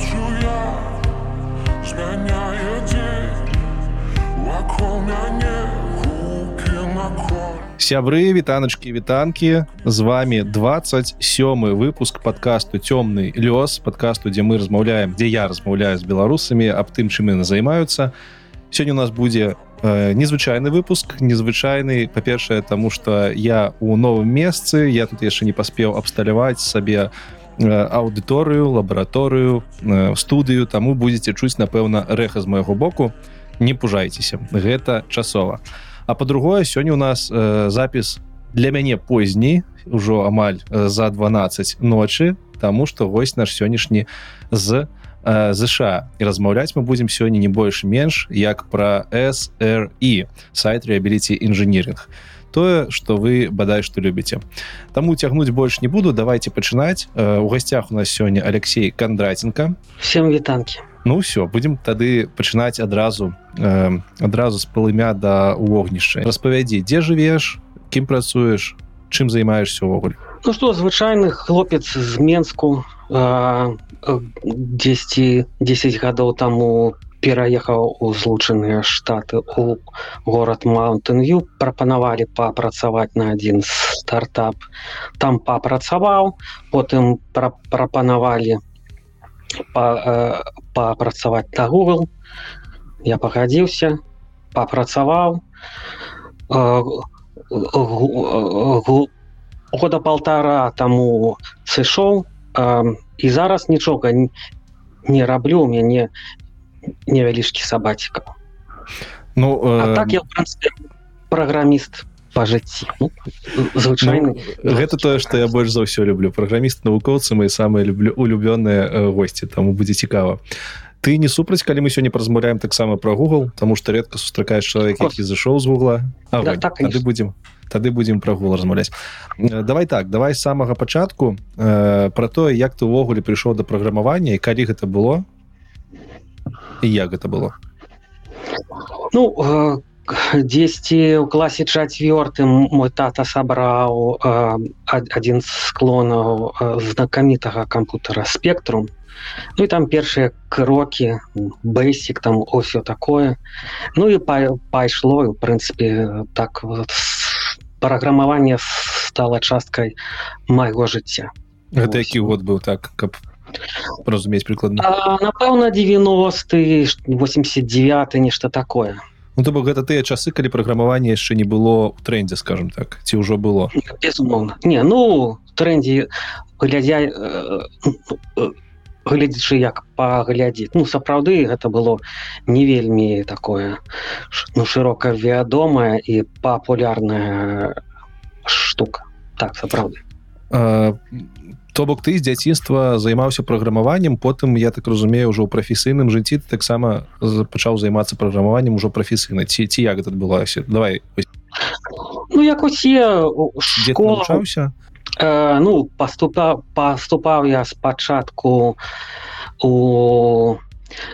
бачу я змяняе дзень вакол мяне гукі накол сябры вітаначкі вітанкі. З вами 27 выпуск подкасту цёмны лёс подкасту дзе мы размаўляем дзе я размаўляю з беларусамі аб тым чым яны займаюцца. Сёння у нас будзе э, незвычайны выпуск незвычайны па-першае тому что я у новым месцы я тут яшчэ не паспеў абсталяваць сабе аўдыторыю лабараторыю э, студыю таму будзеце чуць напэўна рэха з майго боку. Не пужайцеся гэта часова. А по-другое сёння у нас э, запіс для мяне позні ўжо амаль э, за 12 ночы Таму что вось наш сённяшні з ЗША і размаўляць мы будзем сёння не больш менш як пра SRI сайт реабіліці інжыніринг тое что вы бадай что любіце. Таму цягнуць больш не буду давайте пачынаць. У гасцях у нас сёння Алексей кондратенко. Всем вітанки Ну все будем тады пачынаць адразу э, адразу з палымя да вогнішча. Распавядзі дзе жывеш кім працуеш чым займаешься увогуле Ну что звычайны хлопец з менску э, 10 10 гадоў таму пераехаў у злучаныя штаты у город маунтынвью прапанавалі папрацаваць на адзін стартап. Там папрацаваў потым пра прапанавалі папрацаваць па на google. Я пагадзіўся папрацаваў. Года полтора таму сышоў і зараз нічога не раблю у мяне невялічкі сабаціка Ну э... так я праграміст по жыцці ну, звычайны ну, гэта тое что я больш за ўсё люблю. Праграміст навукоўцы мои самыя люблю улюбёныя э, госці таму будзе цікава ты не супраць калі мы сёння празмаўляем таксама про google тому что редко сустракаеш чалавек які зашоў з вугла да, так, будем тады будем про гул размаўляць э, давай так давай самага пачатку э, про тое як ты увогуле прыйшоў да праграмавання і калі гэта было і як гэта было ну э, дзесьці ў класе чацвёртым мой тата сабраў э, адзін з склонаў э, знакамітага кампутера спектрум Ну і там першыя крокі бейсік там ўсё такое. Ну і па, пайшло у прынцыпе так вот, праграмаванне стала часткай майго жыцця Гэта які год быў так каб разумець прыкладна напэўна 90 89 нешта такое. Ну то бок гэта тыя часы калі праграмаванне яшчэ не было у трендзе скажем так ці ўжо было? Безумоўна. Не ну трендзе глядзя гледзячы як паглядзець ну сапраўды гэта было не вельмі такое ну шырока вядомая і папулярная штука. Так сапраўды то бок ты з дзяцінства займаўся праграмаваннем потым я так разумею ўжо ў прафесійным жыцці таксама пачаў займацца праграмаваннем ужо прафесійна. Ці ці як гэта адбылася? Давай. Ну як усе школаўся э, ну паступа паступаў я спачатку у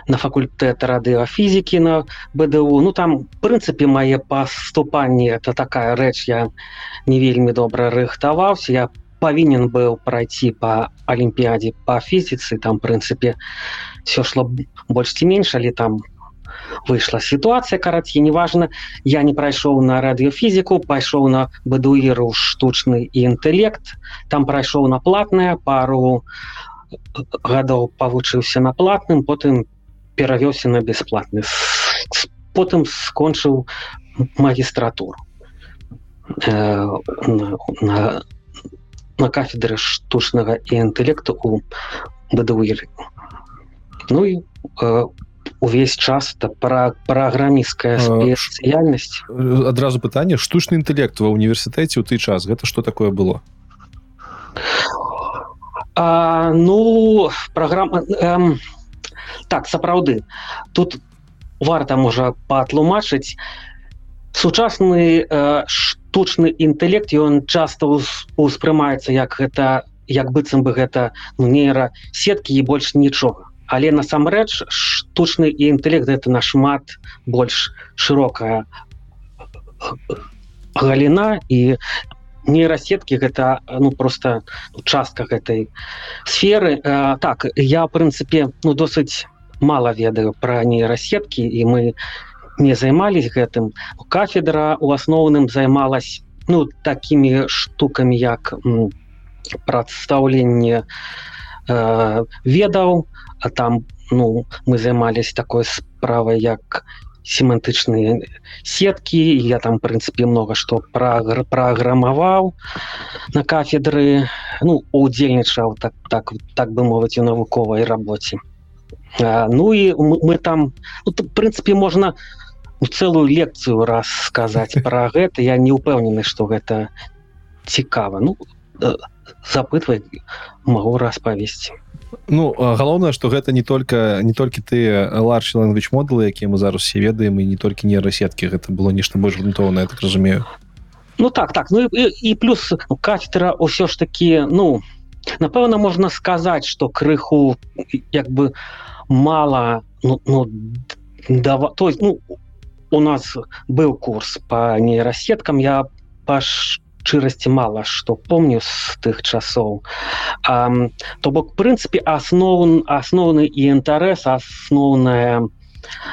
на факультэт радыафізікі на бДУ ну там прынцыпе мае паступанні это такая рэч я не вельмі добра рыхтаваўся. Я павінен быў прайсці по алімпіядзе по фізіцы там прынцыпе все шло больш ці менш але там выйшла сітуацыя карацей неважна я не прайшоў на радыёфізіку пайшоў на бадуіру штучны і інтэлект там прайшоў на платная пару гадоў павучыўся на платным потым перавёўся на бясплатны потым скончыў магістратуру э, на, на на кафедры штучнага і інтэлекту у бадуіры. Ну і э, увесь час это пра праграмістская спецыяльнасць. адразу пытанне штучны інтэлект ва універсітэце ў ты час гэта что такое было? А, ну программа эм, так сапраўды тут варта можа патлумачыць сучасны э, штучны інтэлект ён часто успрымаецца як гэта як быццам бы гэта ну, нейра сеткі і больш нічога. Але насамрэч штучны і інтэлект это нашмат больш шырокая галіна і нейрасеткі гэта ну просто частка гэтай сферы. А, так я прынцыпе ну досыць мало ведаю про нейрасеткі і мы не займались гэтым. Кафедра у асноўным займалась ну такими штуками як прадстаўленне э, ведаў а там ну мы займались такой справай як семантычныя сеткі. Я там прынцыпе много что прагр праграмаваў на кафедры ну удзельнічаў так так так бы мовыць у навуковай рабоце а, ну і мы, мы там ну, прынцыпе можна целую лекцыю раз сказаць про гэта. Я не упэўнены что гэта цікава. Ну э, запытвай могу распавесці. Ну галоўнае што гэта не только не толькі ты ларч language модулы якія мы зараз все ведаем і не толькі нейрасеткі гэта было нешта больш грунтоўна так разумею. Ну так так. Ну і, і плюс кафедра ўсё ж таки ну напэўна можна сказаць что крыху як бы мало ну, ну да то есть ну у нас быў курс по нейрасеткам я паш шчырасці мала што помню з тых часоў то бок прынцыпе асноў асноўны і інтарэс асноўная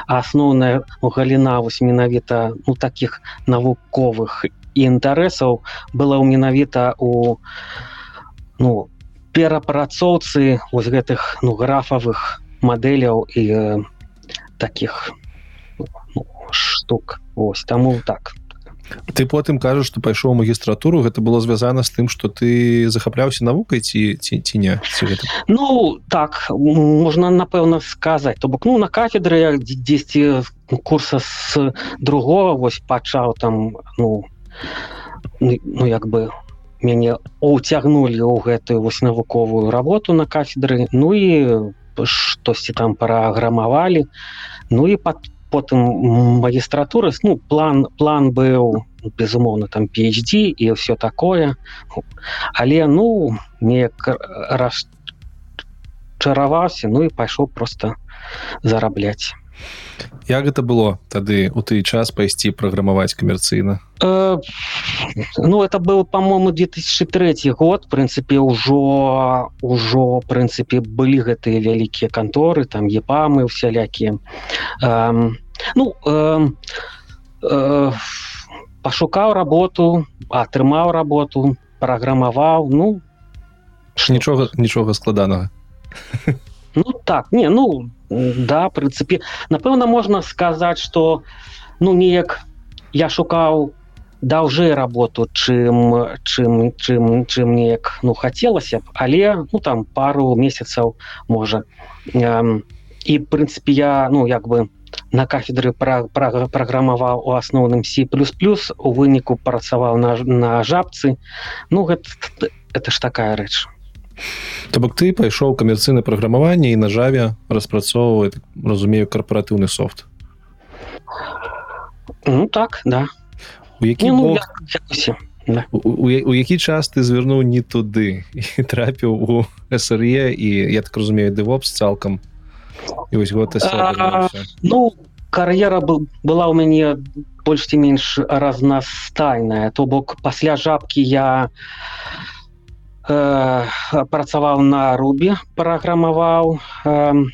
асноўная ну, галіна вось менавіта у ну, таких навуковых інтарэсаў была ў менавіта у ну перапрацоўцы вось гэтых ну графавых мадэляў і э, таких. ну, штук. Ось таму так. Ты потым кажаш что пайшоў магістратуру гэта было звязана з тым что ты захапляўся навукай ці ці ці не ці гэта... ну так можна напэўна сказаць. То бок ну на кафедры дзесьці курса с другого вось пачаў там ну ну як бы мяне уцягнулі ў гэтую вось навуковую работу на кафедры. Ну і штосьці там праграмавалі. Ну і под потым магістратуры ну план план быў безумоўна там PhD і все такое. Але ну неяк расчараваўся ну і пайшоў просто зарабляць як гэта было тады у ты час пайсці праграмаваць камерцыйна? Э, ну это был по-моему 2003 год. Прынцыпе ўжо ўжо прынцыпе былі гэтыя вялікія канторы там епамы усялякія э, ну э, э, пашукаў работу атрымаў работу праграмаваў ну нічога нічога складанага ну так не ну да прынцыпе напэўна можна сказаць что ну неяк я шукаў даўжэй работу чым чым чым чым неяк ну хацелася б але ну там пару месяцаў можа і прынцыпе я ну як бы на кафедры пра, пра, праграмаваў у асноўным си плюс плюс у выніку працаваў на, на жабцы. Ну гэта это ж такая рэч. То бок ты пайшоў камерцыйна праграмаванне і на жаве распрацоўвае разумею карпаратыўны софт. Ну так да. У які ну, бок... я, да. у, у, у які час ты звярнуў не туды і трапіў у сре і я так разумею дэвопс цалкам і вось год ну кар'ера была ў мяне больш ці менш разнастайная. То бок пасля жабкі я э, працаваў на рубе праграмаваў э,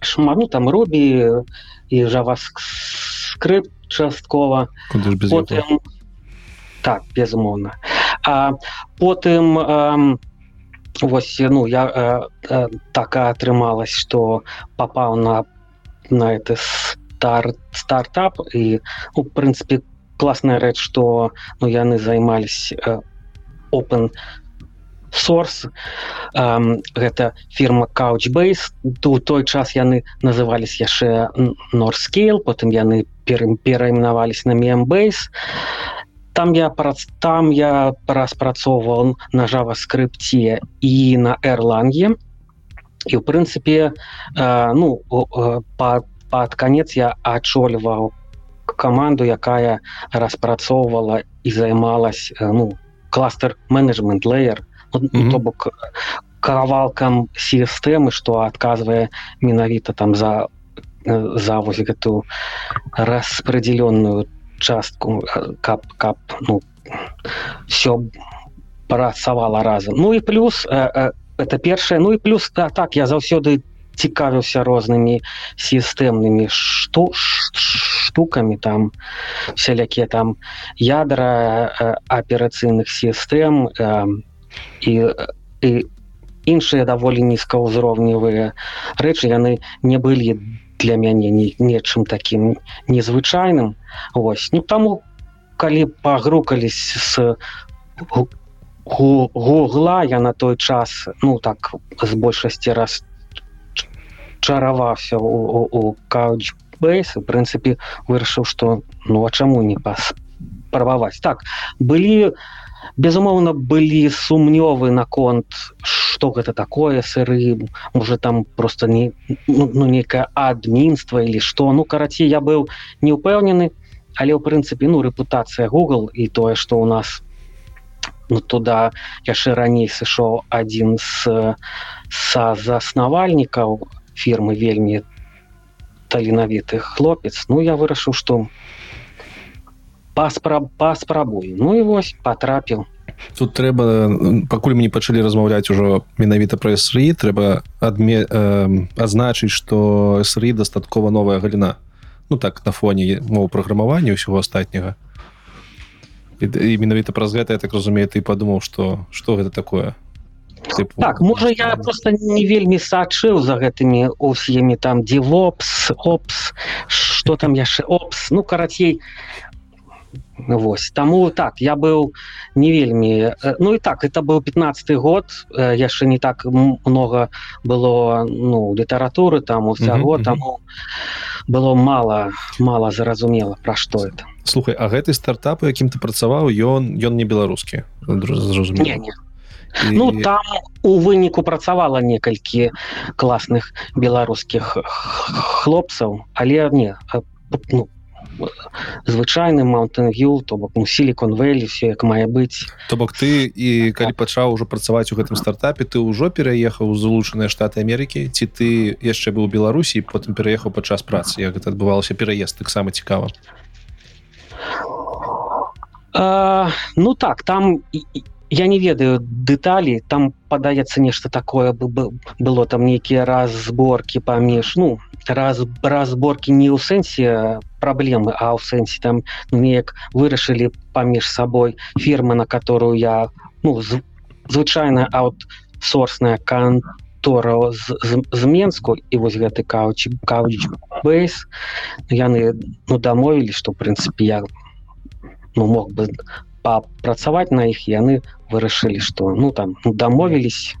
шману ну, там рубі і жаваскрып часткова потым... так безумоўна а потым э, Вось ну я э, э, так атрымалась что попал на на это старт стартап. І у ну, прынцыпе классная рэч что ну яны займались э, open source. Э, гэта фирма couchbase. У той час яны назывались яшчэ норскейл потым яны перайменавались на мембейс там я прац там я распрацоўваў на javascriptе і на эрланге і у прынцыпе э, ну под под конец я адчольваў каманду якая распрацоўвала і займалась ну кластер менеджмент леер mm -hmm. то бок кавалкам сістэмы што адказвае менавіта там за за вось гэту распределенную частку кап кап ну все працавала разам ну і плюс э, э, это першае ну і плюс да, так я заўсёды цікавіўся рознымі сістэмнымі шту штукамі там всялякія там ядра э, аперацыйных сістэм э, і і іншыя даволі нізкаўзроўневыя рэчы. Яны не былі для мяне не нечым таким незвычайным. Вось ну таму калі пагрукались с гугла я на той час ну так з большасці раз чараваўся у каучбейс у прынцыпе вырашыў что ну а чаму не пас спрабаваць так былі безумоўна былі сумнёвы наконт что гэта такое сыры уже там просто не ну, ну некае адмінства или что ну карацей я быў не упэўнены але ў прынцыпе ну рэпутацыя google і тое что у нас ну, туда яшчэ раней сышоў адзін з са заснавальнікаў фірмы вельмі таленавіты хлопец. Ну я вырашыў что паспра паспрабую ну і вось потрапіў. Тут трэба пакуль мы не пачалі размаўляць ужо менавіта пра сры трэба адме э, азначыць что сры дастаткова новая галіна. Ну так на фоне моў праграмавання ўсяго астатняга. І менавіта праз гэта я так разумею ты падумаў что что гэта такое? Типу, так можа я просто не вельмі сачыў за гэтымі усімі там девопс опс что там яшчэ опс. Ну карацей Вось таму так я быў не вельмі ну і так это быў 15 год яшчэ не так много было ну літаратуры там усяго mm -hmm. таму было мало мало зразумела пра што это слухай а гэты стартап якім ты працаваў ён ён не беларускі зразумеў І... Ну там у выніку працавала некалькі класных беларускіх хлопцаў але не ну, звычайны маунтенв'ю то бок ну силикон вэлі все як мае быць. То бок ты і калі пачаў ужо працаваць у гэтым стартапе ты ўжо пераехаў злучаныя штаты Амерыкі ці ты яшчэ быў беларусі потым пераехаў падчас працы? Як гэта адбывалася пераезд таксама цікава. А, ну так там я не ведаю дэталі там падаецца нешта такое бы было там нейкія разборки паміж ну раз разборки не ў сэнсе праблемы а ў сэнсе там неяк вырашылі паміж сабой фірмы на которую я ну з, звычайна аут сорсная кантора з, з, з менску і вось гэты кауч кауч бейс яны ну дамовілі што прынцыпе я ну мог бы папрацаваць на іх яны вырашылі что ну там ну, дамовілись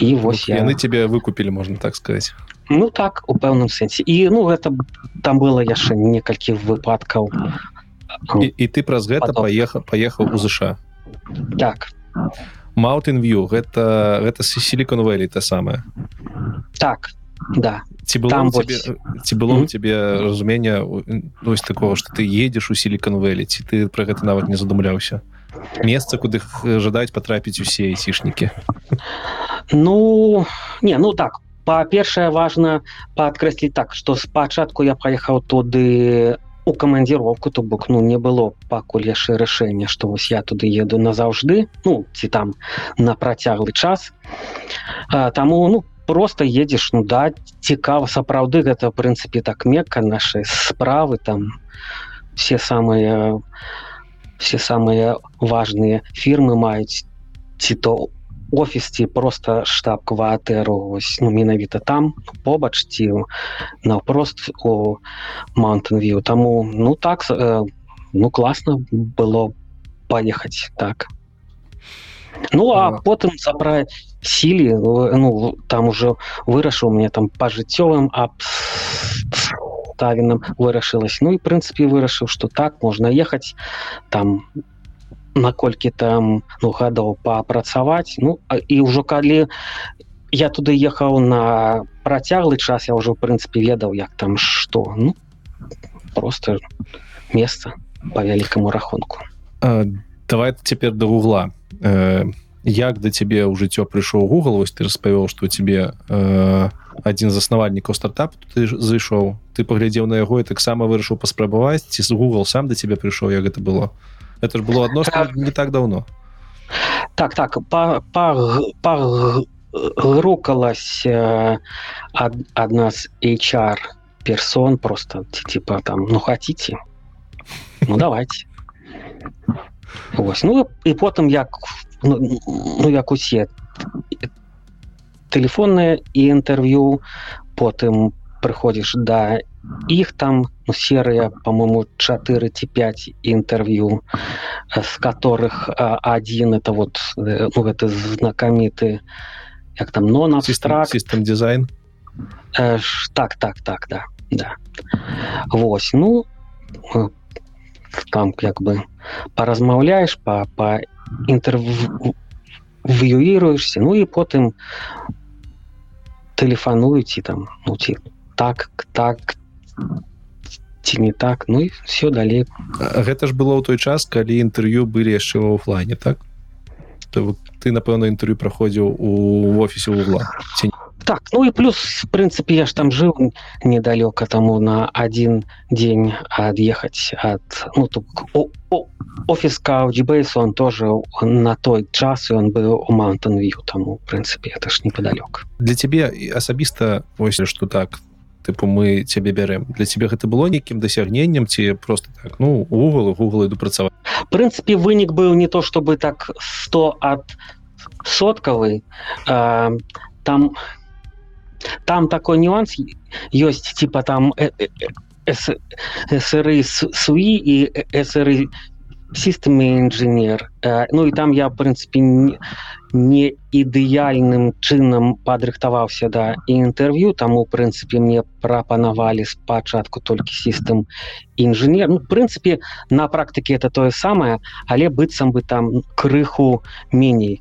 і вось я... яны тебе выкупілі можна так сказать ну так у пэўным сэнсе і ну гэта там было яшчэ некалькі выпадкаў і, і ты праз гэта паехаў паехаў у ЗША так. Маунтин View гэта гэта силикон Вэлі та самая. Так да. Ці было там тебе, ці было mm -hmm. тебе разумення ось такого что ты едешь у силикон Вэлі ці ты про гэта нават не задумляўся месца куды жадаюць потрапіць усе айцішнікі ну не ну так па-першае важно паадкрэсліць так что спачатку я поехаў туды у камандзіровку то бок ну не было пакуль яшчэ рашэння что вось я туды еду назаўжды ну ці там на працяглы час. А, таму ну просто едзеш ну да цікава сапраўды гэта прынцыпе так мекка нашай справы там все самыя все самыя важныя фірмы маюць ці то офісці просто штаб-кватэру ну менавіта там побач ці наўпрост у маунтенв'ю таму ну так э, ну класна было паехаць так. Ну а потым забраць сілі ну там уже вырашыў мне там по жыццёвым абставінам вырашылась ну і прынцыпе вырашыў что так можна ехаць там наколькі там ну гадоў папрацаваць. Ну і ўжо калі я туды ехаў на працяглы час я ўжо в прынцыпе ведаў як там что ну просто месца по вялікаму рахунку. Давай цяпер до угла э, як да цябе ў жыццё прыйшоў Google вось ты распавёў што тебе э, адзін з заснавальнікаў стартап ты зайшоў. Ты паглядзеў на яго і таксама вырашыў паспрабаваць ці з Google сам да цябе прыйшоў як гэта было это ж было адносна Так. не так давно Так, так, па- па- погрукалась э, од- одна з HR персон просто ти- типа там ну хотите ну давайте Вось. ну і потым як ну, ну як усе телефонное і інтэрв'ю потым прыходзіш да іх там ну, серыя по-моему 4 ці 5 інтэрв'ю з которых а, один это вот э, ну, гэта знакаміты як там нон абстракт систем дизайн Э, так так так да да. Вось ну э, там як бы паразмаўляеш па па інтэрв'юіруешься ну і потым тэлефануюць і там ну ці так так ці не так? Ну і все далей. Гэта ж было ў той час калі інтэрв'ю былі яшчэ ў офлайне так? То вот ты напэўна інтэрв'ю праходзіў у офісе угла ці Так, ну и плюс, в принципе, я ж там жил недалеко тому на один день отъехать от, ну, тут о- о- офис Couchbase, он тоже на той час, и он был у тому, в принципе, это ж неподалеку. для цябе і асабіста вось што так тыпу мы цябе бярэм для цябе гэта было нейкім дасягненнем ці просто так ну Google Google іду працаваць В принципе, вынік был не то, чтобы так 100 от сотковый, а, там, там такой нюанс есть, типа там э- э- э, С- SRE с- SUI System Engineer. Э, Ну и там я, в принципе, не, ідэальным чынам падрыхтаваўся да інтэрв'ю таму в прынцыпе мне прапанавалі спачатку толькі сістэм інжынер ну, прынцыпе на практыке это тое самае але быццам бы там крыху меней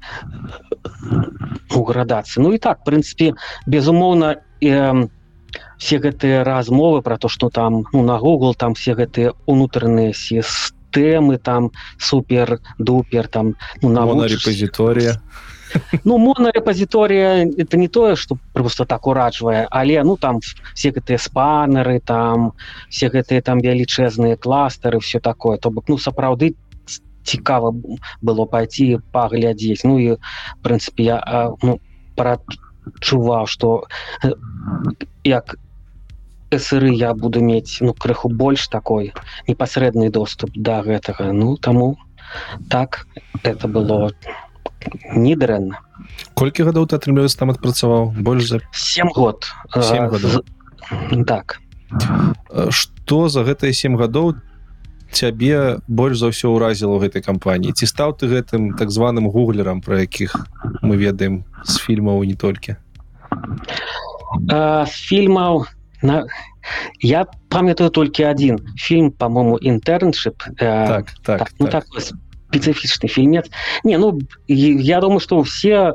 у градацыі ну і так прынцыпе безумоўна э, все гэтыя размовы про то что там ну на Google там все гэтыя унутраныя сістэмы там супер дупер там ну, навучишься. рэпазіторыя Ну монорэпазіторыя это не тое что просто так ураджвае але ну там все гэтыя спанеры там все гэтыя там вялічэзныя кластары все такое то бок ну сапраўды цікава было пойти паглядзець ну і прынцыпе я ну, прачуваў что э, як сыры я буду мець ну крыху больш такой непасрэдны доступ да гэтага. Ну таму так это было недрэнна. Колькі гадоў ты атрымліваецца там адпрацаваў? Больш за 7 год. Э, Сем гадоў. з- так. Э, што за гэтыя сем гадоў цябе больш за ўсё ўразіла ў гэтай кампаніі? Ці стаў ты гэтым так званым гуглерам про якіх мы ведаем з фільмаў не толькі? Э, з фільмаў на я памятаю толькі один фільм по-моему інтэрншип так так, так, ну так. такой специфичный фильмец не ну я думаю что все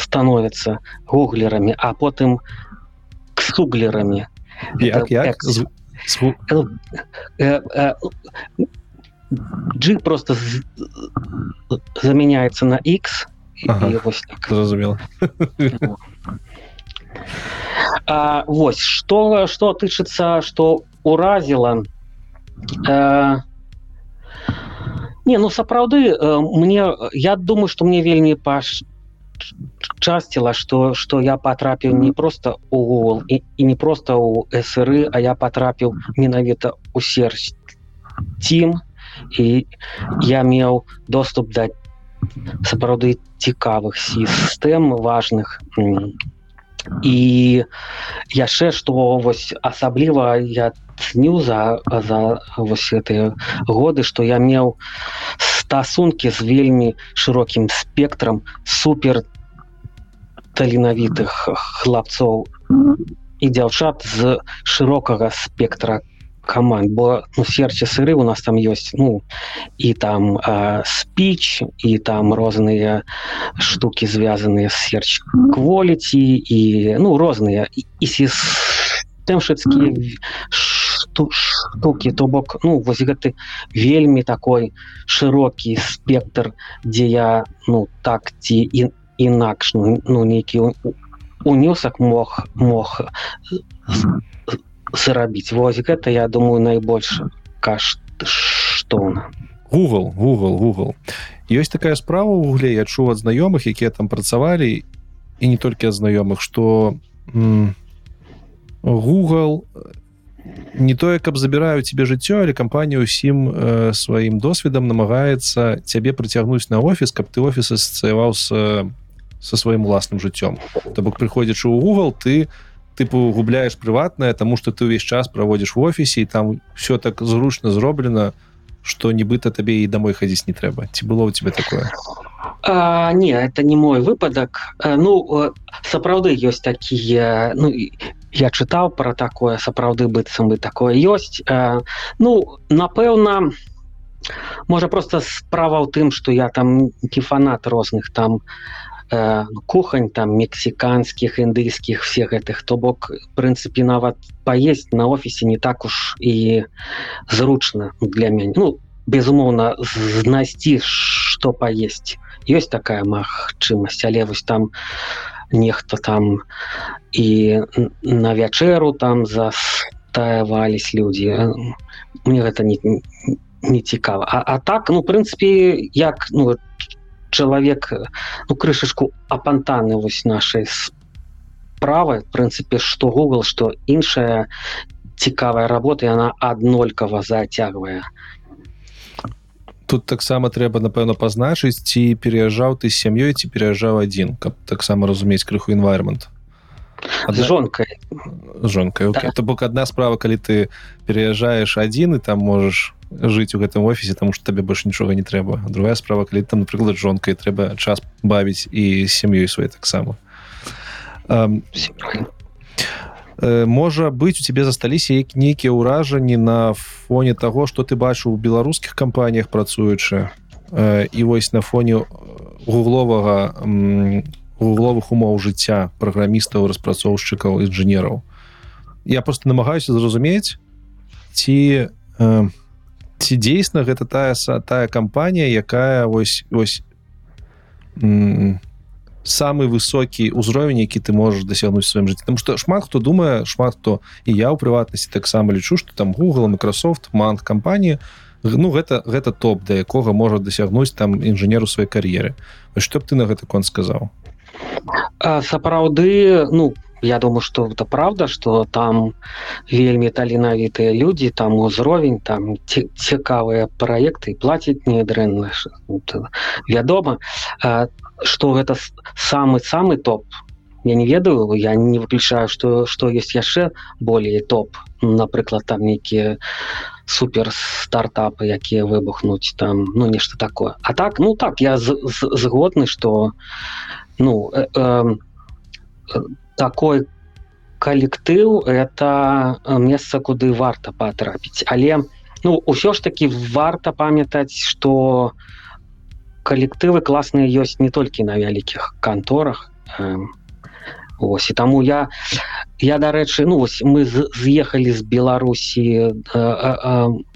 становятся гуглерами а потым ксуглерами як як экс. З- з гу- Ну, э, э, G просто з- заменяется на X Ага. вось так. зразумела А, вось что что тычыцца что уразіла э, не ну сапраўды э, мне я думаю что мне вельмі паш частіла что что я потрапіў не просто у Google і, і не просто у сры а я потрапіў менавіта у серч тим і я меў доступ да сапраўды цікавых сістэм важных М, і яшчэ што вось асабліва я цню за за вось гэтыя годы што я меў стасункі з вельмі шырокім спектрам супер таленавітых хлапцоў і дзяўчат з шырокага спектра каманд бо ну серце сыры у нас там ёсць ну і там спіч і там розныя штукі звязаныя з серч кволіці і ну розныя і, і сістэмшыцкія шту, штукі то бок ну вось гэты вельмі такой шырокі спектр дзе я ну так ці і інакш ну, ну нейкі у- унёсак мог мог зарабіць вось гэта я думаю найбольш каштоўна google google google. Ёсць такая справа ў гугле я чуў ад знаёмых якія там працавалі і не толькі ад знаёмых что google не тое каб забіраю тебе жыццё але кампанія ўсім э, сваім досведам намагаецца цябе прыцягнуць на офіс каб ты офіс асацыяваў с со сваім уласным жыццём то бок прыходзячы ў google ты тыпу губляеш прыватнае тому что ты ўвесь час праводзіш в офісе і там все так зручна зроблена что нібыта табе і домой хадзіць не трэба ці было у тебе такое? А, не это не мой выпадак ну сапраўды ёсць такія ну я чытаў про такое сапраўды быццам бы такое ёсць а, ну напэўна можа просто справа ў тым что я там не фанат розных там э, кухань там мексіканскіх індыйскіх всех гэтых то бок прынцыпе нават паесть на офісе не так уж і зручна для мяне ну безумоўна знайсці что паесть ёсць такая магчымасць але вось там нехта там і на вячэру там застаявались людзі мне гэта не не цікава а, а так ну прынцыпе як ну чалавек ну крышачку апантаны вось нашай справы прынцыпе что google что іншая цікавая работа яна аднолькава зацягвае тут таксама трэба напэўна пазначыць ці пераязджаў ты сям'ёй ці пераязджаў адзін каб таксама разумець крыху environment Адна... жонкой жонкой да. бок одна справа калі ты пераязджаеш адзін і там можаш жыць у гэтым офісе тому что табе больш нічога не трэба другая справа калі там напрыклад жонкай трэба час бавіць і сям'ёй свай таксама um, можа быць у тебе засталіся як нейкія ўражанні на фоне того что ты бачыў у беларускіх кампаніях працуючы і вось на фоне гугловага угловых умоў жыцця праграмістаў распрацоўшчыкаў інжынераў. Я просто намагаюся зразумець ці э, ці дзейсна гэта тая тая кампанія якая вось ось самы высокі ўзровень які ты можаш дасягнуць сваім жыцці. Там што шмат хто думае шмат хто і я ў прыватнасці таксама лічу што там google microsoft мант кампаніі ну гэта гэта топ да якога можа дасягнуць там інжынеру сваёй кар'еры. Што б ты на гэта кон сказаў сапраўды ну я думаю что это правда что там вельмі таленавітыя люди там узровень там цікавыя проекты платить недрэнна вядома. Что гэта самый самый топ я не ведаю я не выключаю что что есть яшчэ более топ. Напрыклад там нейкія супер стартапы якія выбухнуць там ну нешта такое. А так ну так я згодны что ну э, э, такой калектыў это месца куды варта патрапіць але ну ўсё ж таки варта памятаць что калектывы класныя ёсць не толькі на вялікіх канторах ось. І таму я я дарэчы ну вось мы з'ехалі з беларусі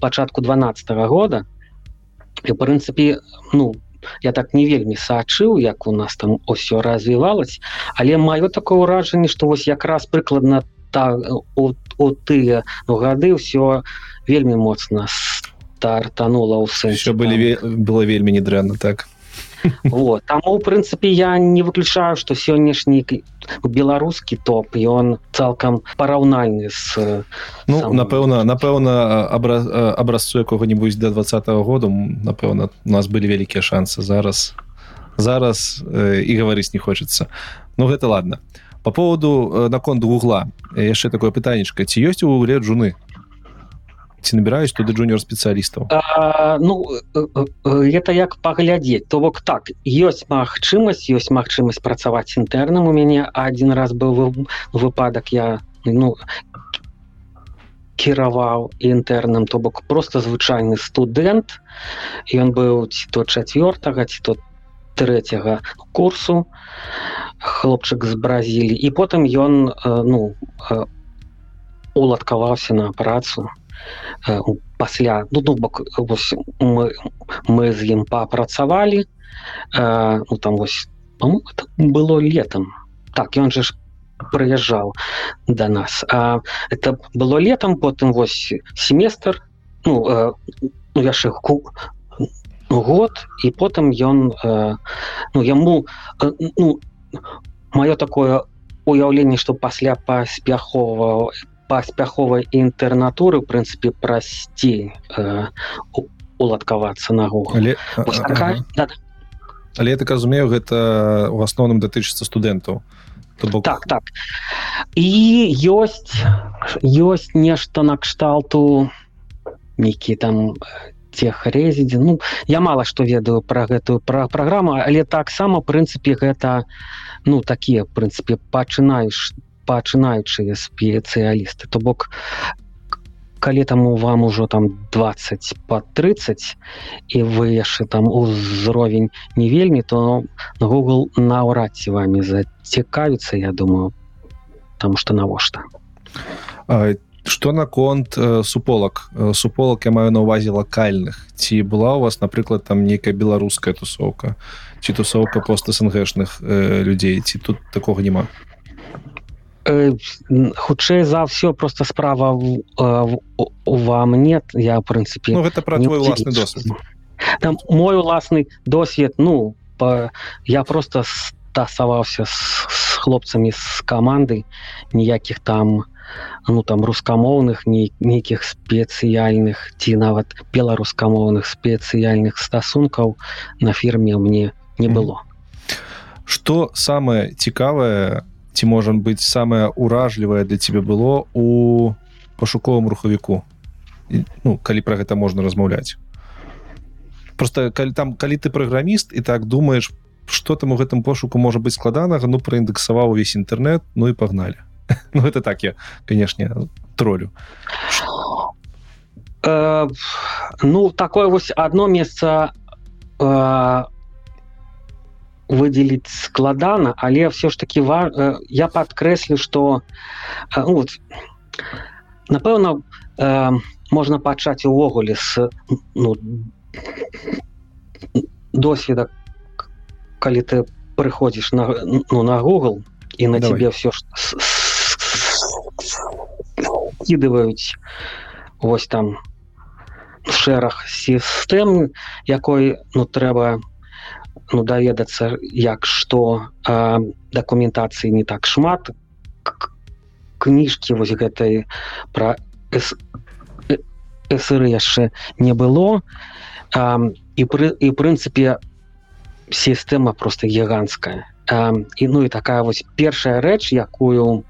пачатку два -го года. І прынцыпе ну по я так не вельмі сачыў як у нас там усё развівалось але маё такое ўражанне что вось якраз прыкладна так у, у тыя ну, гады ўсё вельмі моцна стартанула ў сэнсе былі было вельмі недрэнна так вот. Там у прынцыпе я не выключаю что сённяшні беларускі топ ён цалкам параўнальны с ну самым... напэўна напэўна абра... абразцу якога-нибудь до двадцатого года напэўна у нас былі вялікія шансы. Зараз зараз э, і гаварыць не хочется ну гэта ладно по поводу наконт гугла яшчэ такое пытанечка. Ці ёсць у гугле джуны ці набіраюсь туды джуниор спецыялістаў ну это як паглядзець то бок так ёсць магчымасць ёсць магчымасць працаваць інтэрнам у мяне один раз быў выпадак я ну кіраваў інтэрнам то бок просто звычайны студэнт. Ён быў ці то чавёртага ці то трэцяга курсу. Хлопчык з бразілі і потым ён ну уладкаваўся на працу. Э, пасля ну, ну, бок вось, мы, мы з ім папрацавалі ну, там вось было летом так ён же ж прыязджаў да нас. А, это было летом потым вось семестр ну, э, ну яшчэ год і потым ён э, ну яму э, ну маё такое уяўленне што пасля паспяхова паспяховай інтэрнатуры прынцыпе прасцей э, уладкавацца на гугл але Вось а- такая- ага. да, да. але я так разумею гэта у асноўным датычыцца студэнтаў бок так так і ёсць ёсць нешта накшталту нейкі там тех резідзе Ну я мала што ведаю про гэтую пра праграму але таксама прынцыпе гэта ну такія прынцыпе пачынаеш пачынаючыя спецыялісты то бок калі таму вам ужо там 20 по 30 і вы яшчэ там узровень не вельмі то Google наўрад ці вами зацікавіцца я думаю там что навошта. А, што наконт суполак? Суполак я маю на увазе лакальных. Ці была у вас напрыклад там нейкая беларуская тусовка ці тусовка пост снгшных э, людзей? Ці тут такого няма? м, хутчэй за ўсё просто справа в, в, у- у вам нет. Я в прынцыпе Ну гэта пра не твой уласны досвед. Там мой уласны досвед ну па, я просто стасаваўся з, з хлопцамі з каманды. Ніякіх там ну там рускамоўных ні, нейкіх спецыяльных ці нават беларускамоўных спецыяльных стасункаў на фірме мне не было. Что самое цікавае ці можа быць самое уражлівае для тебе было у пашуковым рухавіку ну калі про гэта можна размаўляць просто калі там калі ты праграміст і так думаешь что там у гэтым пошуку можа быць складанага ну праіндексаваў увесь інтэрнет ну і пагнали ну это так я канешне тролю Э, ну такое вось одно месца э, выделить складана але все ж таки ва, э, я подкрэслю что э, ну, вот, напэўна э, можна пачаць увогуле с ну, досведа к- калі ты прыходзіш на ну на Google і на Давай. тебе все скидываюць ось там шэраг сістэм якой ну трэба ну даведацца як што э, дакументацыі не так шмат. Кніжкі вось гэтай пра С- э, СР яшчэ не было. Э, і пры і прынцыпе сістэма просто гіганцкая э, і ну і такая вось першая рэч якую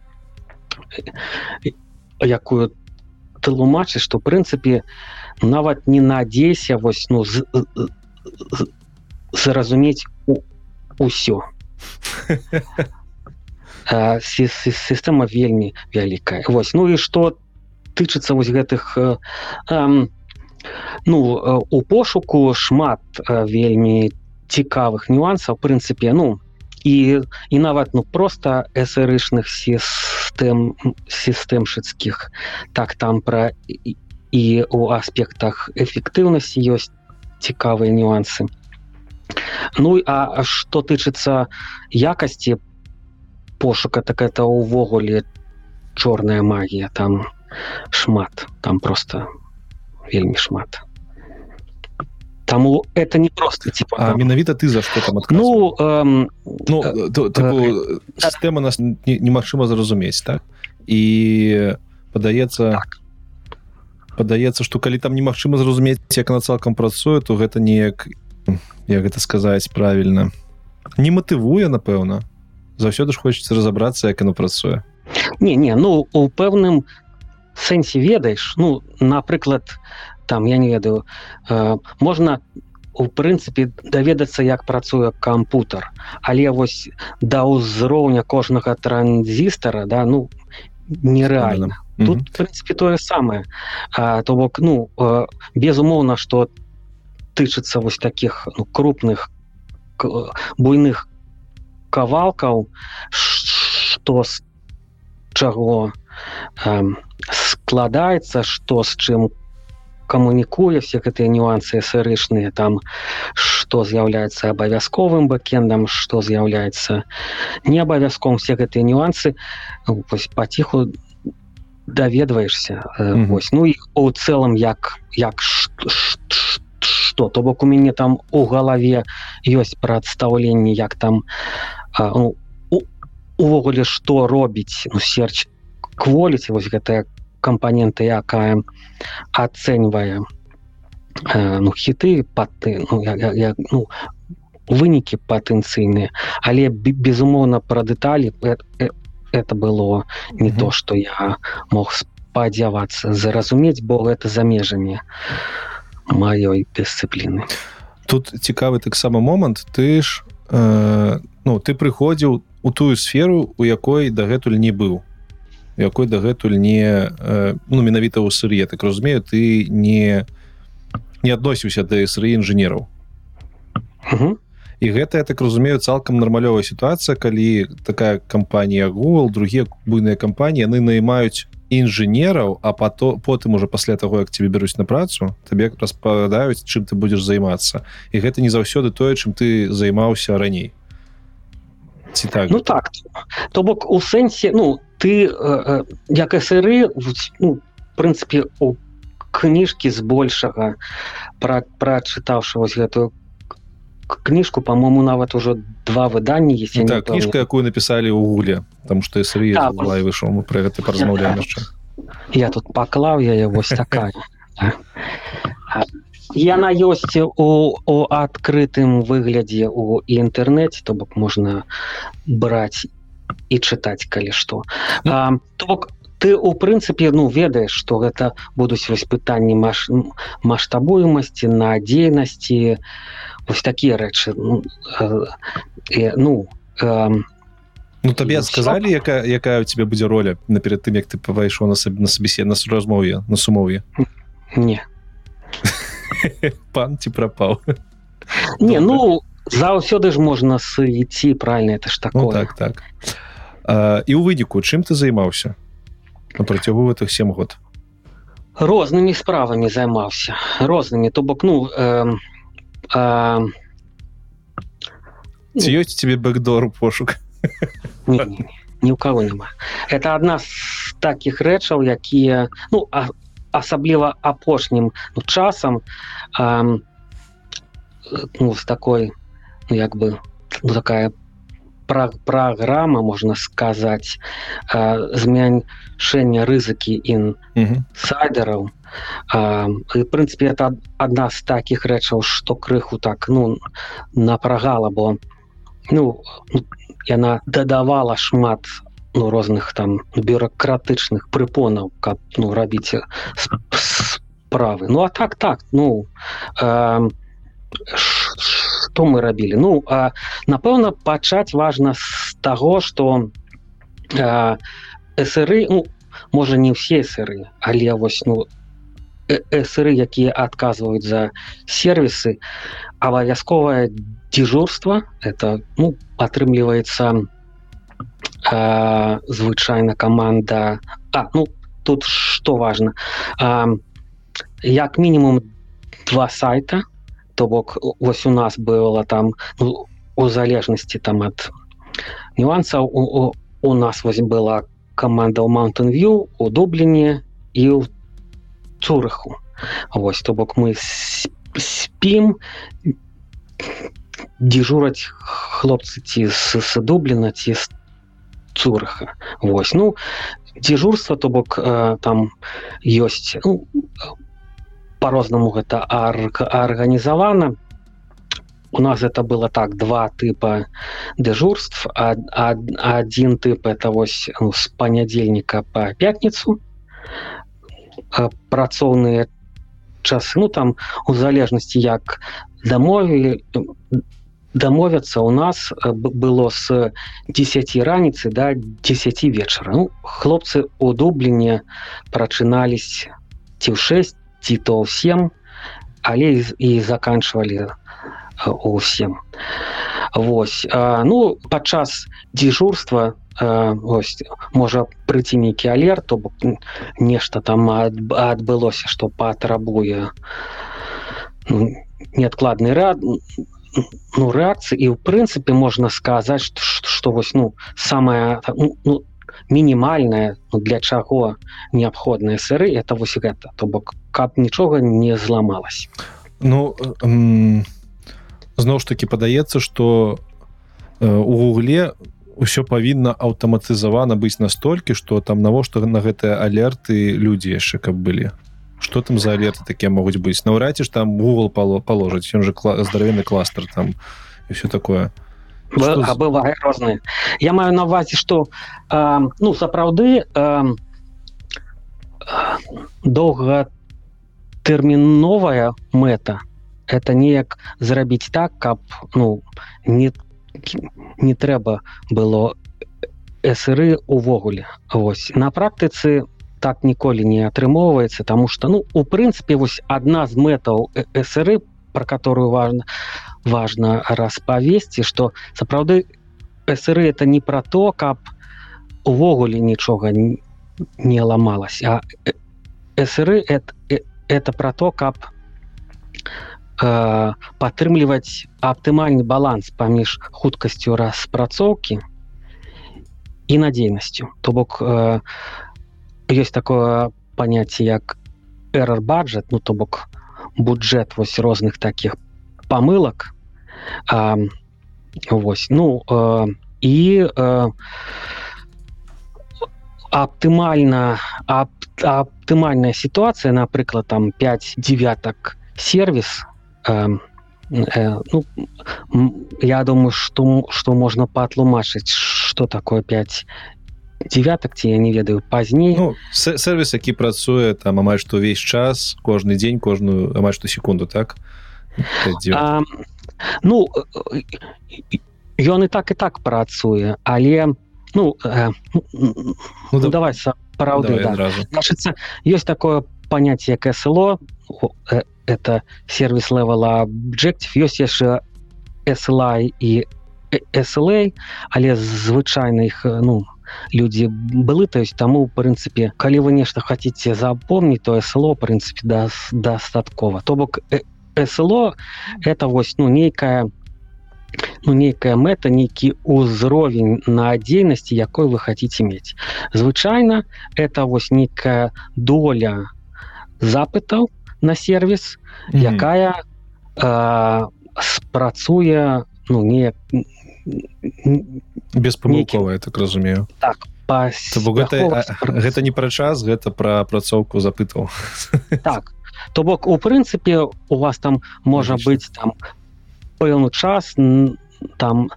якую тлумачыць што прынцыпе нават не надзейся вось ну з, з, зразумець усё. Сі- сі- сістэма вельмі вялікая. Вось ну і што тычыцца вось гэтых э, ну э, у пошуку шмат э, вельмі цікавых нюансаў прынцыпе ну і і нават ну просто эсэрычных сістэм сістэмшыцкіх. Так там пра і, і у аспектах эфектыўнасці ёсць цікавыя нюансы Ну а што тычыцца якасці пошука так это ўвогуле чорная магія там шмат там просто вельмі шмат Таму это не просто типа там, менавіта ты за что там адказваў? ну эм, ну э, то- тыпу, сістэма нас не- немагчыма зразумець так і падаецца Так. падаецца што калі там немагчыма зразумець як она цалкам працуе то гэта неяк як гэта сказаць правільна не матывуе напэўна. Заўсёды ж хочется разаобрацца як оно працуе. Не не ну у пэўным сэнсе ведаеш ну напрыклад там я не ведаю э, можна у прынцыпе даведацца як працуе кампутер але вось да ўзроўня кожнага транзістара да ну нереальна тут в прынцыпе тое самае. То бок ну э, безумоўна что тычыцца вось таких ну, крупных буйных кавалкаў что з чаго эм, складаецца што з чым камунікуе все гэтыя нюансы сырычныя там што з'яўляецца абавязковым бэкендам што з'яўляецца не абавязком все гэтыя нюансы вось паціху даведваешься Мгм. вось ну і у цэлым як як што што то бок у мяне там у галаве ёсць прадстаўленне як там а, ну, увогуле што робіць ну, серч кволіці вось гэтая кампанента якая ацэньвае ну хіты паты ну, я, я, я, ну, вынікі патэнцыйныя але безумоўна пра дэталі это было не mm -hmm. то что я мог спадзявацца зразумець бо гэта за межамі маёй дысцыпліны. Тут цікавы таксама момант. Ты ж э, ну ты прыходзіў у тую сферу у якой дагэтуль не быў. Якой дагэтуль не э, ну менавіта ў сыр'е так разумею ты не не адносіўся да сры інжынераў. -hmm і гэта я так разумею цалкам нармалёвая сітуацыя калі такая кампанія google другія буйныя кампаніі яны наймаюць інжынераў а пато потым уже пасля того як тебе бяруць на працу табе распавядаюць чым ты будзеш займацца і гэта не заўсёды тое чым ты займаўся раней ці так ну так то бок у сэнсе ну ты э, э, як сыры ну, прынцыпе у кніжкі збольшага пра прачытаўшы вось гэтую кніжку по-моему нават ужо два выданні есть так, кніжка якую написали у гуле там что да, выйшаў мы про гэта паразмаўляем яшчэ я тут паклаў я вось такая яна ёсць у, у адкрытым выглядзе у інтэрнэце то бок можна браць і чытаць калі што то бок ты у прынцыпе ну ведаеш что гэта будуць вось пытанні маш маштабуемасці на дзейнасці вось такія рэчы ну, э, ну э, Ну табе сказалі якая якая у тебе будзе роля наперед тым як ты павайшоў на сабе на сабесе на размове на сумове не. Пан ці прапаў не ну заўсёды ж можна сыйці правильно это ж такое. ну, так так. А, і ў выніку чым ты займаўся на працягу гэтых сем год? Рознымі справамі займаўся рознымі то бок ну э, а... ці ёсць тебе бэкдор пошук ни у кого няма это одна з таких рэчаў якія ну а, асабліва апошнім ну, часам а, ну, з такой ну, як бы ну, такая программа можна сказаць змяншэння рызыкі інсайдераў і прынцыпе это адна з такіх рэчаў што крыху так ну напрагала бо ну яна дадавала шмат ну розных там бюрократычных прыпонаў каб ну рабіць справы. Ну а так так ну э, что мы рабілі ну а напэўна пачаць важна з таго что э, сры ну можа не ўсе сыры але вось ну сыры якія адказваюць за сервисы абавязковае дежурство это ну атрымліваецца звычайна команда а ну тут что важно а, як мінімум два сайта то бок вось у нас было там ну, у залежнасці там от нюансаў у, у, у нас вось была команда ў mountain view у дубліне і у цураху Вось то бок мы спім дежураць хлопцы ці з дубліна ці з цураха Вось. Ну дежурства то бок э, там ёсць ну, по-рознаму гэта арганізавана. У нас это было так два тыпа дежурств. Один тып это вось ну, з панядзельніка по пятніцу. Працоўныя часы ну там у залежнасці як дамовілі дамовяцца у нас было с 10 раніцы до да 10 вечара ну, хлопцы у дубліне прачынались ці ў 6 ці то всем але і заканчивалі усім Вось ну падчас дзежурства ось можа прыйти нейкі алерт то бок нешта там адбылося что патрабуе ну, неадкладны ряд ну рэакцыі і ў прынцыпе можна сказаць что вось ну самая ну, ну, мінімальная ну, для чаго неабходныя сыры это вось гэта то бок каб нічога не зламалась Ну м, зноў ж таки падаецца что э, у гугле ўсё павінна аўтаматызавана быць настолькі что там навошта на гэтыя алерты людзі яшчэ каб былі что там за алерты такія могуць быць наўрад ці ж там Google пало положыць ён же кла здаравенны кластер там і все такое. Б- а бывае розныя я маю на увазе што э, ну сапраўды э, доўгатэрміновая мэта это неяк зрабіць так каб ну не не трэба было сры увогуле. Вось на практыцы так ніколі не атрымоўваецца тому что ну у прынцыпе вось адна з мэтаў сры про которую важно важно распавесці что сапраўды сры это не про то каб увогуле нічога не, ламалась а сры это это про то каб э, падтрымліваць аптымальны баланс паміж хуткасцю распрацоўкі і надзейнасцю то бок э, ёсць такое паняцце як эррор баджет ну то бок бюджет вось розных таких памылак а, вось ну э, і э, аптымальна аб, аптымальная сітуацыя напрыклад там 5 девятак сервис э, э, ну, я думаю что что можна патлумачыць что такое 5 девятак ці я не ведаю пазней ну, сервис які працуе там амаль што ўвесь час кожны дзень кожную амаль што секунду так? А, ну ён і так і так працуе але ну, э, ну, ну да, давай праўды да. значится есть такое понятие як СЛО э, это сервис левела objective ёсць яшчэ SLI і SLA але звычайна іх ну людзі былы то есть таму в прынцыпе калі вы нешта хотите запомніць то СЛО прынцыпе да дастаткова то бок СЛО это вось ну нейкая ну нейкая мэта нейкі ўзровень надзейнасці якой вы хотите мець звычайна это вось нейкая доля запытаў на сервис mm -hmm. якая э, спрацуе ну не беспамылковая так разумею. Так гэта, гэта не пра час гэта пра апрацоўку запытаў. Так то бок у прынцыпе у вас там можа быць там пэўны час там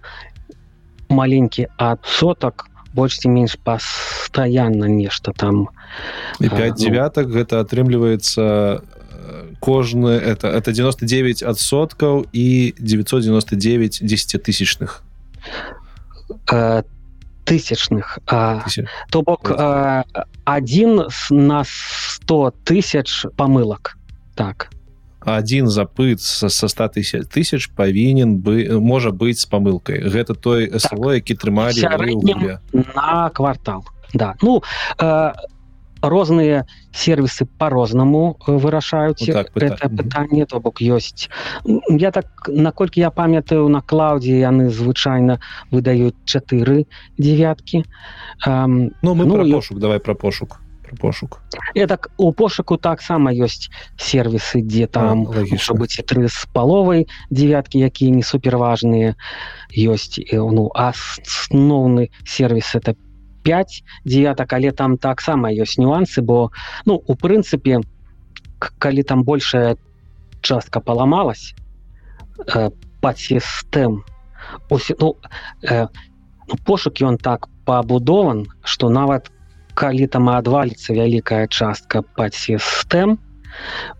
маленькі ад сотак больш ці менш пастаянна нешта там. 5 девятак ну, гэта атрымліваецца кожны это это 99 адсоткаў і 999 десятитысячных э, тысячных то бок э, один на 100 тысяч помылок. Так. Один запыт со 100 тысяч тысяч павінен бы можа быць с помылкой. Гэта той так. які трымалі на квартал. Да. Ну э, розныя сервисы по-рознаму э, вырашаюць ну, так, это пытанне то бок ёсць я так наколькі я памятаю на клаудзе яны звычайна выдаюць чатыры девяткі ну мы ну, пошук давай про пошук пошук. Я так у пошуку таксама ёсць сервисы дзе там быць тры з паловай девяткі якія не суперважныя ёсць ну асноўны сервис это 5 девятак але там таксама ёсць нюансы бо ну у прынцыпе калі там большая частка паламалась э, под сістэм ну, э, ну, пошук ён так пабудован что нават калі там адваліцца вялікая частка под сістэм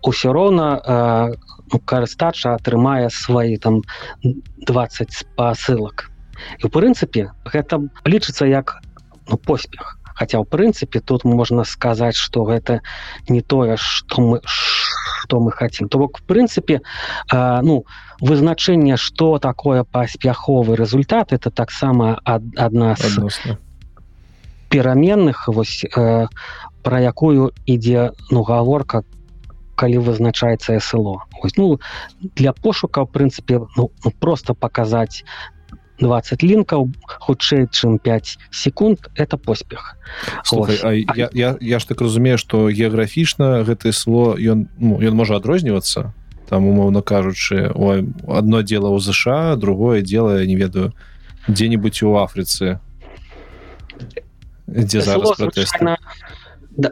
усё роўна э, ну, карыстача атрымае свои там 20 спасылак і у прынцыпе гэта лічыцца як ну, поспех. Хотя в прынцыпе тут можна сказаць что гэта не тое что мы что мы хотим. То бок в прынцыпе э, ну вызначэнне что такое паспяховы результат это таксама одна пераменных вось э, про якую ідзе ну гаворка калі вызначаецца СЛО Ось, ну для пошука в прынцыпе ну, ну, просто показать 20 лінкаў хутчэй чым 5 секунд это поспех. Слухай, а а... Я, я, я ж так разумею что геаграфічна гэтае сло ён ну, ён можа адрознівацца там умоўно кажучы ой, одно дело у ЗША другое дело я не ведаю где-нибудь у Афрыцы дзе зараз звычайна, да,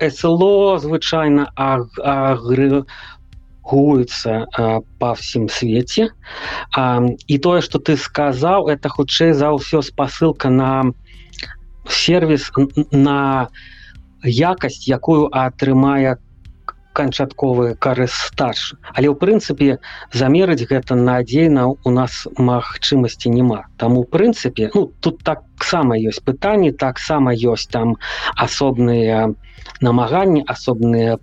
СЛО звычайна агрэгуецца па ўсім свеце. А, і тое что ты сказаў это хутчэй за ўсё спасылка на сервис на якасць якую атрымае канчатковы карыстач. Але ў прынцыпе замерыць гэта надзейна у нас магчымасці няма. Там у прынцыпе ну, тут таксама ёсць пытанні таксама ёсць там асобныя намаганні асобныя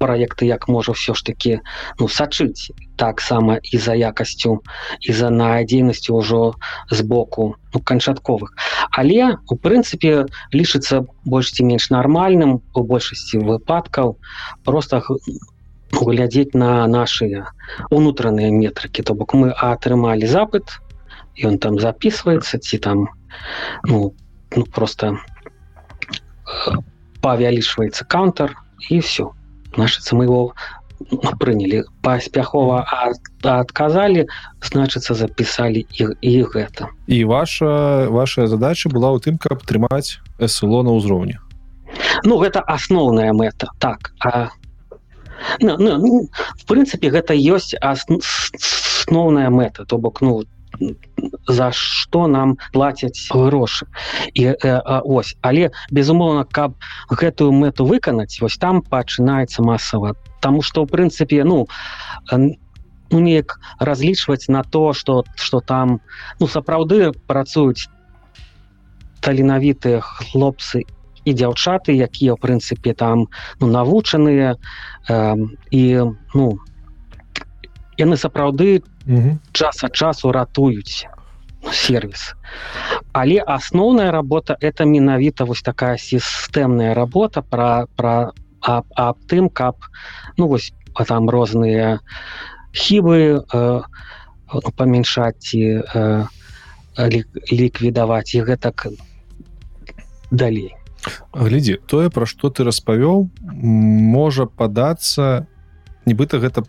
проекты як можа все ж таки ну сачыць. Таксама і за якасцю і за надзейнасцю ўжо з боку ну, канчатковых. Але у прынцыпе лічыцца больш ці менш нармальным у большасці выпадкаў просто глядзець на наши унутраныя метрыкі. То бок мы атрымалі запыт ён там записывается ці там ну, ну просто э, павялічваецца кантар і все значится мы его прынялі паспяхова адказалі значыцца запісалі іх і гэта і ваша ваша задача была ў тым каб трымаць СЛО на ўзроўні Ну гэта асноўная мэта так а ну, ну, ну, в прынцыпе гэта ёсць асноўная мэта то бок ну за што нам плацяць грошы і э, ось але безумоўна каб гэтую мэту выканаць вось там пачынаецца масава. Таму што ў прынцыпе ну ну неяк разлічваць на то что что там ну сапраўды працуюць таленавітыя хлопцы і дзяўчаты якія ў прынцыпе там ну, навучаныя э, і ну яны сапраўды час ад часу ратуюць сервис. Але асноўная работа это менавіта вось такая сістэмная работа про про аб, аб тым каб ну вось там розныя хібы э, ну, памяншаць і э, ліквідаваць і гэтак далей глядзі тое пра што ты распавёў можа падацца нібыта гэта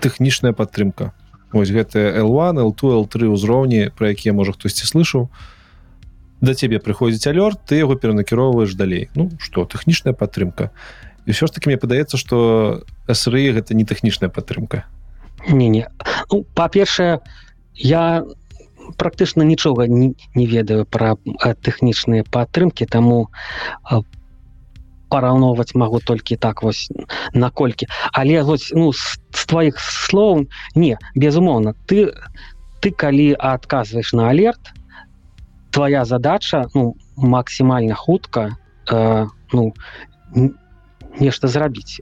тэхнічная падтрымка ось гэта l1 l2 l3 узроўні про якія можа хтосьці слышаў. Да цябе прыходзіць алёрт ты яго перанакіроўваеш далей. Ну что тэхнічная падтрымка. І все ж таки мне падаецца что сры гэта не тэхнічная падтрымка. Не не ну, па-першае я практычна нічога не, не ведаю пра тэхнічныя падтрымки таму параўноўваць магу толькі так вось наколькі але вось ну з, з твоих слоў не безумоўна ты ты калі адказваеш на алерт твоя задача ну максімальна хутка э, ну нешта зрабіць.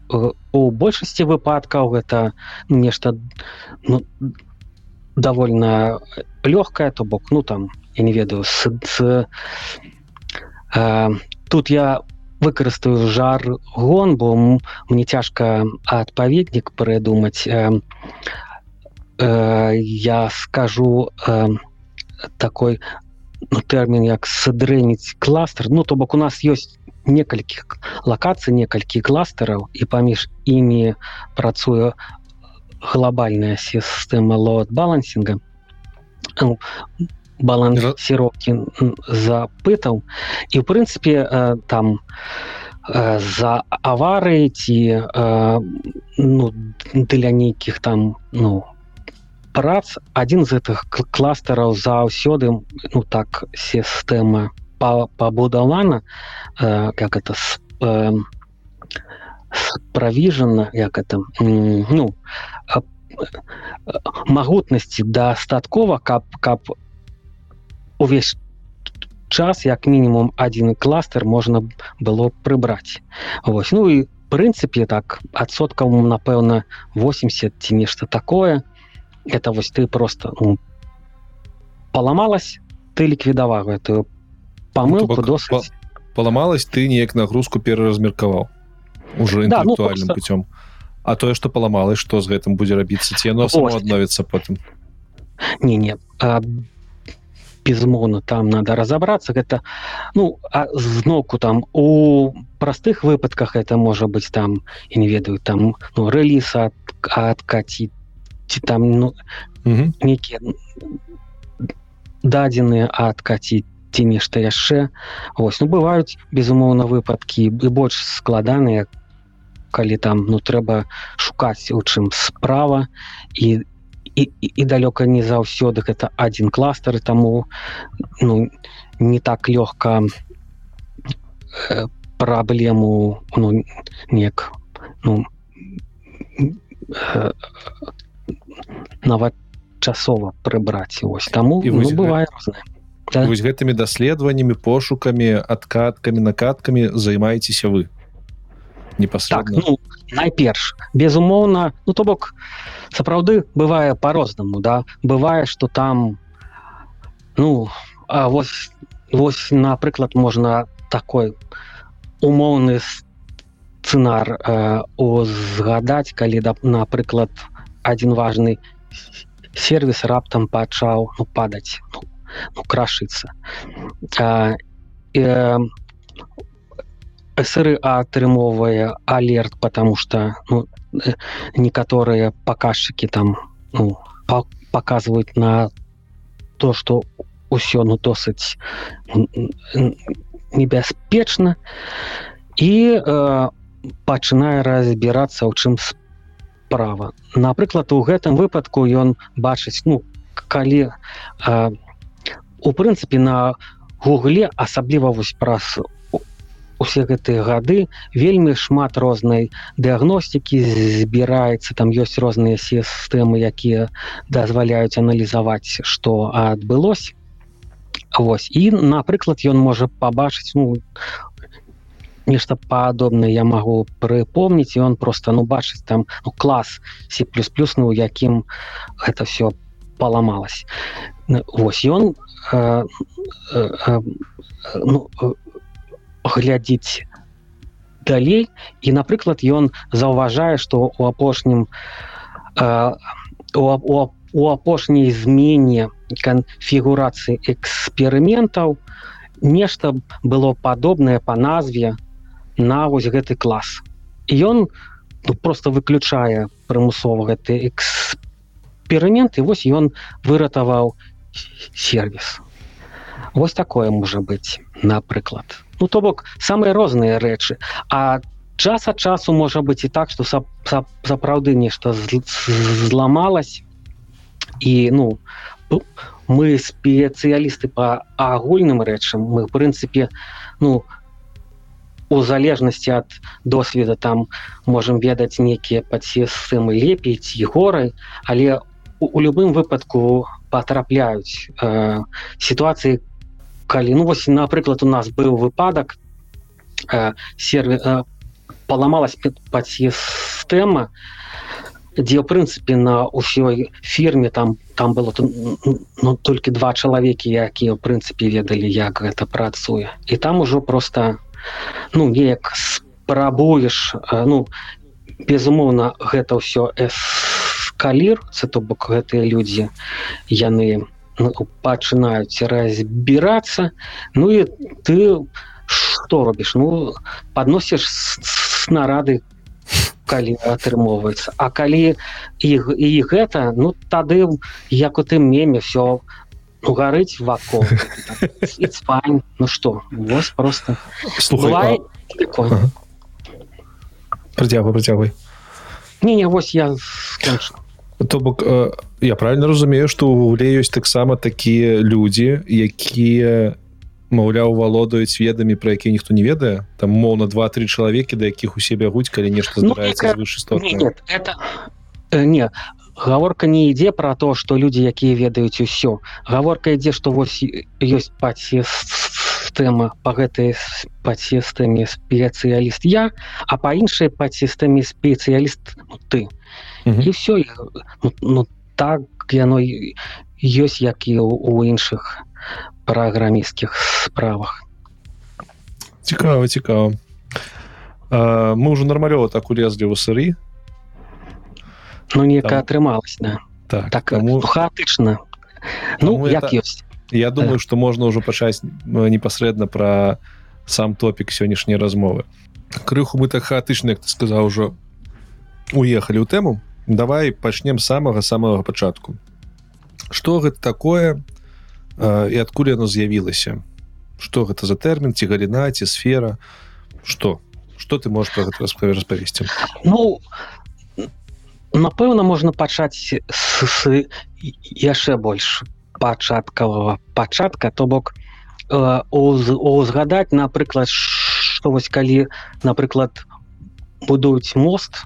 У большасці выпадкаў гэта нешта ну, довольно лёгкая то бок ну там я не ведаю с, с, э, тут я выкарыстаю жар гон бо мне цяжка адпаведнік прыдумаць. Э, э, я скажу э, такой ну, тэрмін як садрэнніць кластер ну то бок у нас ёсць некалькі лакацый некалькі кластараў і паміж імі працуе глобальная сістэма лот балансінга. Ну, балансіроўкі запытаў і в прынцыпе э, там за аварыі ці э, ну, для нейкіх там ну прац адзін з гэтых кластараў заўсёды ну так сістэма пабудавана как это правіжана як это ну магутнасці дастаткова каб каб увесь час як мінімум один кластер можна было прыбраць Вось ну і прынцыпе так адсоткаў напэўна 80 ці нешта такое это вось ты просто ну, паламалась ты ліквідаваў гэтую памылку ну, досыць паламалась ты неяк нагрузку пераразмеркаваў уже да, ну, просто... путем. А тое что паламалось что з гэтым будзе рабіцца? Ці оно адновіцца потым? Не не безумоўна там надо разобраться. Гэта ну зноўку там у простых выпадках это можа быть там і не ведаю там ну рэліз ад адкаціць ці там ну Мгм. нейкія дадзеныя адкаціць ці нешта яшчэ. Ось ну бываюць безумоўна выпадкі і больш складаныя калі там ну трэба шукаць у чым справа. І і, і, і далёка не заўсёды гэта адзін кластер таму ну не так лёгка э, праблему ну неяк ну э, нават часова прыбраць ось таму І ну, бывае рознае Да. вось гэтымі даследаваннямі пошукамі адкаткамі накаткамі займаецеся вы так непасрэдна ну найперш безумоўна ну то бок сапраўды бывае по-рознаму да? Бывае что там ну а вось вось напрыклад можна такой умоўны сцэнар э, узгадаць калі да, напрыклад один важный сервис раптам пачаў ну, падаць ну, ну, крашыцца. А, э, СР атрымоўвае алерт потому что ну, э, некаторыя паказчыкі там ну, па показваюць на то что ўсё ну досыць небяспечна. І э, пачынае разбірацца ў чым справа. Напрыклад у гэтым выпадку ён бачыць ну калі э, у прынцыпе на гугле асабліва вось праз усе гэтыя гады вельмі шмат рознай дыагностыкі збіраецца там ёсць розныя сістэмы якія дазваляюць аналізаваць што адбылось Вось і напрыклад ён можа пабачыць ну нешта падобнае я магу прыпомніць і он просто ну бачыць там ну, клас C++ ну у якім гэта все паламалось Вось ён э, э, э, ну, глядзіць далей. І напрыклад ён заўважае што у апошнім э, у, апошняй змене канфігурацыі эксперыментаў нешта было падобнае по назве на вось гэты клас і ён ну, просто выключае прымусова гэты эксперымент і вось ён выратаваў сервис. Вось такое можа быць напрыклад ну то бок самыя розныя рэчы. А час ад часу можа быць і так что сап, сап, сапраўды нешта зл- зламалось і ну мы спецыялісты по агульным рэчам. Мы в прынцыпе ну у залежнасці ад досведа там можем ведаць некія падсістэмы лепей ці горай але у, у любым выпадку потрапляюць э, сітуацыі калі ну вось напрыклад у нас быў выпадак э, сервер э, паламалась падсістэма дзе ў прынцыпе на ўсёй фірме там там было ну, толькі два чалавекі якія ў прынцыпе ведалі як гэта працуе. І там ужо просто ну неяк спрабуеш э, ну безумоўна гэта ўсё эскаліруецца то бок гэтыя людзі яны ну, пачынаюць разбірацца ну і ты что робіш ну подносіш снарады калі атрымоўваецца А калі іх і гэта ну тады як у тым меме все гарыць вакол fine. ну что вось просто слухай працягвай працягвай не не вось я скончу то бок э, я правильно разумею что у гугле ёсць таксама такія людзі якія маўляў валодаюць ведамі про якія ніхто не ведае. Там моўна два-тры чалавекі да якіх усе бягуць калі нешта Ну, здараецца яка- звышыстотна Нет, это э, не гаворка не ідзе про то что людзі якія ведаюць усё. Гаворка ідзе что вось ёсць падсістэма по гэтай падсістэме спецыяліст я а по іншай падсістэме спецыяліст ну, ты Мгм. і все ну, ну так яно ёсць як і у, іншых праграмісцкіх справах. Цікава цікава мы уже нармалёва так улезлі ў сыры ну неяка Там- атрымалась да. Так, так таму, ну, хаотычна ну як это- ёсць. Я думаю что можна ўжо пачаць непасрэдна про сам топік сённяшняй размовы крыху мы так хаатычна як ты сказаў ужо уехалі ў тэму давай пачнем самага самага пачатку. Что гэта такое і адкуль яно з'явілася? Что гэта за тэрмін ці галіна ці сфера? Что что ты можешь про гэта распавесці? Ну напэўна можна пачаць яшчэ больш пачаткавага пачатка то бок узгадаць напрыклад что вось калі напрыклад будуюць мост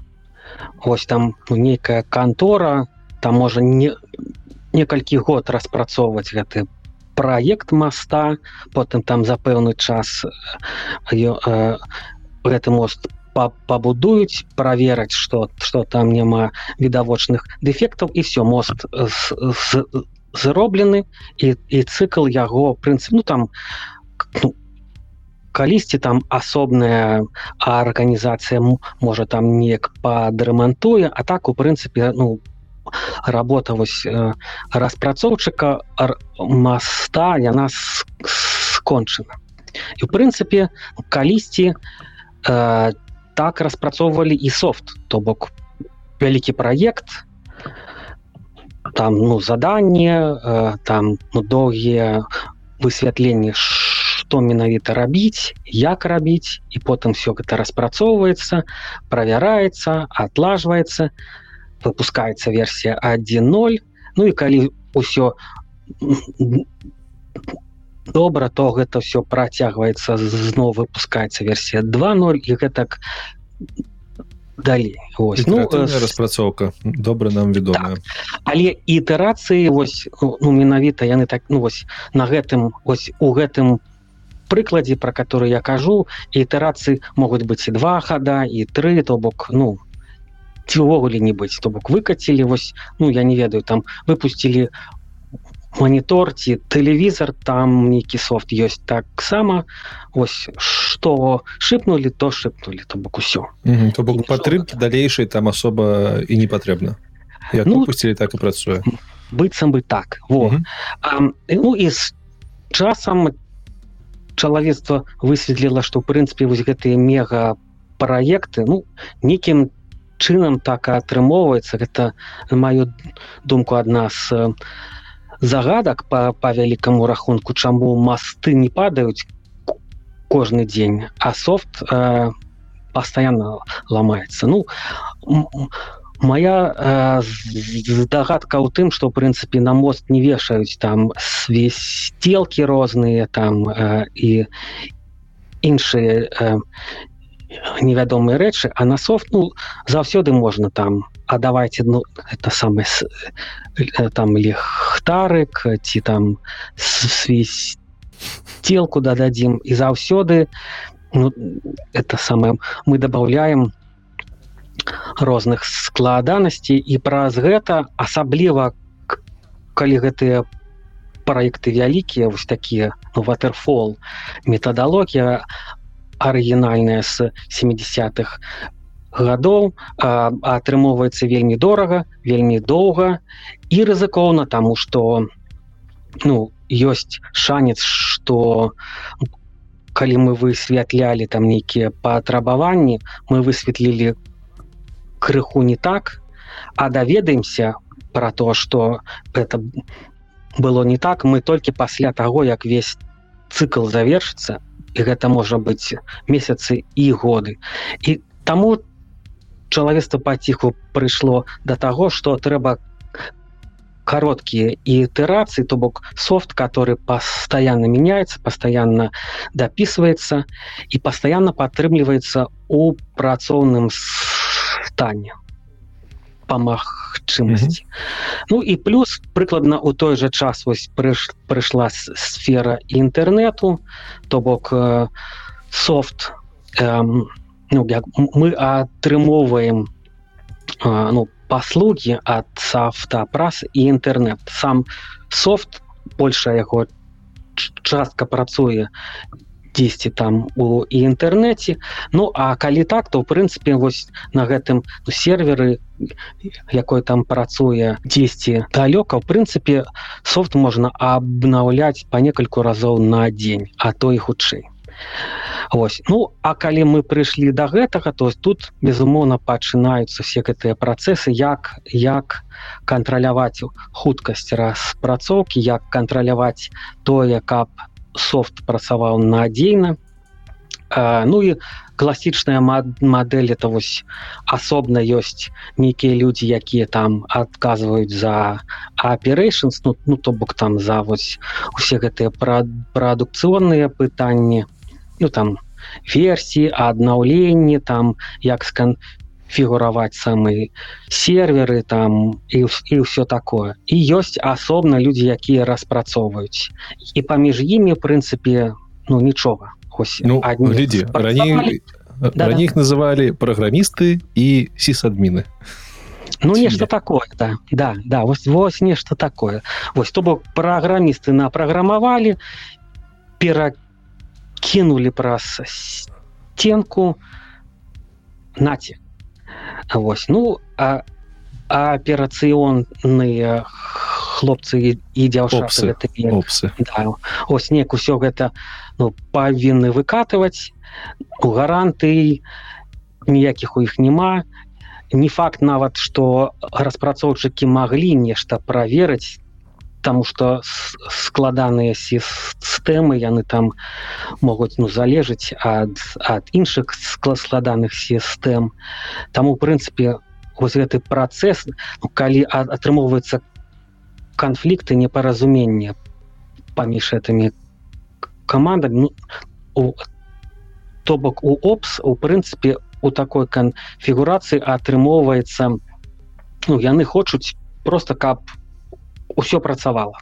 ось там нейкая кантора там можа не некалькі год распрацоўваць гэты праект моста потым там за пэўны час э, гэты мост пабудуюць правераць что что там няма відавочных дэфектаў і все мост зроблены і, і цыкл яго прынцып ну там ну, калісьці там асобная арганізацыя можа там неяк падрамантуе а так у прынцыпе ну работа вось э, распрацоўчыка моста яна скончана і у прынцыпе калісьці э, так распрацоўвалі і софт то бок вялікі праект там ну заданне э, там ну, доўгія высвятленні што менавіта рабіць як рабіць і потым все гэта распрацоўваецца правяраецца атлажваецца выпускаецца версія 1.0 Ну і калі ўсё добра то гэта все працягваецца зноў выпускаецца версія 2.0 і гэтак далей ось ну, распрацоўка добра нам вядомая так. але ітэрацыі вось ну менавіта яны так ну вось на гэтым ось у гэтым прыкладзе про который я кажу ітэрацыі могуць быць і два хада і тры то бок ну ці ўвогуле не быць то бок выкацілі вось ну я не ведаю там выпустили монітор ці тэлевізор там нейкі софт ёсць таксама. Ось что шыпнули то шыпнули то бок усё. То бок падтрымки далейшай там асоба і не патрэбна. Ну, пусцілі так і працуе. быццам бы так во. А, ну і з часам чалавецтва высветліла што ў прынцыпе вось гэтыя мега праекты ну нейкім чынам так атрымоўваецца. Гэта маю думку адна з загадак по па вялікаму рахунку чаму масты не падаюць кожны дзень а софт э, постоянно ломается ну моя здагадка ў тым что прынцыпе на мост не вешаюць там свесстелки розныя там э, і іншыя э, невядомыя рэчы а на софт ну заўсёды можна там. А давайте ну это самое э, там лихтарык ці там свесь телку дададзім і заўсёды ну, это самое мы добавляем розных складанасцей і праз гэта асабліва калі гэтыя проекты вялікія вось такія ну, ватерфол метадалогія арыгінальная з 70-х гадоў атрымоўваецца вельмі дорага вельмі доўга і рызыкоўна таму что ну ёсць шанец что калі мы высвятлялі там нейкія патрабаванні мы высветлілі крыху не так а даведаемся про то что это было не так. Мы толькі пасля того як весь цикл завершится і гэта можа быць месяцы і годы. І таму чалавецтва паціху прыйшло до таго что трэба короткія ітерацыі то бок софт который постоянно меняется постоянно дописывается і постоянно падтрымліваецца у працоўным стане по магчымасці mm -hmm. ну і плюс прыкладна у той же час вось прыш, прыйшла сфера інтэрнету то бок э, софт э, ну, як мы атрымоўваем э, ну паслуги ад автопрас і інтэрнет сам софт большая яго частка працуе дзесьці там у і інтэрнэце. Ну а калі так то в прынцыпе вось на гэтым ну, серверы якой там працуе дзесьці далёка в прынцыпе софт можна абнаўляць по некалькі разоў на дзень а то і хутчэй. Ось ну а калі мы прыйшлі до гэтага то тут безумоўна пачынаюцца все гэтыя працэсы як як кантраляваць хуткасць распрацоўкі як кантраляваць тое каб софт працаваў надзейна Ну і класічная мадэль это вось асобна ёсць нейкія людзі якія там адказваюць за aperations ну, ну то бок там за вось усе гэтыя пра прадукцыйныя пытанні ну там версіі аднаўленні там як скан фігураваць самы серверы там і, і ўсё такое. І ёсць асобна людзі якія распрацоўваюць і паміж імі прынцыпе ну нічога ось ну, глядзі раней да, раней да. называлі праграмісты і сісадміны Ну нешта такое да. Да да вось вось нешта такое. Вось то бок праграмісты напраграмавалі перакінули праз сценку наці Вось. Ну а аперацыённыя хлопцы і дзяўчаты да, ось неяк усё гэта ну, павінны выкатываць у гаранты ніякіх у іх няма. Не факт нават што распрацоўчыкі маглі нешта праверыць Таму што складаныя сістэмы яны там могуць ну залежыць ад ад іншых складаных сістэм Таму у прынцыпе вось гэты працэс ну, калі атрымоўваецца канфлікты непаразумення паміж этими командами ну, то бок у опс у прынцыпе у такой канфігурацыі атрымоўваецца ну яны хочуць просто каб ўсё працавала.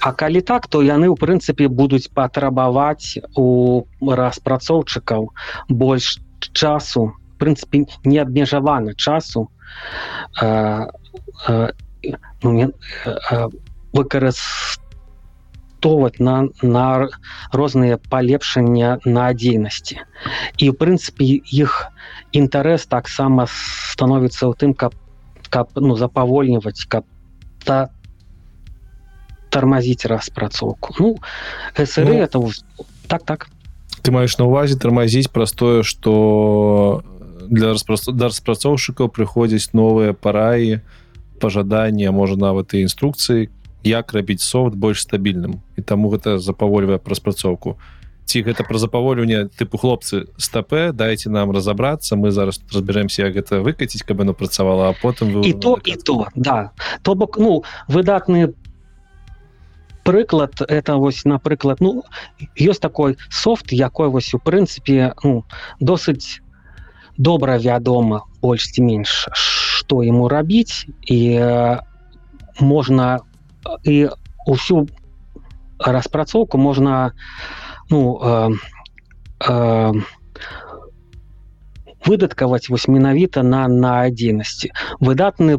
А калі так то яны ў прынцыпе будуць патрабаваць у распрацоўчыкаў больш часу прынцыпе не абмежаваны часу э, э, ну, не, э, выкарыстоўваць на на розныя палепшання надзейнасці. І в прынцыпе іх інтарэс таксама становіцца ў тым каб каб ну запавольніваць каб та тормозить распрацоўку ну СР ну, это так так. ты маеш на увазе тормозить простое что для распрацоўшчыкаў прыходзіць новыя параі пожадания можа нават і інструкцыі як рабіць софт больш стабільным і таму гэта запавольвае распрацоўку ці гэта пра запаволюванне тыпу хлопцы стапе дайте нам разобрацца мы зараз разберемся як гэта выкаціць каб оно працавала а потым вы і то і то да. То бок ну выдатныя прыклад это вось напрыклад ну ёсць такой софт якой вось у прынцыпе ну, досыць добра вядома больш ці менш што ему рабіць і можна і усю распрацоўку можна ну э, э, выдаткаваць вось менавіта на на адзінасці выдатны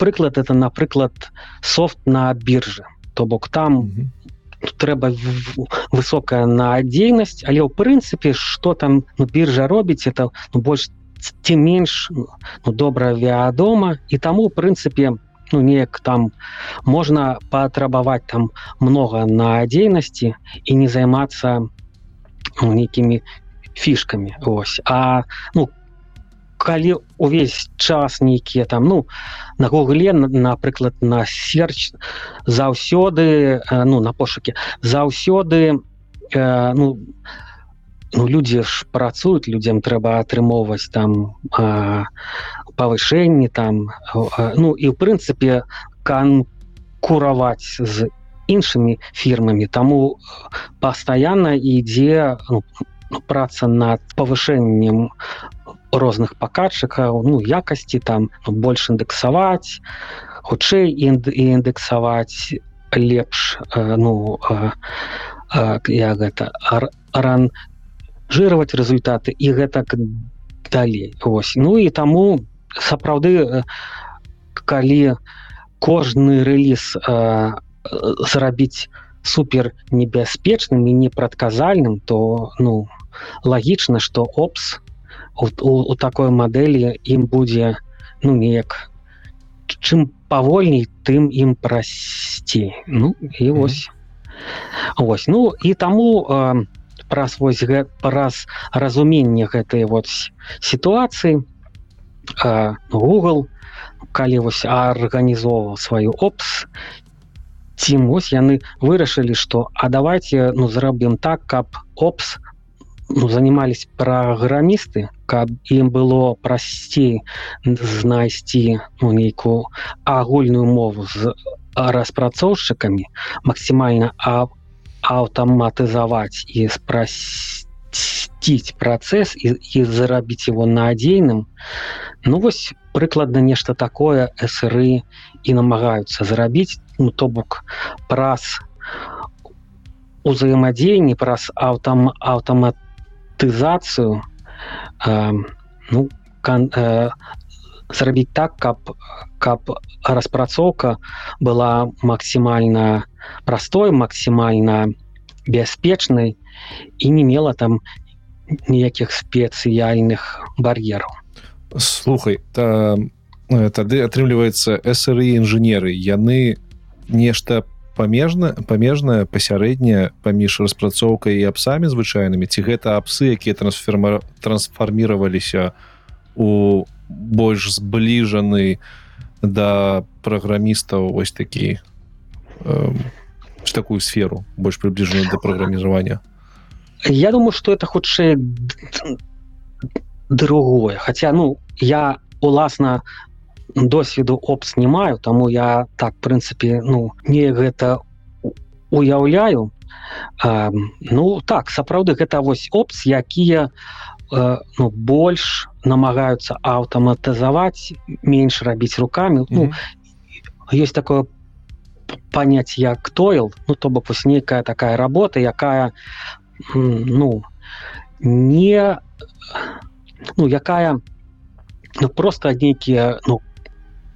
прыклад это напрыклад софт на біржы то бок там mm -hmm трэба высокая надзейнасць але ў прынцыпе что там ну, біржа робіць это ну, больш ці менш ну, добра вядома. І таму прынцыпе ну неяк там можна патрабаваць там много надзейнасці і не займацца ну, нейкімі фішкамі. Ось а ну калі увесь час нейкія там ну на гугле напрыклад на серч заўсёды ну на пошуке заўсёды э, ну ну людзі ж працуюць людзям трэба атрымоўваць там э, павышэнні там э, ну і в прынцыпе канкураваць з іншымі фірмамі. Таму пастаянна ідзе ну, праца над павышэннем розных паказчыкаў ну якасці там больш індэксаваць хутчэй інд і індэксаваць лепш э, ну э, э, я гэта ран жировать результаты і гэтак далей. Ось ну і таму сапраўды калі кожны рэліз зрабіць супер небяспечным і непрадказальным то ну лагічна что опс у, у, у такой мадэлі ім будзе ну неяк чым павольней тым ім прасцей. Ну і ось ось ну і таму э, праз вось гэ, праз разуменне гэтай вот сітуацыі э, google калі вось арганізоўваў сваю опс ці вось яны вырашылі што а давайте ну зробім так каб опс ну, занимались праграмісты каб ім было прасцей знайсці ну, нейкую агульную мову з распрацоўшчыкамі максімальна а аўтаматызаваць і спрасціць працэс і, і зарабіць его надзейным. Ну вось прыкладна нешта такое сры і намагаюцца зарабіць ну то бок праз узаемадзеянні праз аўтам аўтамат тызацыю э, ну кан, э, зрабіць так каб каб распрацоўка была максімальна простой максімальна бяспечнай і не мела там ніякіх спецыяльных бар'ераў слухай та, тады атрымліваецца сры інжынеры яны нешта по памежна памежная пасярэдняя паміж распрацоўкай і апсамі звычайнымі? Ці гэта апсы якія трансферма трансфарміраваліся у больш збліжаны да праграмістаў ось такі э, такую сферу больш прыбліжаную да праграміравання? Я думаю что это хутчэй другое. Хотя ну я уласна досведу опс не маю таму я так прынцыпе ну не гэта уяўляю а, ну так сапраўды гэта вось опс якія а, ну, больш намагаюцца аўтаматызаваць менш рабіць руками mm -hmm. ну есть такое понять як тойл ну то бок вось нейкая такая работа якая ну не ну якая ну просто нейкія ну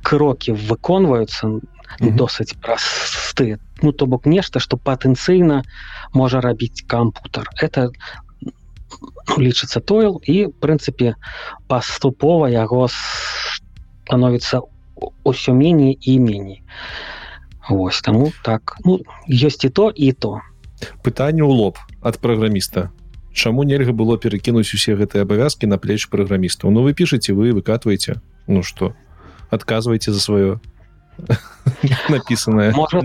крокі выконваюцца mm -hmm. досыць просты ну то бок нешта что патэнцыйна можа рабіць кампутер это ну, лічыцца тойл і прынцыпе паступова яго становіцца ўсё меней і меней Вось таму так. Ну, ёсць і то і то. Пытанне ў лоб ад праграміста. Чаму нельга было перакінуць усе гэтыя абавязкі на плеч праграмістаў? Ну вы пішаце вы выкатваеце. Ну что отказывайте за свое написанное может,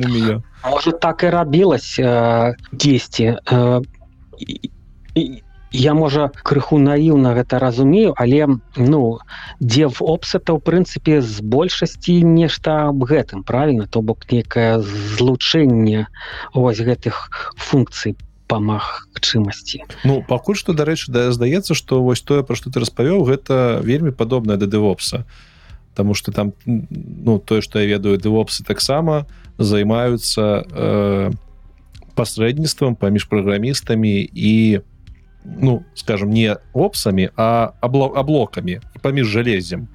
может так и рабілась э, 10 э, я можа крыху наіўна гэта разумею але ну дзе в опсета ў прынцыпе з большасці нешта аб гэтым правильно то бок некае злучэнне ось гэтых функцый по магчымасці ну пакуль што дарэчы да здаецца что вось тое пра што ты распавёў гэта вельмі падобна да дэвопса. то Таму что там ну тое что я ведаю дэвопсы таксама займаюцца э, пасрэдніцтвам паміж праграмістамі і ну скажем не опсамі а аблокамі паміж жалезем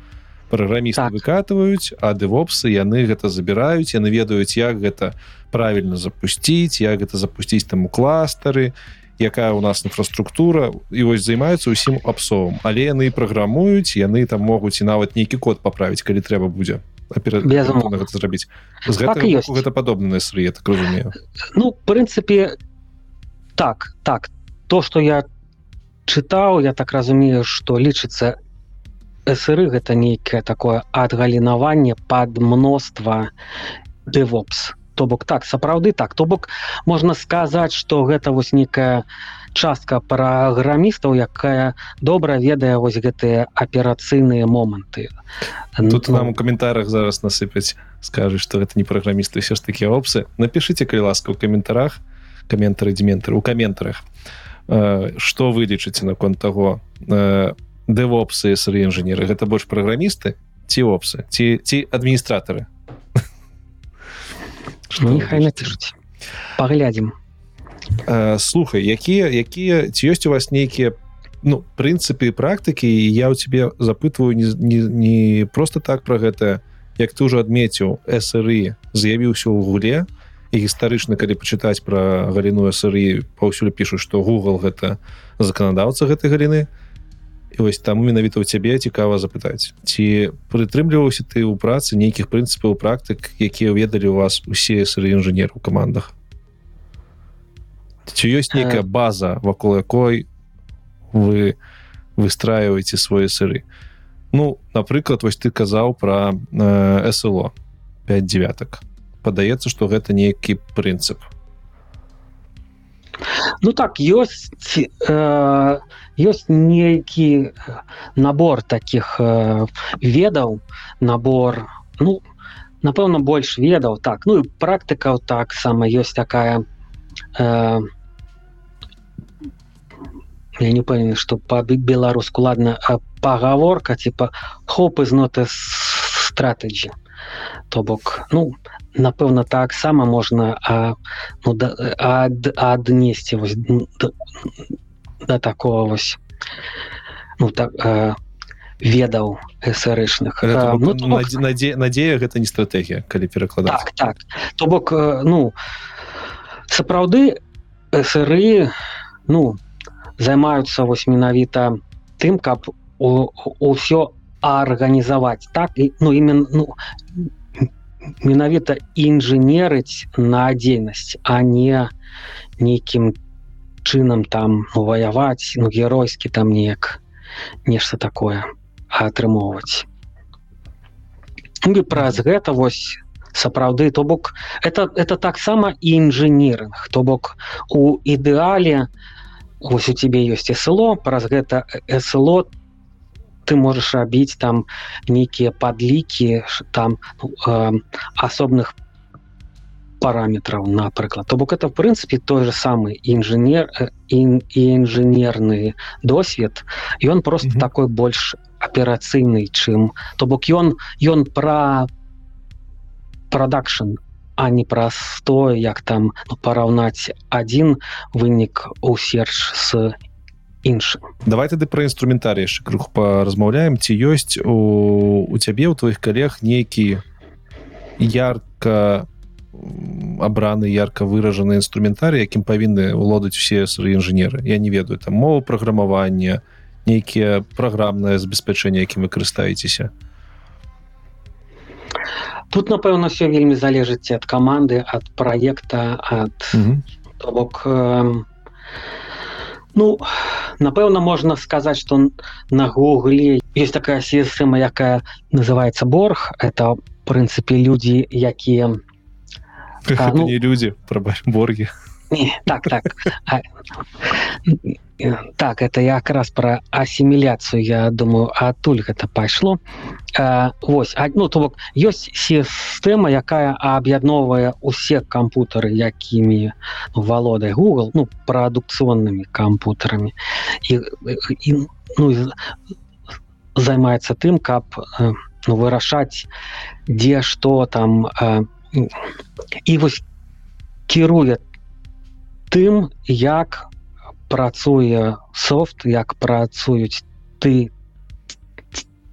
праграмісты так. выкатываюць а дэвопсы яны гэта забіраюць яны ведаюць як гэта правильно запусціць як гэта запусціць там у кластары якая у нас інфраструктура і вось займаюцца ўсім апсовым. Але яны праграмуюць яны там могуць і нават нейкі код паправіць калі трэба будзе зрабіць. Так гэта падобна сры так разумею ну прынцыпе так так. То что я чытаў я так разумею что лічыцца сры гэта нейкае такое адгалінаванне пад мноства девопс то бок так сапраўды так. То бок можна сказаць что гэта вось некая частка праграмістаў якая добра ведае вось гэтыя аперацыйныя моманты. Тут ну, нам у каментарах зараз насыпяць скажуць что гэта не праграмісты все ж таки опсы. Напишите калі ласка у каментарах каментары дементры у каментарах что э, вы лічыце наконт того дэвопсы сры інжынеры. Гэта больш праграмісты ці опсы ці ці адміністратары нехай напішуць паглядзім э, слухай якія якія ці ёсць у вас нейкія ну прынцыпы практыкі я ў тебе запытваю не, не, не просто так про гэта як ты уже адметіў сры з'явіўся ў гуле і гістарычна калі пачытаць пра галіну сыры паўсюль пішуць што Google гэта заканадаўца гэтай галіны і вось там менавіта ў цябе цікава запытаць ці прытрымліваўся ты ў працы нейкіх прынцыпаў практык якія ведалі у вас усе сыры інжынеры у камандах? Ці ёсць нейкая база вакол якой вы выстраиваеце свае сыры? Ну напрыклад вось ты казаў про э, СЛО 5 девятак падаецца что гэта нейкі прынцып ну так ёсць э, ёсць нейкі набор таких э, ведаў набор ну напэўна больш ведаў так ну і практыкаў таксама ёсць такая э, я не пэўны что по беларуску ладно пагаворка типа хоп из ноты стратеджі то бок ну напэўна таксама можна а, ну, да, ад, аднесці вось да, да такого вось ну так а, ведаў срычных ну, надзе надзея гэта не стратегія калі перакладаць. Так, так. то бок ну сапраўды сыры ну займаюцца вось менавіта тым каб ўсё арганізаваць. Так і ну именно ну, менавіта інжынерыць на дзейнасць а не нейкім чынам там ну, ваяваць ну геройскі там неяк нешта такое атрымоўваць. І праз гэта вось сапраўды то бок это это таксама інжынерынг то бок у ідэале вось у тебе ёсць СЛО праз гэта СЛО ты можаш рабіць там нейкія падлікі там ну, э, асобных параметраў напрыклад то бок это в прынцыпе той же самы інжынер і інжынерны досвед ён просто mm -hmm. такой больш аперацыйны чым то бок ён ён пра продакшн а не праз то як там ну, параўнаць один вынік у серж с іншым давай тады пра інструментарый яшчэ крыху паразмаўляем. Ці ёсць у, у цябе у твоих калег нейкі ярко абраны ярко выражаны інструментарый якім павінны улодаць усе свае інжынеры? Я не ведаю там мову праграмавання нейкія праграмнае забеспячэнне якім вы карыстаецеся? Тут напэўна все вельмі залежыць ад каманды ад проекта ад то бок э, ну напэўна можна сказаць что на гугле есть такая сістэма якая называется борг. Это прынцыпе людзі якія ну, люди про борги так так. А, так это якраз про асіміляцыю я думаю адтуль гэта пайшло Вось ну то бок ёсць сістэма якая аб'ядноўвае усе кампутары якімі валодай Google ну прадукцыоннымі кампутарамі і, і ну, займаецца тым каб ну, вырашаць дзе што там і вось кіруе тым як працуе софт як працуюць ты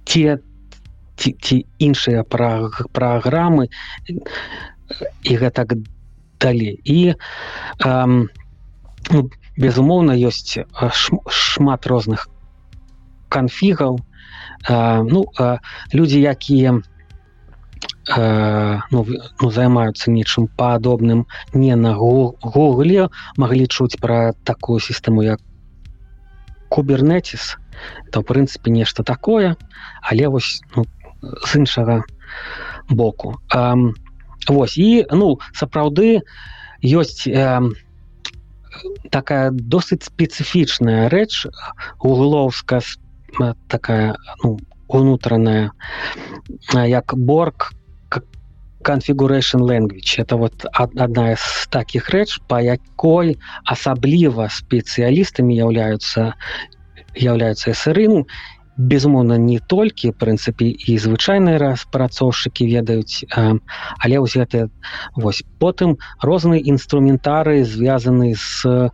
те ці іншыя пра праграмы і гэтак далей. І эм, ну, безумоўна ёсць шмат розных канфігаў э, ну э, людзі якія э, ну, ну, займаюцца нечым падобным не на гугле. Маглі чуць пра такую сістэму як кубернетис. То прынцыпе нешта такое але вось ну, з іншага боку. Э, Вось і ну сапраўды ёсць э, такая досыць спецыфічная рэч угловска такая ну, унутраная як борг configuration language. Это вот одна из таких рэч по якой асабліва спецыялістамі являются являются срыну безумоўна не толькі прынцыпе і звычайныя распрацоўшчыкі ведаюць але вось гэта вось потым розныя інструментары звязаны з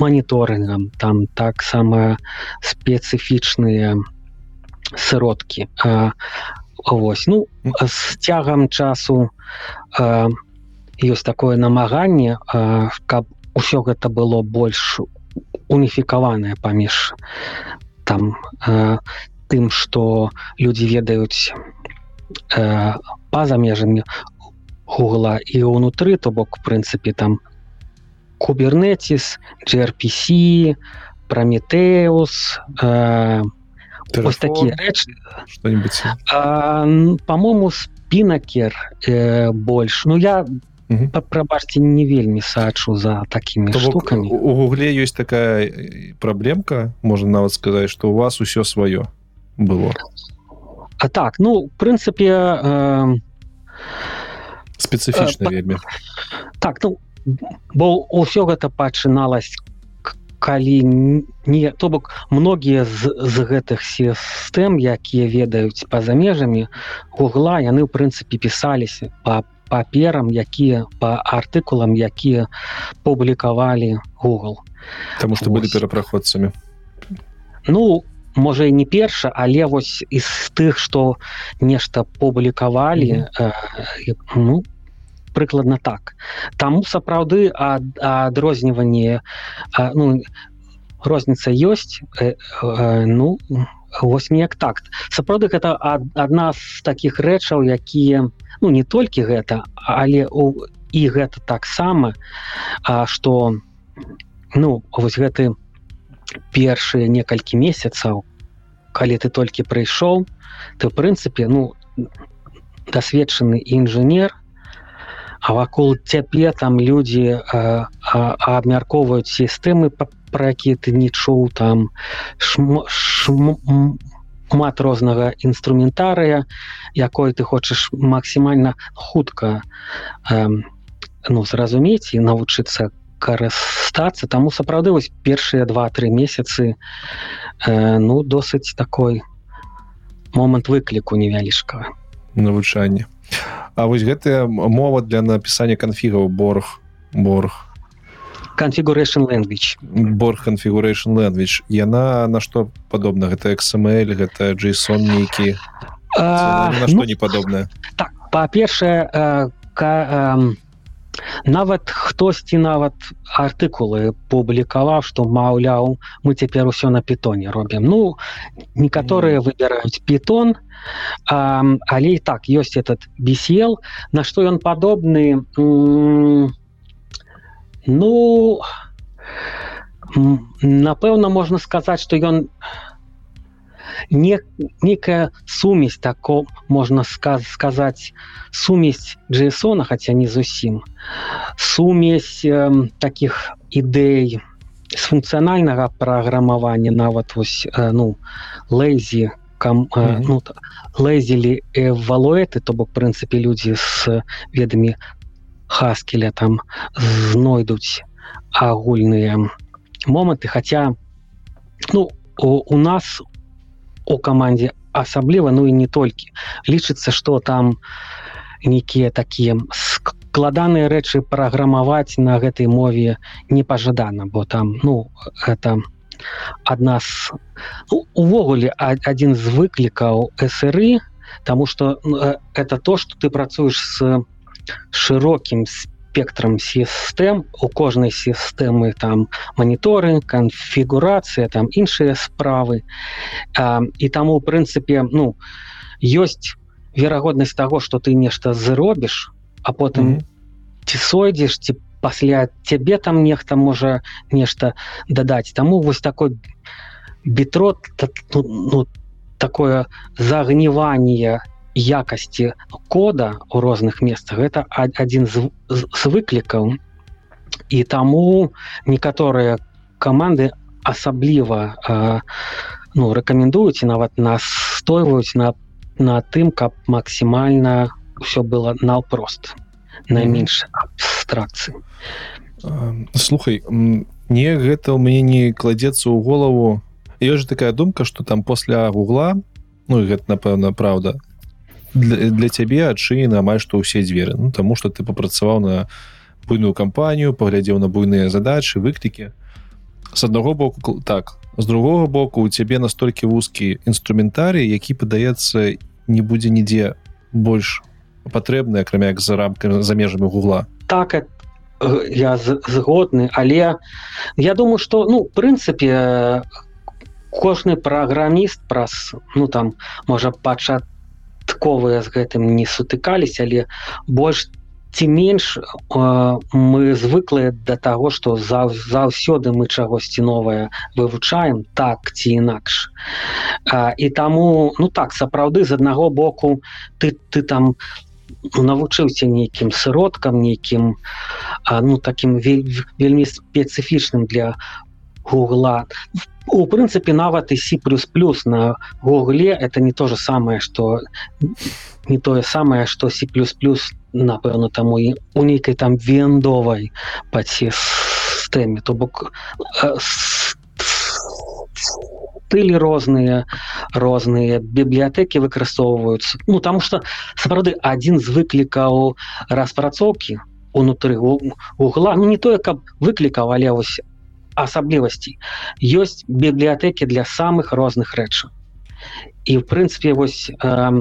моніторынгам там таксама спецыфічныя сродкі а Вось ну з цягам часу э, ёсць такое намаганне э, каб усё гэта было больш уніфікаванае паміж там э, тым что людзі ведаюць э, па-за межамі гугла і ўнутры то бок прынцыпе там кубернетис gRPC прометеус э, ось такія рэчы что-нибудь. По-моему спинакер э, больш ну я Мгм. прабачце не вельмі сачу за такими То штуками. у гугле ёсць такая э, праблемка можна нават сказаць что у вас усё сваё было. А так ну прынцыпе э, спецыфічна Э, вельмі так ну бо ўсё гэта пачыналось калі не то бок многія з, з гэтых сістэм якія ведаюць па-за межамі гугла яны ў прынцыпе пісаліся па паперам якія по артыкулам якія публікавалі Google Таму што былі перапраходцамі ну можа і не перша але вось из тых что нешта публікавалі э, і, ну прыкладна так. Таму сапраўды ад- адрозніванне ну розніца ёсць э, э, ну вось неяк так. Сапраўды гэта ад- адна з таких рэчаў якія ну не толькі гэта але у і гэта таксама что ну вось гэты першыя некалькі месяцаў калі ты толькі прыйшоў ты в прынцыпе ну дасведчаны інжынер а вакол цябе там людзі абмяркоўваюць сістэмы пра якія ты не чуў там шм, шм, шмат рознага інструментарыя якой ты хочаш максімальна хутка э, ну зразумець і навучыцца карыстацца. Таму сапраўды вось першыя два-тры месяцы э, ну досыць такой момант выкліку невялічкага. Навучанне А вось гэтая мова для напісання канфігаў борг борг. Configuration language. Борг configuration language. Яна на што падобна? Гэта XML гэта JSON нейкі? На ну, што не падобна так па-першае ка, нават хтосьці нават артыкулы публікаваў што маўляў мы цяпер усё на пітоне робім. Ну некаторыя выбіраюць пітон а, але і так ёсць этот BCL на што ён падобны ну напэўна можна сказаць што ён не некая сумесь тако можна сказ сказаць сумесь джейсона хотя не зусім сумесь э, таких ідэй з функцыянальнага праграмавання нават вось э, ну лэйзі кам э, Мгм. ну лэзілі эвалуэты то бок прынцыпе людзі з ведамі хаскеля там знойдуць агульныя моманты хотя ну у, у нас у камандзе асабліва ну і не толькі лічыцца что там нейкія такія складаныя рэчы праграмаваць на гэтай мове непажадана бо там ну это адна з ну, увогуле а- адзін з выклікаў сры тому что ну, э, это то что ты працуеш с шырокім спектрам сістэм у кожнай сістэмы там маніторы канфігурацыя там іншыя справы а, і таму у прынцыпе ну ёсць верагоднасць таго что ты нешта зробіш а потым Мгм. ці сойдзеш ці пасля цябе там нехта можа нешта дадаць таму вось такой бітрот та- ну, ну, такое загніванне якасці кода у розных месцах. Гэта адзін з, з, з выклікаў. І таму некаторыя каманды асабліва э, ну рэкамендуюць і нават настойваюць на на тым каб максімальна ўсё было наўпрост найменш абстракцыі. Слухай м, не гэта у мяне не кладзецца ў голову. Ёсць же такая думка что там пасля гугла ну гэта напэўна правда для, для цябе адчынены амаль што ўсе дзверы. Ну таму что ты папрацаваў на буйную кампанію паглядзеў на буйныя задачы выклікі. С аднаго боку так з другого боку у цябе настолькі вузкі інструментарый які падаецца не будзе нідзе больш патрэбны акрамя як за рамкамі за межамі гугла. Так это я згодны але я думаю что ну прынцыпе кожны праграміст праз ну там можа пачатковыя з гэтым не сутыкались але больш ці менш мы звыклыя да таго што заўсёды мы чагосьці новае вывучаем так ці інакш. І таму ну так сапраўды з аднаго боку ты ты там навучыўся нейкім сыродкам нейкім ну таким вельмі спецыфічным для гугла. У прынцыпе нават і си плюс плюс на гугле это не то же самое что не тое самае что си плюс плюс напэўна таму і у нейкай там вендовай падсістэме то бок стылі розныя розныя бібліятэкі выкарыстоўваюцца ну там что сапраўды адзін з выклікаў распрацоўкі унутры угла ну не тое каб выклікаў але вось асаблівасці ёсць бібліятэкі для самых розных рэчаў і в прынцыпе вось э,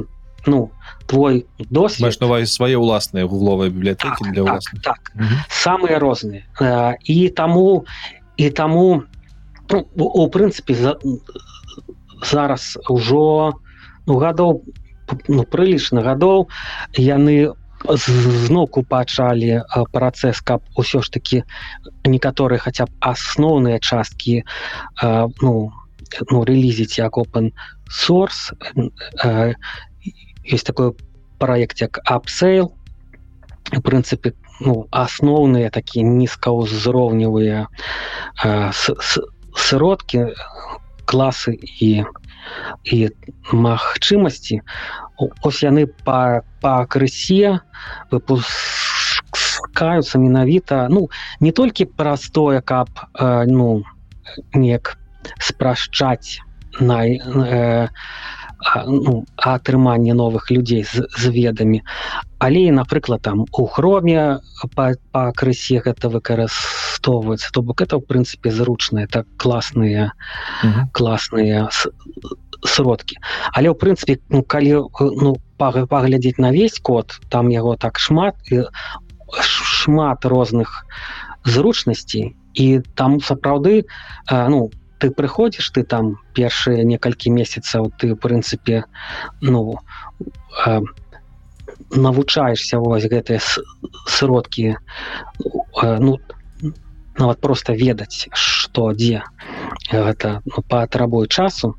ну твой досвед свае ўласныя гугловыя бібліятэкі так, для так, так. самыя розныя э, і таму і таму ну, у прынцыпе за, зараз ужо ну, гадоў ну, прылічна гадоў яны зноўку пачалі працэс каб усё ж таки некаторыя хаця б асноўныя часткі ну, ну рэлізіць як open source есть такой проект як апсейл в прынцыпе ну асноўныя такія нізкаўзроўневыя сродкі класы і і магчымасці ось яны па па крысе выпускаюцца менавіта ну не толькі простое каб э, ну неяк спрашчаць на э, ну, атрыманне новых людзей з, з ведамі але напрыклад там у хроме па, па крысе гэта выкарыстоўваецца то бок это ў прынцыпе зручна это класныя mm -hmm. класныя сродкі але ў прынцыпе ну, калі ну паглядзець на весь код там яго так шмат шмат розных зручнасцей. І там сапраўды ну ты прыходзіш ты там першыя некалькі месяцаў ты прынцыпе ну э, навучаешься вось гэтыя сродкі э, ну нават просто ведаць что дзе гэта ну, патрабуе часу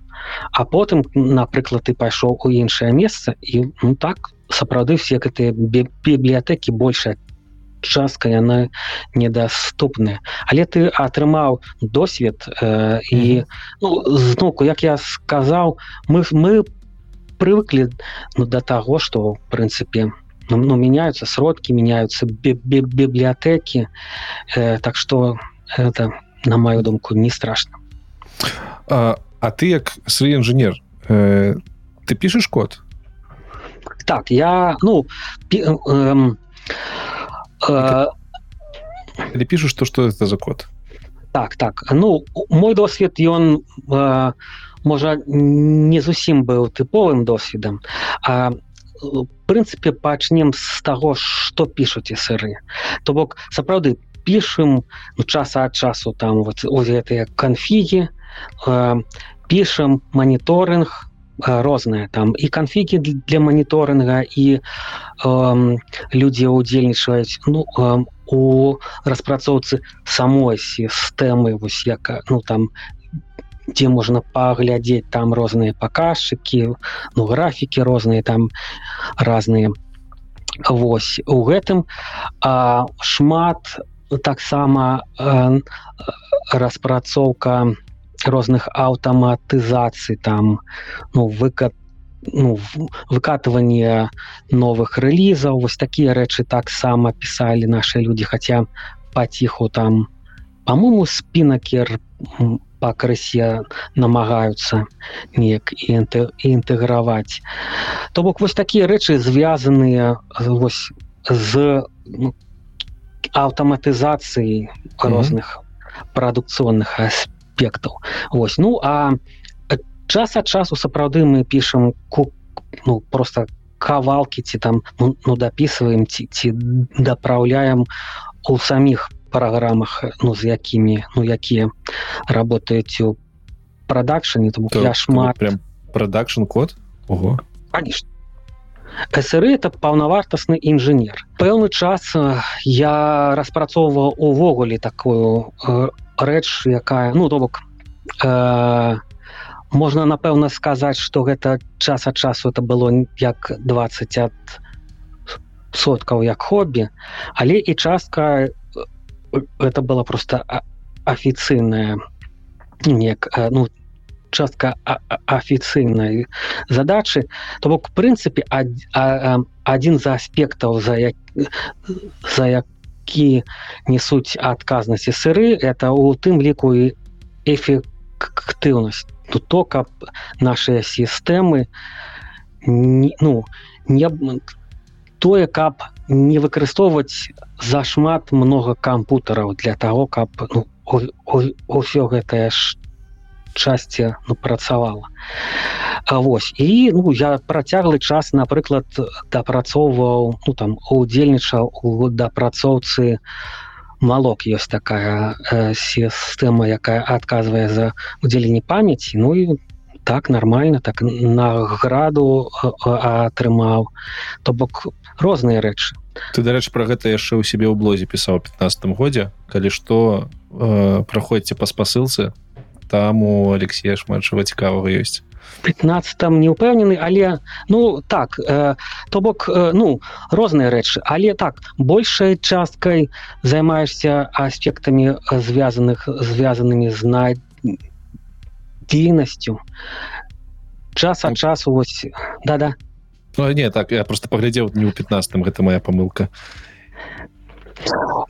а потым напрыклад ты пайшоў у іншае месца і ну так сапраўды все гэтыя бібліятэкі большая частка яна недаступная. Але ты атрымаў досвед э, і ну, зноку як я сказаў мы мы привыкли ну, до того что в прынцыпе ну, ну, меняются сродки меняются бі -бі бібліятэкі э, так что это на мою думку не страшно а, а ты як свой інжынер э, ты пишешь код так я ну пи, э, э, Или пишешь то, что это за код? Так, так. Ну, мой досвід, ён, э, можа, не зусім быў тыповым досведам. А, прынцыпе, пачнем з таго, што пішуць сыры. То бок, сапраўды, пішам ну, час ад часу там вот, ось гэтыя канфігі, пішам маніторинг, розныя там і канфігі для маніторинга і э, людзі удзельнічаюць ну э, у распрацоўцы самой сістэмы вось як ну там дзе можна паглядзець там розныя паказчыкі ну графікі розныя там разныя Вось у гэтым а, шмат таксама распрацоўка розных аўтаматызацый там ну выкат ну, выкатыванне новых рэлізаў вось такія рэчы таксама пісалі наши люди хотя паціху там по-моему спінакер па крысе намагаюцца неяк інтэграваць то бок вось такія рэчы звязаныя вось з ну, аўтаматызацыі розных mm -hmm. прадукцыйных аспектаў аспектаў. Ось ну а час ад часу сапраўды мы пішам ку ну просто кавалки ці там ну, ну дапісваем ці ці дапраўляем у саміх праграмах ну з якімі ну якія работаюць у прадакшане тому То- я шмат. прям продакшн код? Ого. Конечно. СРы это паўнавартасны інжынер пэўны час э, я распрацоўваў увогуле такую э, рэч якая ну то бок э, можна напэўна сказаць что гэта час ад часу это было як 20 ад соткаў як хобі але і частка э, это была просто афіцыйная нек э, ну частка а- а- афіцыйнай задачы. То бок прынцыпе ад- а- а- адзін з аспектаў за як за які несуць адказнасці сыры это у тым ліку і эфектыўнасць то то каб наши сістэмы ну не тое каб не выкарыстоўваць зашмат много кампутараў для того каб ну, ўсё гэтае ж часці ну, працавала А вось. І ну я працяглы час напрыклад дапрацоўваў ну там удзельнічаў у дапрацоўцы малок. Ёсць такая э, сістэма якая адказвае за удзеленне памяці. Ну і так нормально так награду э, э, атрымаў. То бок розныя рэчы. Ты дарэчы про гэта яшчэ ў сябе ў блозе пісаў 15 годзе. Калі што э, праходзьце па спасылцы там у Алексея шмат чого цікавага ёсць 15 не ўпэўнены але ну так э, то бок э, ну розныя рэчы. Але так большай часткай займаешься аспектамі звязаных звязанымі з на дзейнасцю час ад часу вось да-да. Ну, не так я просто паглядзеў не ў 15 гэта моя памылка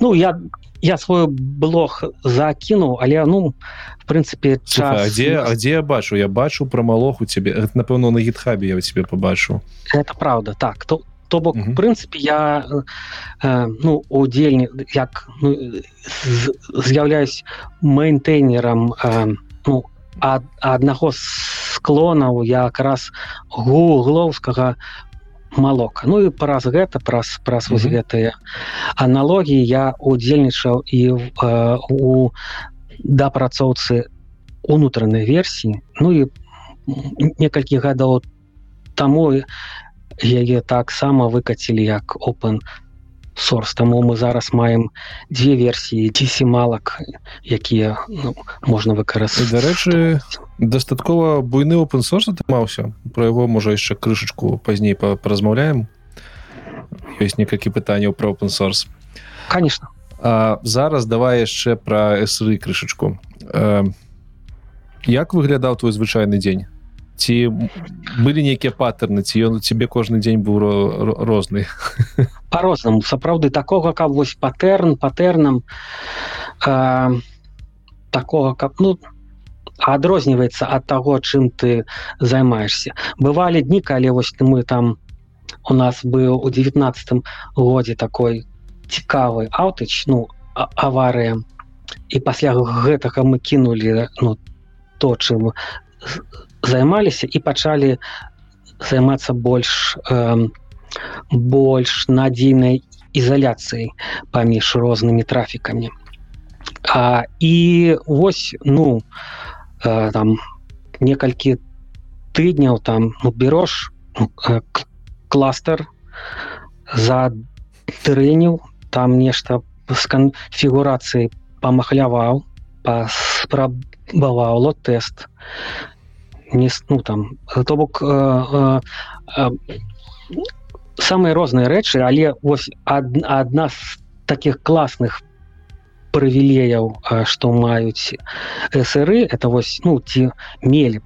ну я я свой блог закінуў але ну в прынцыпе а дзе а дзе я бачу? Я бачу пра малох у цябе напэўна на гітхабе я цябе побачу. Это правда так. То то бок Мгм. в прынцыпе я э, ну удзельні як ну, з'яўляюсь мейнтэйнерам э, ну ад, аднаго з склонаў якраз гуглоўскага малока ну і праз гэта праз праз вось Мгм. гэтыя аналогіі я удзельнічаў і э, у дапрацоўцы унутранай версіі ну і некалькі гадоў таму яе таксама выкацілі як open source таму мы зараз маем дзве версіі дзесімалак якія ну, можна выкарыстаць. Дарэчы дастаткова буйны open source атрымаўся. Про яго можа яшчэ крышачку пазней па- паразмаўляем. Ёсць некалькі пытанняў про open source. Конечно А зараз давай яшчэ пра сры крышачку. Э, як выглядаў твой звычайны дзень ці былі нейкія паттерны ці ён у цябе кожны дзень быў ро- ро- розны по-рознаму сапраўды такога каб вось патэрн патэрнам э, такога каб ну адрозніваецца ад таго чым ты займаешься. Бывалі дні калі вось мы там у нас быў у девятнадцатым годзе такой цікавы аўтыч ну аварыя. І пасля гэтага мы кінулі ну то чым займаліся і пачалі займацца больш э, больш надзейнай ізаляцыяй паміж рознымі трафікамі. А, і вось ну э, там некалькі тыдняў там ну, берош ну, э, кластер за трыніў там нешта з канфігурацыі памахляваў паспрабаваў лот тест не ну там то бок э, э, э, самыя розныя рэчы але вось ад, адна з таких класных прывілеяў э, што маюць сры это вось ну ці мелі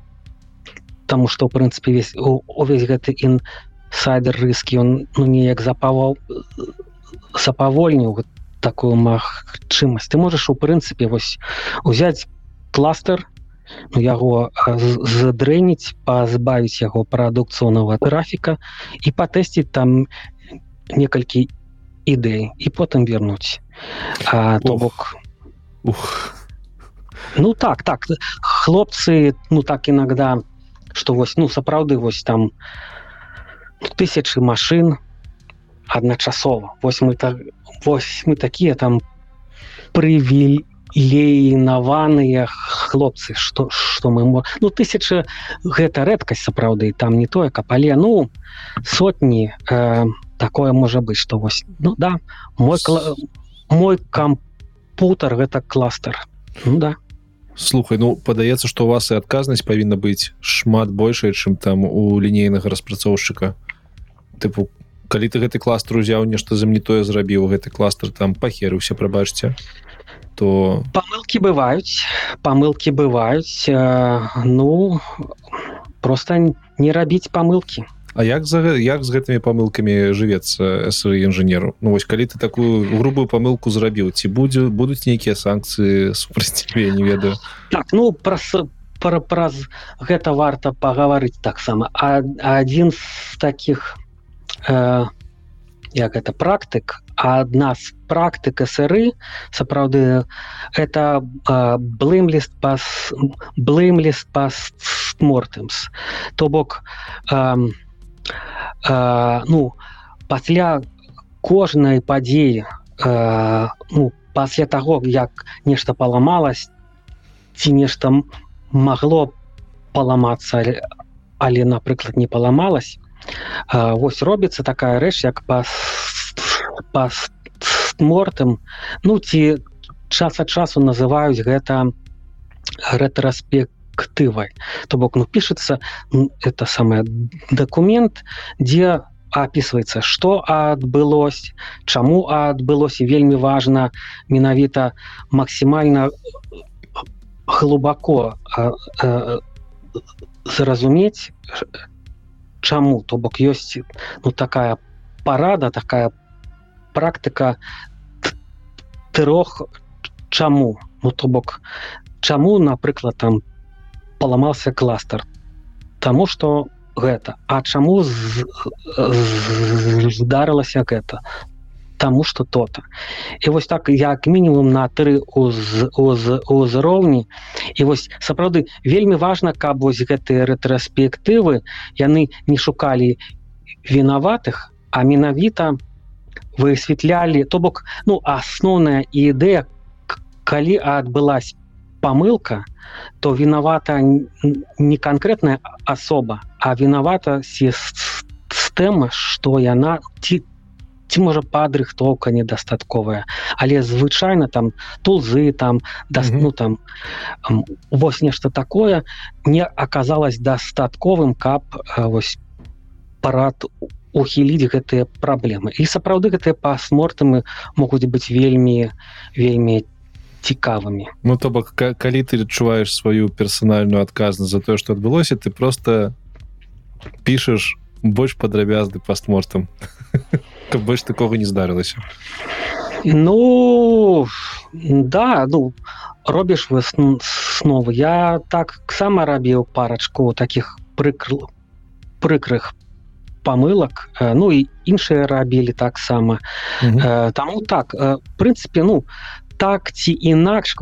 тому что в прынцыпе весь увесь гэты інсайдер рыскі он ну неяк запаваў запавольніў такую магчымасць. Ты можаш у прынцыпе вось узяць кластер яго а, з- задрэніць пазбавіць яго прадукцыйнага трафіка і патэсціць там некалькі ідэй і потым вернуць. А, то бок Ух. ну так так хлопцы ну так иногда что вось ну сапраўды вось там тысячи машин адначасова. Вось мы так вось мы такія там прывілейнаваныя хлопцы что что мы мо... ну тысяча гэта рэдкасць сапраўды там не тое каб але ну сотні э, такое можа быть что вось ну да мой кла... мой кампутер гэта кластер ну, да. Слухай ну падаецца что у вас і адказнасць павінна быць шмат большая чым там у лінейнага распрацоўшчыка. Тыпу калі ты гэты кластер узяў нешта за мне тое зрабіў гэты кластер там пахерыўся прабачце то памылки бываюць памылки бываюць э, ну просто не рабіць памылки А як за як з гэтымі памылкамі жывецца інжынеру? Ну вось калі ты такую грубую памылку зрабіў ці будзе будуць нейкія санкцыі супраць тебе не ведаю. Так ну праз пра, праз гэта варта пагаварыць таксама. А адзін з таких э, як гэта практык адна з практык сыры сапраўды это блымліст пас блымліст пас мортымс то бок э, э, ну пасля кожнай падзеі э, ну пасля таго як нешта паламалось ці нешта магло паламацца але, але напрыклад не паламалось э, вось робіцца такая рэч як па па мортым ну ці час ад часу называюць гэта рэтраспект актывай то бок ну пишется это самое документ где описывается что адбылось чаму адбылося вельмі важно менавіта максимально глубоко зразумець чаму? То бок ёсць ну такая парада такая практыка трох чаму. Ну то бок чаму напрыклад там паламаўся кластер Таму что гэта. А чаму здарылася гэта Таму что то-то. І вось так як мінімум на тры узроўні і вось сапраўды вельмі важна каб вось гэтыя рэтраспектывы яны не шукалі вінаватых а менавіта высвятлялі то бок ну асноўная ідэя калі адбылась памылка то виновата не конкретная особа а виновата сістэма что яна ці ці можа падрыхтоўка недастатковая. Але звычайно там тулзы там да ну там вось нешта такое не оказалось дастатковым каб вось парад ухіліць гэтыя праблемы. І сапраўды гэтыя пасмортамы могуць быць вельмі вельмі цікавымі. Ну то бок калі ты адчуваеш сваю персанальную адказнасць за тое что адбылося ты просто пішаш больш падрабязды пастмортам каб больш такого не здарылася Ну да ну робіш вы снова. Я так сама рабіў парачку таких прыкрыл прыкрых памылак ну і іншыя рабілі таксама таму так. Прынцыпе ну так ці інакш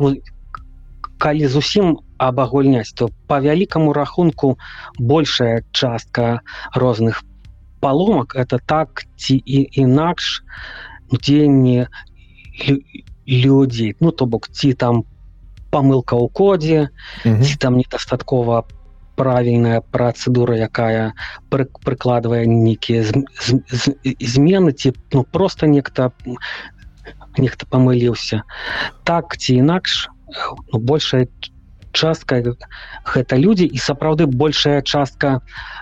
калі зусім абагульняць то по вялікаму рахунку большая частка розных паломак это так ці і інакш дзеянне людзей ну то бок ці там памылка ў кодзе ці там недастаткова правільная працэдура якая пры, прыкладвае нейкія змены ці ну просто нехта нехта памыліўся так ці інакш ну, большая частка гэта людзі і сапраўды большая частка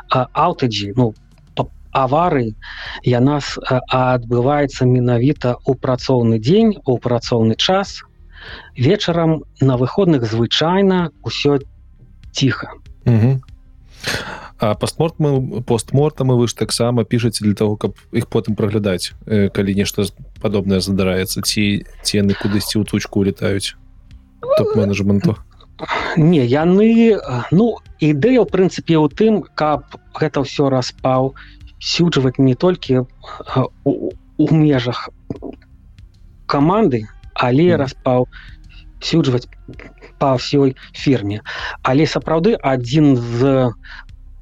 аўтаджі ну авары яна адбываецца менавіта у працоўны дзень у працоўны час. Вечарам на выходных звычайна ўсё ціха пастморт мы постмортам вы ж таксама пішаце для того каб іх потым праглядаць калі нешта падобнае задараецца ці ці яны кудысьці ў тучку улетаюць топ-менеджменту. Не яны ну ідэя ў прынцыпе ў тым каб гэта ўсё распаў сюджваць не толькі у, у межах каманды але mm. распаў сюджваць па ўсёй фірме але сапраўды адзін з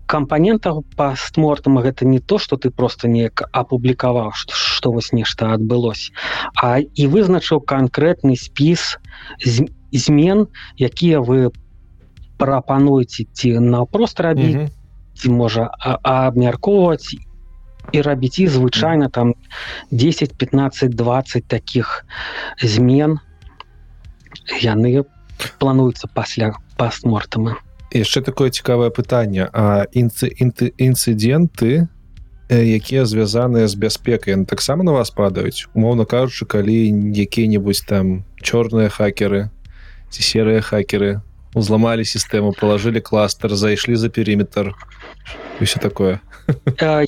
кампанентаў пастмортам гэта не то что ты просто неяк апублікаваў что вось нешта адбылось а і вызначыў канкрэтны спіс змен якія вы прапануеце ці наўпрост рабіць ці можа абмяркоўваць і рабіць і звычайна там 10 15 20 таких змен яны плануюцца пасля пастмортама яшчэ такое цікавае пытанне а інцы інты інцыденты якія звязаныя з бяспекай таксама на вас падаюць умоўна кажучы калі якія-небудзь там чорныя хакеры ці серыя хакеры узламалі сістэму положили кластер зайшлі за периметр все такое.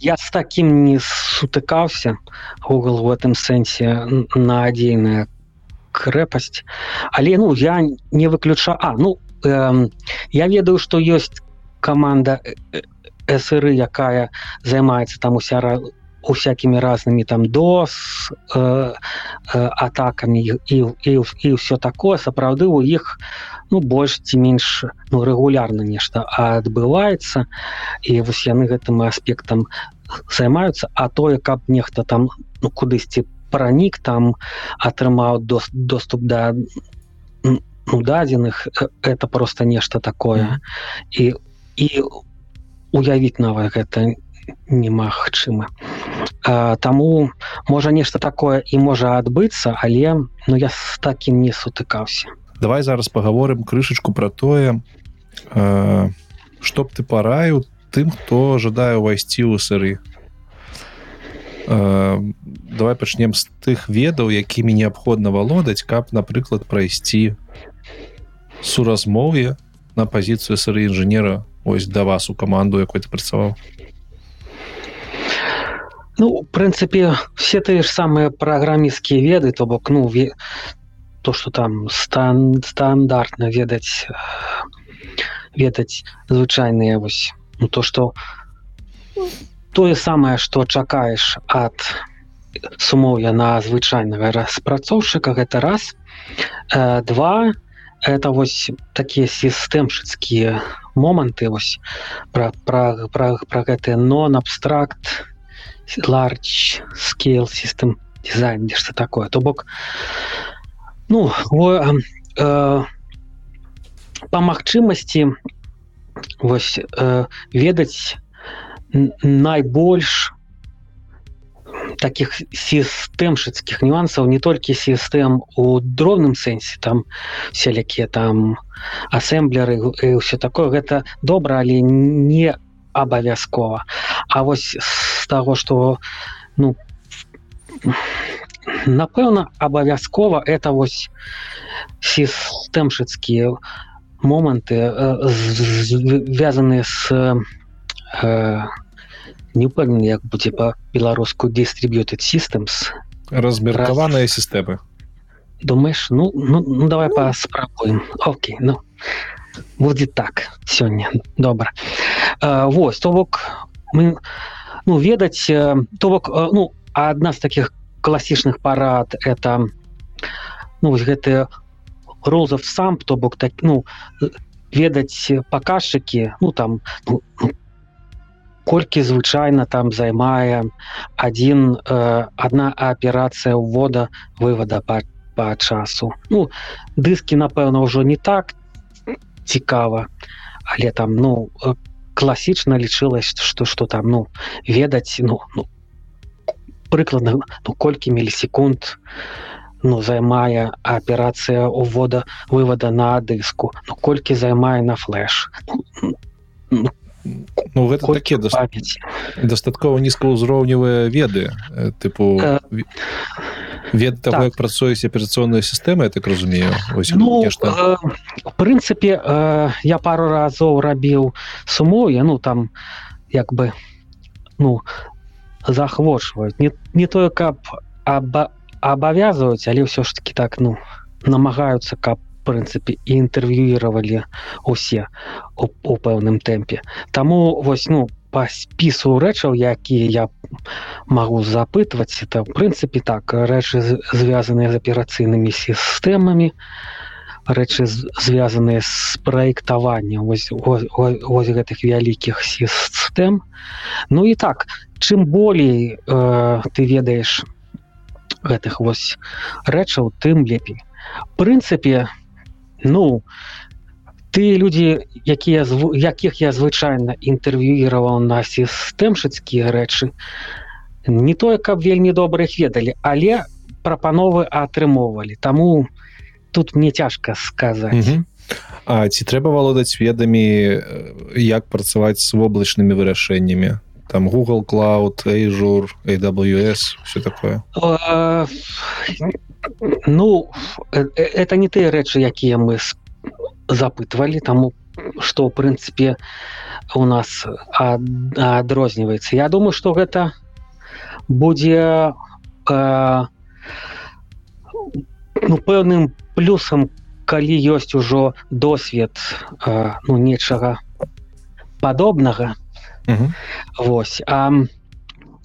Я с таким не сутыкаўся Google в этом сэнсе на адзейная крэпасць але ну я не выключа А ну э, я ведаю что ёсць команда сры якая займаецца там уся усякімі разнымі там дос э, э, атакамі і, і, і, і все такое. Сапраўды у іх ну больш ці менш ну, рэгулярна нешта адбываецца. І вось яны гэтым аспектам займаюцца. А тое каб нехта там ну, кудысьці пранік там атрымаў дос, доступ да ну, дадзеных это просто нешта такое. І і уявіць нават гэта не немагчыма Таму можа нешта такое і можа адбыцца але ну я з такім не сутыкаўся давай зараз паговорым крышачку про тое чтоб ты параю тым хто жадае ўвайсці ў сыры давай пачнем з тых ведаў якімі неабходна валодаць каб напрыклад прайсці суразмоўе на пазіцыю сыры інжынера. Ось да вас у каманду якой ты працаваў. Ну, в прынцыпе все тыя ж самыя праграмісцкія веды то бок ну ве... то что там стан стандартна ведаць ведаць звычайныя вось ну, то что тое самае что чакаеш ад сумоўя на звычайнага распрацоўшчыка гэта раз. Э, два это вось такія сістэмшыцкія моманты вось пра пра, пра, пра гэты нон абстракт large scale system дизайн нешта такое. То бок ну о, э, по магчымасці вось э, ведаць найбольш таких сістэмшыцкіх нюансаў не толькі сістэм у дробным сэнсе там селякія там асэмблеры все такое. Гэта добра але не абавязкова. А вось з таго что ну напэўна абавязкова это вось сістэмшыцкія моманты звязаныя с э, не упэўнены як будзе па-беларуску distributed systems. Размеркаваныя Раз... сістэмы. Думаешь ну, ну, ну давай ну... паспрабуем. Окей ну будзе так сёння. Добра. Э, Вось то бок мы ну ведаць то бок ну адна з таких класічных парад это ну гэты розов сам то бок так ну ведаць паказчыкі ну там ну, колькі звычайна там займае один э, одна аперацыя ўвода вывода по по часу. Ну дыскі напэўна ўжо не так цікава але там ну класічна лічылась что что там ну ведаць ну, ну прыкладна ну, колькі мілісекунд ну займае аперацыя увода вывода на дыску ну колькі займае на флеш ну, ну, гэта такі дастаткова нізкаўзроўневыя веды тыпу э, вед того так. як працуюць аперацыйныя сістэмы так разумею? Ну, э, в прынцыпе э, я пару разоў рабіў суму я ну там як бы ну захвочваюць не, не тое каб абавязваюць але ўсё ж таки так ну намагаюцца каб прынцыпе і інтэрв'юіравалі усе у, у пэўным тэмпе. Таму вось ну по спісу рэчаў якія я магу запытваць это в прынцыпе так рэчы звязаныя з аперацыйнымі сістэмамі рэчы звязаныя з праектаваннем. Вось, вось, вось гэтых вялікіх сістэм. Ну і так чым болей э, ты ведаеш гэтых вось рэчаў тым лепей. Прынцыпе ну ты людзі якія якіх я звычайна інтэрв'юіраваў на сістэмшыцкія рэчы не тое каб вельмі добра іх ведалі але прапановы атрымоўвалі. Таму тут мне цяжка сказаць. Mm -hmm. А ці трэба валодаць ведамі як працаваць з воблачнымі вырашэннямі там google cloud Azure, AWS все такое. Ну э, э, это не тыя рэчы якія мы запытвалі таму что в прынцыпе у нас адрозніваецца Я думаю что гэта будзе э, ну пэўным плюсам калі ёсць ужо досвед э, ну нечага падобнага Вось а,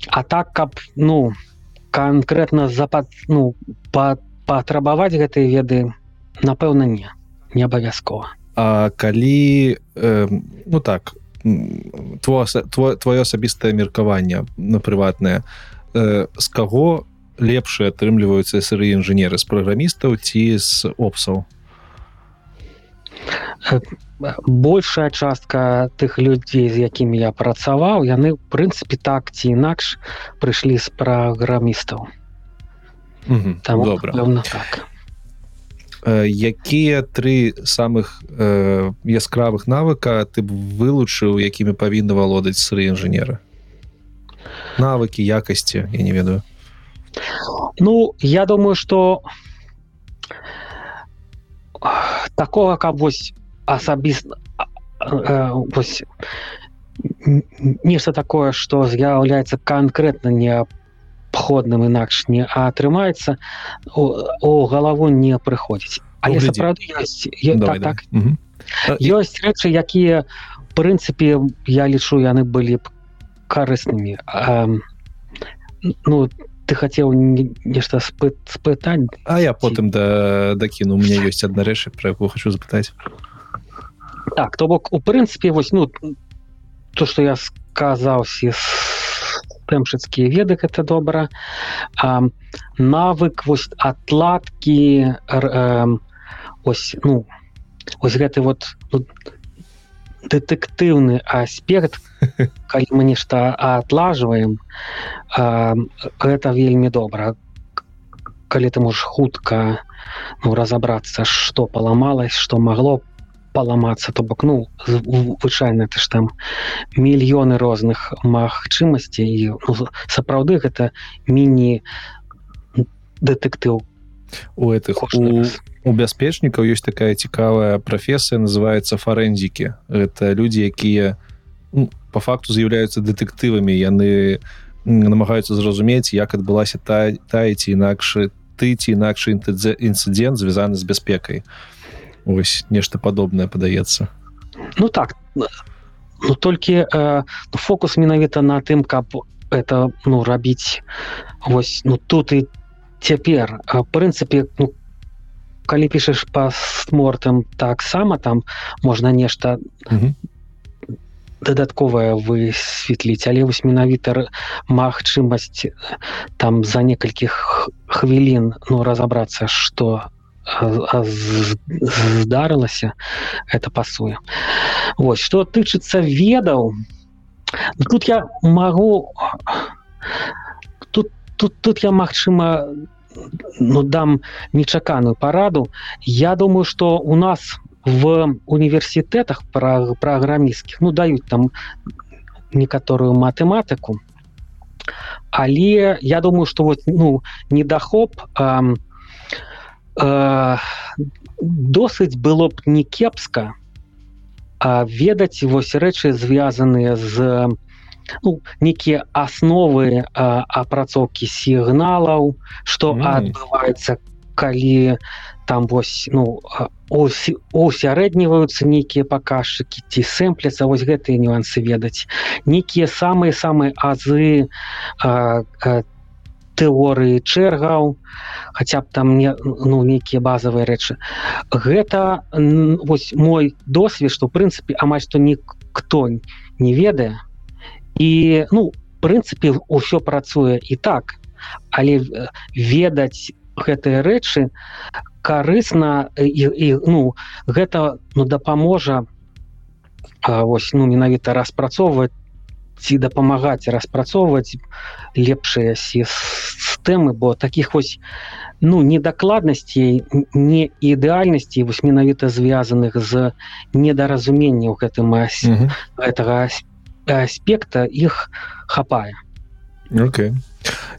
а так каб ну конкретно запад ну па, патрабаваць гэтыя веды напэўна не не абавязкова. А калі э, ну так твое твоё асабістае меркаванне на прыватнае э, з каго лепшыя атрымліваюцца сыры інжынеры з праграмістаў ці з опсаў большая частка тых людзей з якімі я працаваў яны в прынцыпе так ці інакш прыйшлі з праграмістаў. Добра. так. Якія тры самых э, яскравых навыка ты б вылучыў якімі павінны валодаць сыры інжынеры? Навыкі якасці я не ведаю. Ну я думаю что такого каб вось асабіста вось нешта такое что з'яўляецца конкретно неабходным інакш не атрымаецца у галаву не прыходзіць. Але сапраўды ёсць так, так. ёсць рэчы якія прынцыпе я лічу яны былі б карыснымі. Ну ты хацеў нешта спыт спытаць А я потым да дакіну у меня ёсць адна рэчы про якую хочу запытаць так то бок у прынцыпе вось ну то что я сказаўся тэмшыцкія веды это добра а, навык вось отладкі ось ну ось гэты вот ну, дэтэктыўны аспект калі мы нешта атлажваем гэта вельмі добра. Калі ты можешь хутка ну, разобрацца что паламалось что могло паламацца то бок ну вычайна ты ж там мільёны розных магчымасцей. Ну, сапраўды гэта міні дэтэктыў у этих у, у бяспечнікаў ёсць такая цікавая прафесія называется фарэнзікі это людзі якія ну, по факту з'яўляюцца дэтэктывамі яны намагаюцца зразумець як адбылася та таці інакш ты ці інакш інцыдент звязаны з бяспекай. Ось нешта падобнае падаецца. Ну так ну толькі э, фокус менавіта на тым каб это ну рабіць. Вось ну тут і цяпер прынцыпе ну, калі пішаш пастмортам таксама там можна нешта дадатковае высветліць але вось менавіта магчымасць там за некалькіх хвілін ну разобрацца что здарылася это пасуе Вось что тычыцца ведаў тут я могу тут тут тут я магчыма ну дам нечаканую параду. Я думаю что у нас в універсітэтах пра праграмістскіх ну даюць там некаторую матэматыку але я думаю что вот ну недахоп а э, досыць было б не кепска ведаць вось рэчы звязаныя з ну, некія асновы апрацоўкі сігналаў што mm. адбываецца калі там вось ну усярэдніваюцца нейкія паказчыкі ці сэмпляцца вось гэтыя нюансы ведаць. Нейкія самыя самыя азы тэорыі чэргаў хаця б там не ну нейкія базавыя рэчы. Гэта вось мой досвед што прынцыпе амаль што ніхто не ведае і ну прынцыпе ўсё працуе і так але э, ведаць гэтыя рэчы карысна і, і ну гэта ну дапаможа вось ну менавіта распрацоўваць ці дапамагаць распрацоўваць лепшыя сістэмы бо таких вось ну недакладнасцей не ідэальнасці вось менавіта звязаных з недаразуменняў гэтым ась Мгм. гэтага аспекта іх хапае Окей.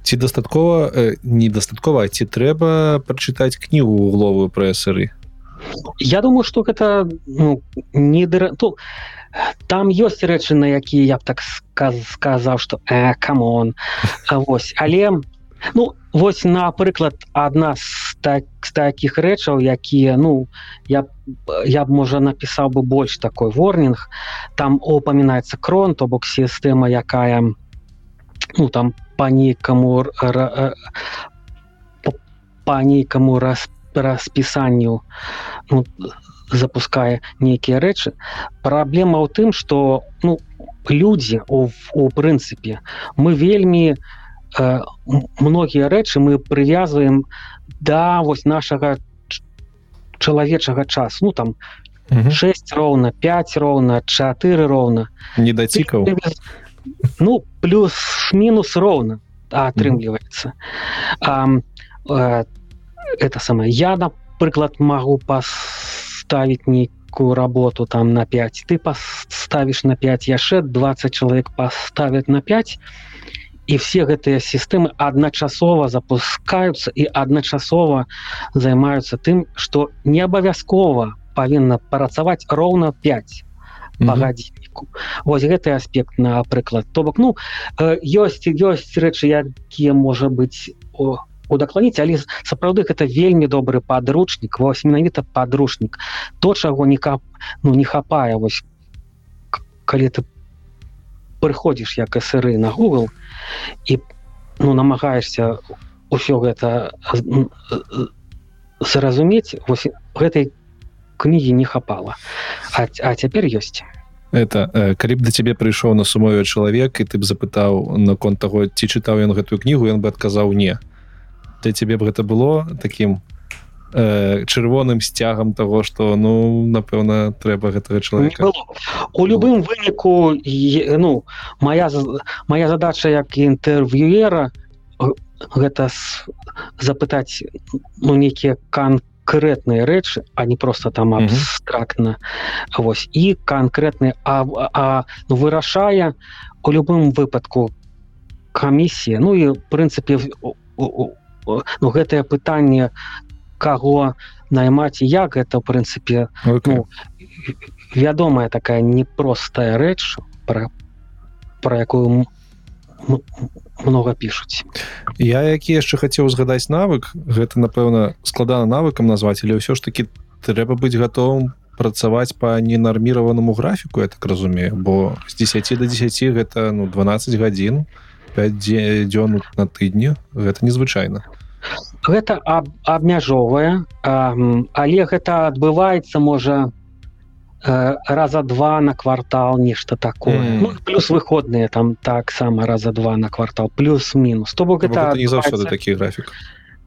ці дастаткова э, недастаткова ці трэба прачытаць кнігу угловую пра сыры Я думаю что гэта ну, не дыра... ну, там ёсць рэчы на якія я б так сказ... сказаў что э, камон А вось але ну вось напрыклад адна з, так, з таких рэчаў якія ну я я б можа напісаў бы больш такой ворнінг. Там упамінаецца крон то бок сістэма якая ну там по нейкаму по нейкаму раз распісанню ну, запускае нейкія рэчы. Праблема ў тым что ну людзі у, у прынцыпе мы вельмі м- многія рэчы мы прывязваем да вось нашага чалавечага часу. Ну там 6 роўна 5 роўна 4 роўна. Не дацікаў ну плюс-мінус роўна атрымліваецца. -hmm. это самое я напрыклад могу поставить нейкую работу там на 5 ты поставишь на 5 яшчэ 20 человек поставят на 5 і все гэтыя сістэмы адначасова запускаются і адначасова займаюцца тым что не абавязкова павінна працаваць роўна 5 Мгм. по гадзінніку вось гэты аспект напрыклад то бок ну э, ёсць ёсць рэчы якія можа быць о удакланіць але сапраўды гэта вельмі добры падручнік вось менавіта падручнік. То чаго не кап ну не хапае вось калі ты прыходзіш як сыры на google і ну намагаешься ўсё гэта зразумець вось гэтай кнігі не хапала. А, а цяпер ёсць. Это э, калі б да цябе прыйшоў на сумове чалавек і ты б запытаў наконт таго ці чытаў ён гэтую кнігу ён бы адказаў не. Для цябе б гэта было таким э, чырвоным сцягам того что ну напэўна трэба гэтага чалавека было. у любым выніку ну моя моя задача як інтэрв'юера гэта запытаць ну нейкія канкрэтныя рэчы а не просто там абстрактна. Вось і канкрэтны а, а ну, вырашае у любым выпадку камісія. Ну і прынцыпе ну гэтае пытанне каго наймаць як гэта в прынцыпе Окей. ну, вядомая такая непростая рэч про про якую много пишуць я які яшчэ хацеў згадаць навык гэта напэўна складана навыкам назваць але ўсё ж таки трэба быць гатовым працаваць по ненарміраванаму графіку я так разумею бо з 10 до 10 гэта ну 12 гадзін 5 дзён на тыдні гэта незвычайна гэта аб, абмяжоўвае а, м, але гэта адбываецца можа э, раза два на квартал нешта такое. Мгм. ну, плюс выходныя там таксама раза два на квартал плюс-мінус. То бок Бо гэта не заўсёды такі графік.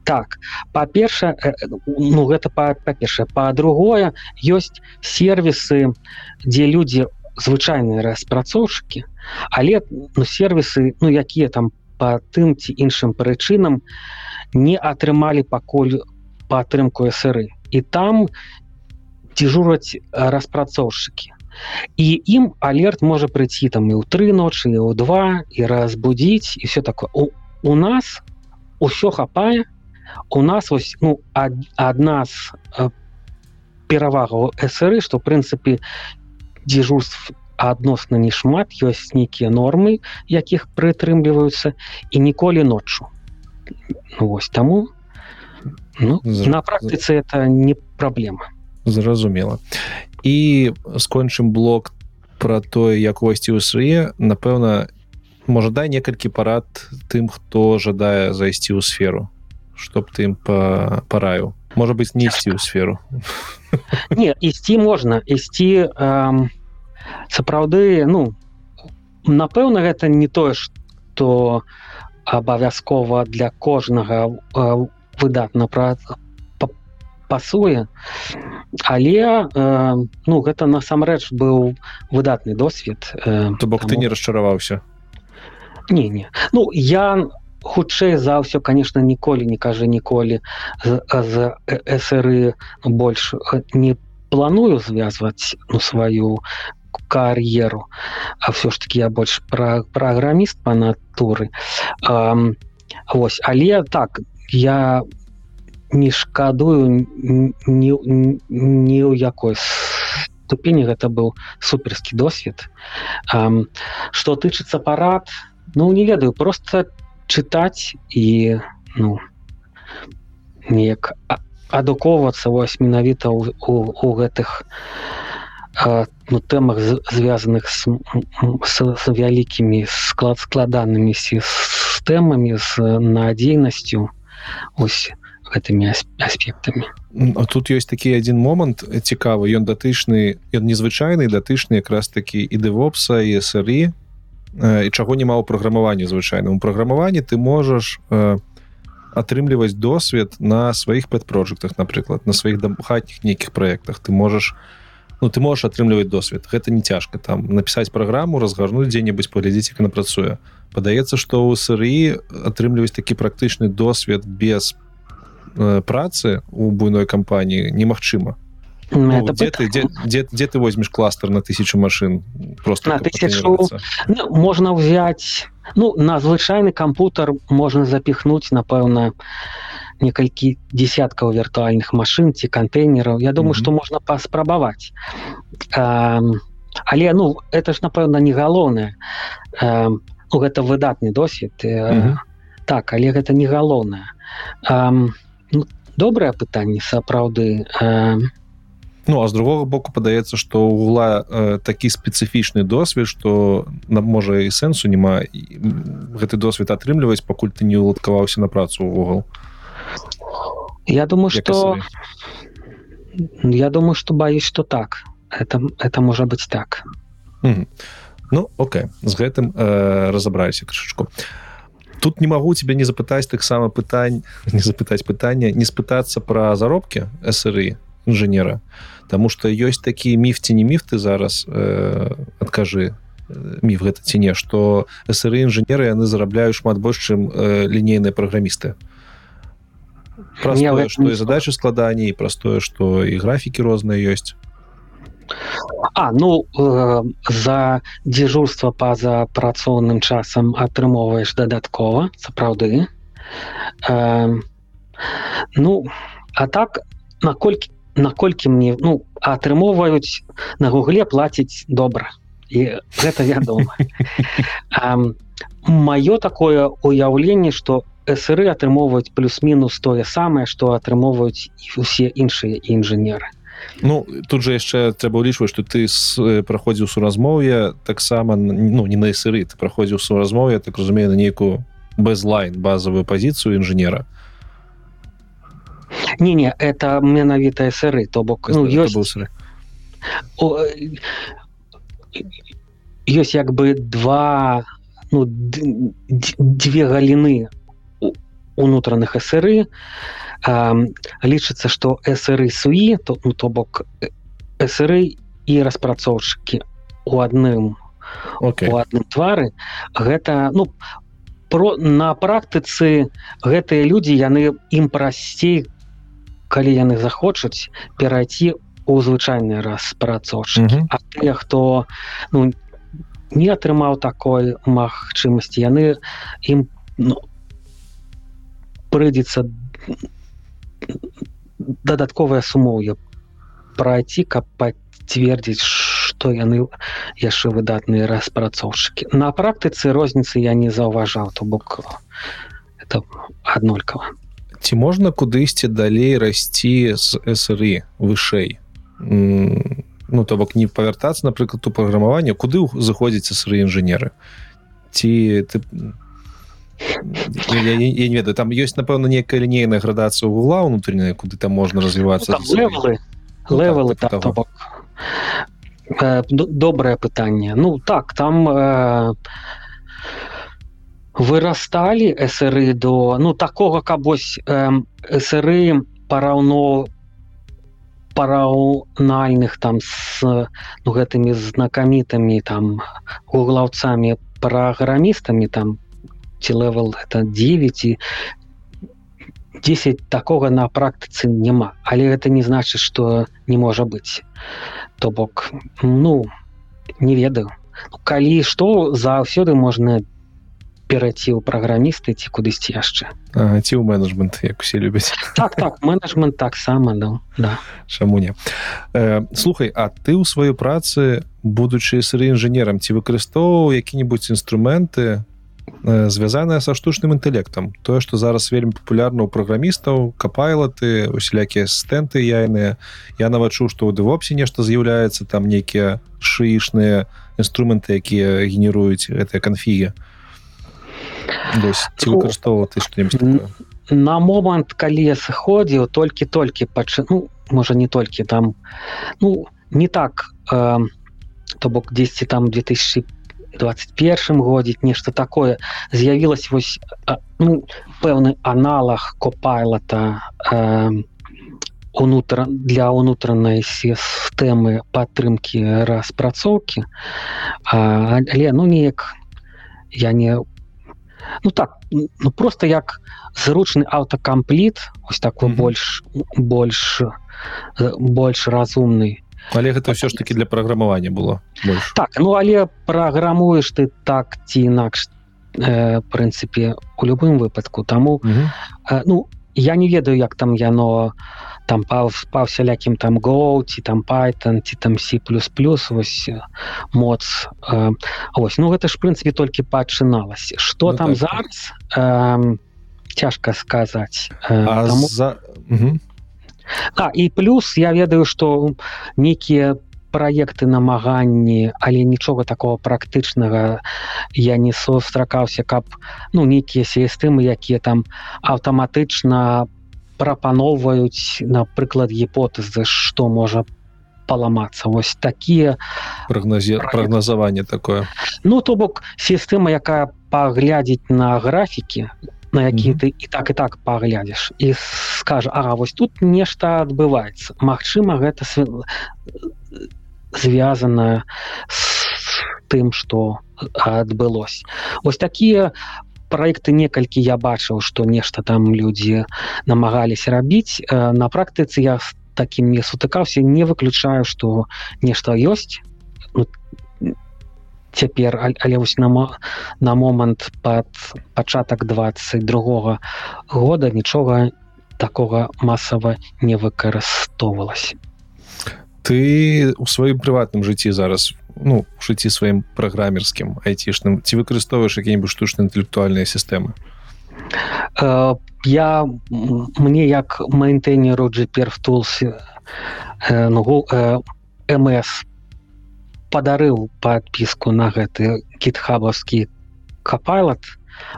Так па-перша э, ну гэта па- па-першае. Па-другое ёсць сервісы дзе людзі звычайныя распрацоўшчыкі але ну сервісы ну якія там по тым ці іншым прычынам не атрымалі пакуль падтрымку сыры і там дзежураць э, распрацоўшчыкі і ім алерт можа прыйти там і ў тры ночы і ў два і разбудзіць і все такое. У, у нас усё хапае у нас вось ну ад, адна з перавагаў сры што прынцыпе дзежурств адносна не шмат ёсць нейкія нормы якіх прытрымліваюцца і ніколі ноччу вось таму ну, Зра- на практыцы это не праблема зразумела і скончым блок про тое як увайсці ў свае напэўна можа дай некалькі парад тым хто жадае зайсці ў сферу чтоб ты ім па параю можа быть не ісці ў сферу. Не ісці можна. Ісці эм, сапраўды ну напэўна гэта не тое что абавязкова для кожнага э, выдатна пра пасуе. Але э, ну гэта насамрэч быў выдатны досвед э, то бок ты не расчараваўся? Не не. Ну я хутчэй за ўсё конечно ніколі не кажа ніколі з, з сры больш не планую звязваць ну сваю кар'еру а все ж таки я больш пра праграміст по натуры ось але так я не шкадую ні ў якой ступені гэта быў суперскі досвед что тычыцца парад ну не ведаю просто чытаць і ну неяк адукоўвацца вось менавіта у, у, у гэтых ну, тэмах звязаных з, з, з вялікімі склад складанымі сістэмамі з надзейнасцю ось гэтымі аспектамі А тут ёсць такі адзін момант цікавы ён датычны ён незвычайны датычны якраз такі і дэвопса і сырі і чаго няма ў праграмаванні звычайным? Праграмаванні ты можаш атрымліваць досвед на сваіх пэт-прожектах напрыклад на сваіх хатніх нейкіх праектах. Ты можаш ну ты можаш атрымліваць досвед гэта не цяжка там напісаць праграму разгарнуць дзе-небудзь паглядзець як она працуе падаецца што ў сыры атрымліваць такі практычны досвед без працы у буйной кампаніі немагчыма Ну, где, ты, где, где, где ты возьмешь кластер на тысячу машин? Просто на тысячу. ну, можно взять ну на звычайный компьютер можно запихнуть напэўна некалькі десяткаў віртуальных машин ці контейнеров. Я думаю mm -hmm. что можно паспрабаваць але ну это ж напэўна не галоўнае. Ну, гэта выдатны досвед mm -hmm. так але гэта не галоўнае. Ну, добрае пытанне сапраўды. А Ну а з другого боку падаецца што угла э, такі спецыфічны досвед што нам можа і сэнсу няма гэты досвед атрымліваць пакуль ты не уладкаваўся на працу ўвогул Я думаю что я думаю что баюсь что так. Это это можа быть так. Mm. Ну Окей. З гэтым э, разабраліся крышачку тут не магу тебе не запытаць таксама пытань не запытаць пытання не спытацца пра заробкі сры інжынера Таму што ёсць такі міф ці не міф ты зараз э, адкажы э, міф гэта ці не што сры інжынеры яны зарабляюць шмат больш чым э, лінейныя праграмісты простое што і задачы складаней простое што і графікі розныя ёсць А ну э, за дзежурства па-за працоўным часам атрымоўваеш дадаткова сапраўды э, ну а так наколькі наколькі мне ну атрымоўваюць на гугле плаціць добра і гэта вядома маё такое уяўленне что сры атрымоўваюць плюс-мінус тое самае что атрымоўваюць усе іншыя інжынеры Ну тут же яшчэ трэба ўлічваць что ты праходзіў суразмоўе таксама ну не на сыры ты праходзіў суразмоўе так разумею на нейкую безлайн базовую пазіцыю інжынера. Не не это менавіта сыры то бок ну, ёсць. О, ёсць як бы два ну, две галіны унутраных сры лічыцца что сры суі то ну, то бок сры і распрацоўшчыкі у адным okay. у адным твары гэта ну про на практыцы гэтыя людзі яны ім прасцей калі яны захочуць перайти у звычайны распрацоўчы mm -hmm. А тыя хто ну, не атрымаў такой магчымасці яны ім ну, прыйдзецца дадатковыя сумоўе пройти каб пацвердзіць что яны яшчэ выдатныя распрацоўшчыкі. На практыцы розніцы я не заўважаў то бок это аднолькава. Ці можна кудысьці далей расці з сры вышэй? Ну то бок не павяртацца напрыклад у праграмаванне куды заходзіць сры інжынеры? Ці ты я, я, я не ведаю там ёсць напэўна некая лінейная градацыя гугла унутраная куды там можна развівацца ну, левелы. Ну, так, левелы типу так, то бок. Э, добрае пытанне ну так там э, вырасталі эсры до ну такога каб вось э, эсры параўно параўнальных там с ну, гэтымі знакамітымі там гуглаўцамі праграмістамі там ці левел это 9 і 10 такога на практыцы няма але гэта не значыць что не можа быць то бок ну не ведаю. Калі што заўсёды можна перайці ў праграмісты ці кудысьці яшчэ. Ці ў менеджмент як усе любяць. Так так менеджмент таксама да, да. чаму не э, слухай А ты ў сваёй працы будучы сыры інжынерам ці выкарыстоўваў які-небудзь інструменты э, звязаныя са штучным інтэлектам тое што зараз вельмі папулярна ў праграмістаў капайлаты усялякія стэнты яйныя. Я нават чуў што ў дэвопсе нешта з'яўляецца там нейкія шыішныя інструменты якія генеруюць гэтыя канфігі. Ці Ну, выкарыстоўваў ты што-небудзь на момант калі я сыходзіў толькі-толькі пач ну можа не толькі там ну не так э, то бок 10 там 2021 годзе нешта такое з'явілась вось ну, пэўны аналаг копайлата э, унутра для унутранай сістэмы падтрымки распрацоўкі а, але ну неяк я не ну так ну просто як зручны аўтакампліт ось такой Мгм. больш больш э, больш разумны але гэта ўсё ж таки для праграмавання было больш так ну але праграмуеш ты так ці інакш э, прынцыпе у любым выпадку таму Мгм. э, ну я не ведаю як там яно там па па всялякім там go ці там python ці там c вось э, моц э, ось ну гэта ж прынцыпе толькі пачыналася что Ну там так, так. зараз э, цяжка сказаць э, А таму- за Мгм. А і плюс я ведаю што нейкія праекты намаганні але нічога такого практычнага я не сустракаўся каб ну нейкія сістэмы якія там аўтаматычна прапаноўваюць напрыклад гіпотэзы што можа паламацца. Вось такія прагнозе прагназаванне такое. Ну то бок сістэма якая паглядзець на графікі на які Мгм. ты і так і так паглядзіш. І скажа Ага вось тут нешта адбываецца Магчыма гэта св- звязана з тым што адбылось. Ось такія проекты некалькі я бачыў што нешта там людзі намагаліся рабіць. Э, на практыцы я з такім не сутыкаўся не выключаю што нешта ёсць цяпер ал- але вось на на момант пад пачатак 22 года нічога такога масава не выкарыстоўвалася. Ты у сваім прыватным жыцці зараз ну жыцці сваім праграмерскім айцішным ці выкарыстоўваеш які-небудзь штучна інтэлектуальныя сістэмы? Э, я мне як мейнтейнеру GPR Tools э, ну, э, МС падарыў подпіску на гэты кітхабаўскі капайлат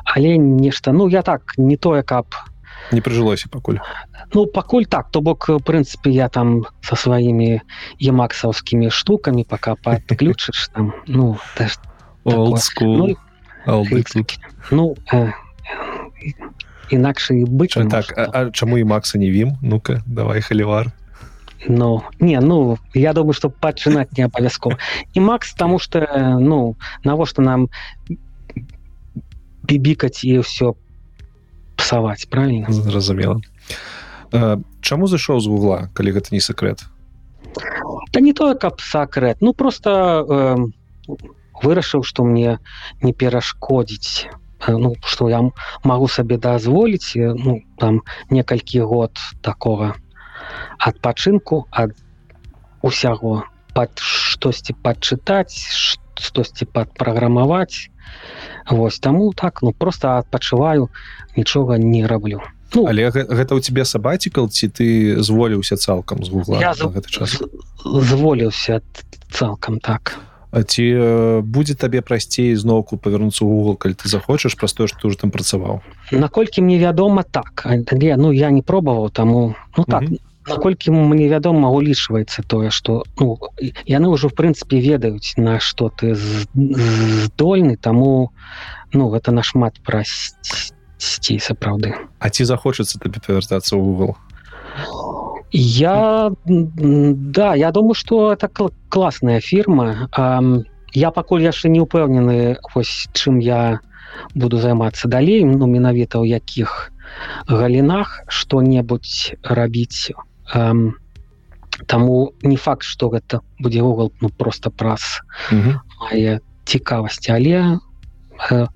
але нешта ну я так не тое каб не прыжылося пакуль. Ну пакуль так то бок прынцыпе я там со сваімі емаксаўскімі штукамі пока подключыш там ну school, Ну, ну э, інакш і не так а, а чаму і макса не вім? Ну-ка давай халівар Ну не ну я думаю что пачынаць не абавязкова і Макс тому что э, ну навошта нам бібікаць і ўсё псаваць правильно? Зразумела А, чаму зайшоў з вугла калі гэта не сакрэт Да не тое каб сакрэт ну просто э, вырашыў что мне не перашкодзіць э, ну что я м- могу сабе дазволіць э, ну там некалькі год такого адпачынку ад усяго пад штосьці падчытаць штосьці падпраграмаваць. Вось таму так ну просто адпачываю нічога не раблю. Ну, але гэ- гэта ў цябе сабацікал ці ты зволіўся цалкам з вугла Я з- гэты час? зволіўся цалкам так. Ці будзе табе прасцей зноўку павярнуцца Google калі ты захочаш праз тое што уже там працаваў? Наколькі мне вядома так. Але ну я не пробаваў таму ну так. Mm -hmm. Наколькі мне вядома улічваецца тое што ну, яны ўжо в прынцыпе ведаюць на што ты здольны таму ну гэта нашмат прасцей сапраўды А ці захочацца табе павяртацца ў Google Я да я думаю что это классная фирма. Я пакуль яшчэ не упэўнены вось чым я буду займацца далей ну менавіта ў якіх галінах что-небудзь рабіць Таму не факт что гэта будзе Google ну просто праз мае цікавасці. Але э,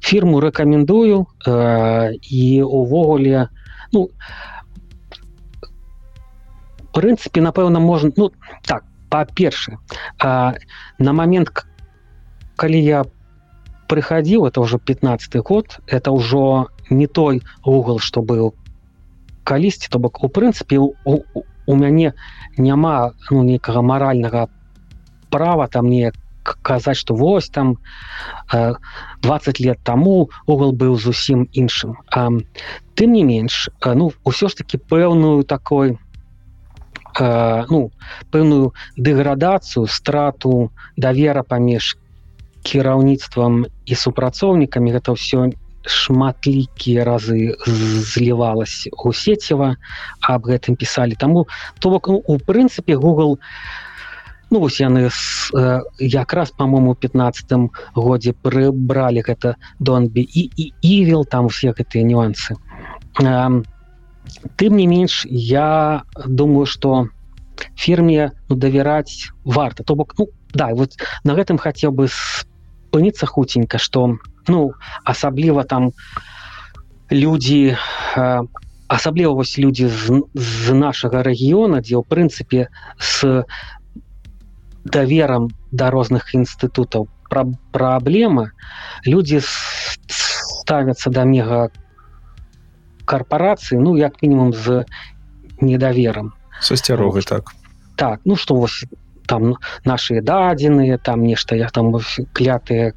фірму рэкамендую э, і увогуле ну прынцыпе напэўна можна ну так па-першае на момент калі я прыхадзіў это ўжо 15 год это ўжо не той угол что быў калісьці то бок у прынцыпе у, у, у мяне няма ну некага маральнага права там не казаць что вось там 20 лет таму угол быў зусім іншым. Тым не менш ну ўсё ж таки пэўную такой э, ну пэўную дэградацыю страту давера паміж кіраўніцтвам і супрацоўнікамі гэта ўсё шматлікія разы злівалась у сеціва аб гэтым пісалі таму то бок ну, у прынцыпе Google ну вось яны с, э, якраз по-моему 15 годзе прыбралі гэта донбі і і івел там все гэтыя нюансы. А, тым не менш я думаю что фірме ну, давяраць варта. То бок ну да вот на гэтым хацеў бы спыніцца хуценька что ну асабліва там людзі э, асабліва вось людзі з, з нашага рэгіёна дзе ў прынцыпе с даверам да розных інстытутаў пра праблема людзі ставяцца да мега карпорацыі ну як мінімум з недаверам со сцярогай так. Так ну что вось там наши дадзеныя там нешта я там клятыя